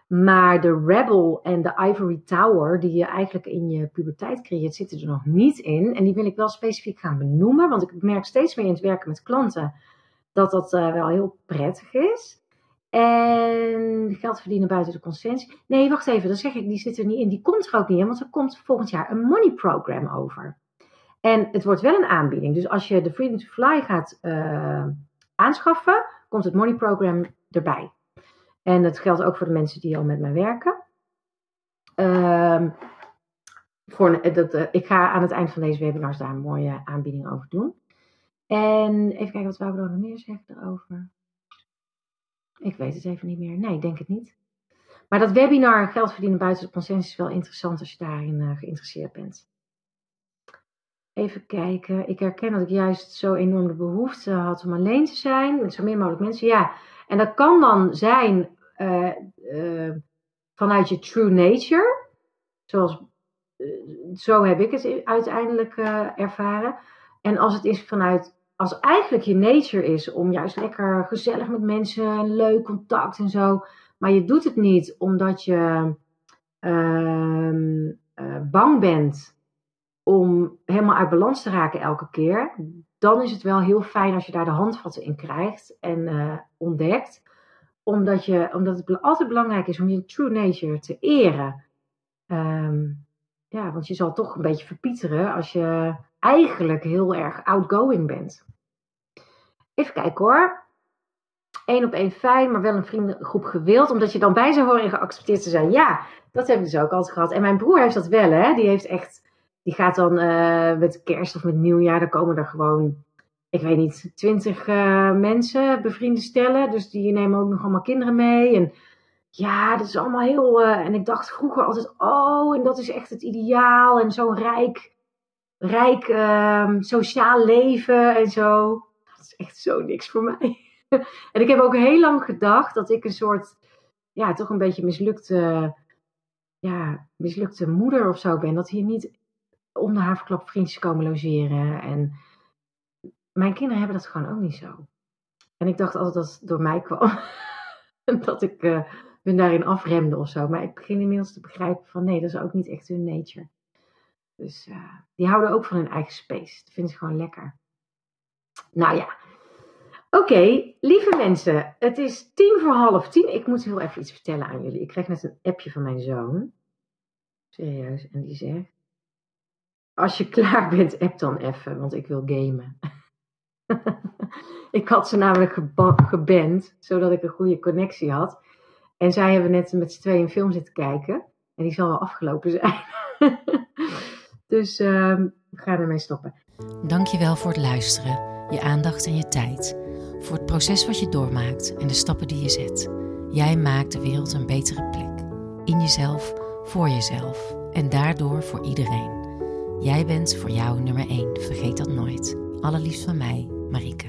Maar de Rebel en de Ivory Tower, die je eigenlijk in je puberteit creëert, zitten er nog niet in. En die wil ik wel specifiek gaan benoemen, want ik merk steeds meer in het werken met klanten dat dat uh, wel heel prettig is. En geld verdienen buiten de consensus. Nee, wacht even, dan zeg ik, die zit er niet in. Die komt er ook niet in, want er komt volgend jaar een money program over. En het wordt wel een aanbieding. Dus als je de Freedom to Fly gaat uh, aanschaffen, komt het money program erbij. En dat geldt ook voor de mensen die al met mij werken. Um, voor, dat, uh, ik ga aan het eind van deze webinars daar een mooie aanbieding over doen. En even kijken, wat wou ik nog meer zeggen erover? Ik weet het even niet meer. Nee, ik denk het niet. Maar dat webinar Geld verdienen buiten de consensus is wel interessant als je daarin uh, geïnteresseerd bent. Even kijken. Ik herken dat ik juist zo enorm de behoefte had om alleen te zijn. Met zo min mogelijk mensen. Ja, en dat kan dan zijn uh, uh, vanuit je true nature. Zoals, uh, zo heb ik het uiteindelijk ervaren. En als het is vanuit, als eigenlijk je nature is om juist lekker gezellig met mensen, leuk contact en zo. Maar je doet het niet omdat je ehm, bang bent om helemaal uit balans te raken elke keer. Dan is het wel heel fijn als je daar de handvatten in krijgt en ontdekt omdat, je, omdat het altijd belangrijk is om je true nature te eren. Um, ja, want je zal toch een beetje verpieteren als je eigenlijk heel erg outgoing bent. Even kijken hoor. één op één fijn, maar wel een vriendengroep gewild. Omdat je dan bij zou horen en geaccepteerd te zijn. Ja, dat heb ik dus ook altijd gehad. En mijn broer heeft dat wel, hè. Die heeft echt... Die gaat dan uh, met kerst of met nieuwjaar, dan komen er gewoon, ik weet niet, twintig uh, mensen bevrienden stellen. Dus die nemen ook nog allemaal kinderen mee. En ja, dat is allemaal heel. Uh, en ik dacht vroeger altijd, oh, en dat is echt het ideaal. En zo'n rijk, rijk um, sociaal leven en zo. Dat is echt zo niks voor mij. en ik heb ook heel lang gedacht dat ik een soort, ja, toch een beetje mislukte, ja, mislukte moeder of zo ben. Dat hier niet om de haverklap vriendjes komen logeren. En mijn kinderen hebben dat gewoon ook niet zo. En ik dacht altijd dat het door mij kwam. dat ik uh, hun daarin afremde of zo. Maar ik begin inmiddels te begrijpen van nee, dat is ook niet echt hun nature. Dus uh, die houden ook van hun eigen space. Dat vinden ze gewoon lekker. Nou ja. Oké, lieve mensen. Het is tien voor half tien. Ik moet heel even iets vertellen aan jullie. Ik kreeg net een appje van mijn zoon. Serieus. En die zegt als je klaar bent, app dan even, want ik wil gamen. Ik had ze namelijk geband, zodat ik een goede connectie had. En zij hebben net met z'n tweeën een film zitten kijken. En die zal wel afgelopen zijn. dus uh, we gaan ermee stoppen. Dankjewel voor het luisteren, je aandacht en je tijd. Voor het proces wat je doormaakt en de stappen die je zet. Jij maakt de wereld een betere plek. In jezelf, voor jezelf en daardoor voor iedereen. Jij bent voor jou nummer 1, vergeet dat nooit. Allerliefst van mij, Marike.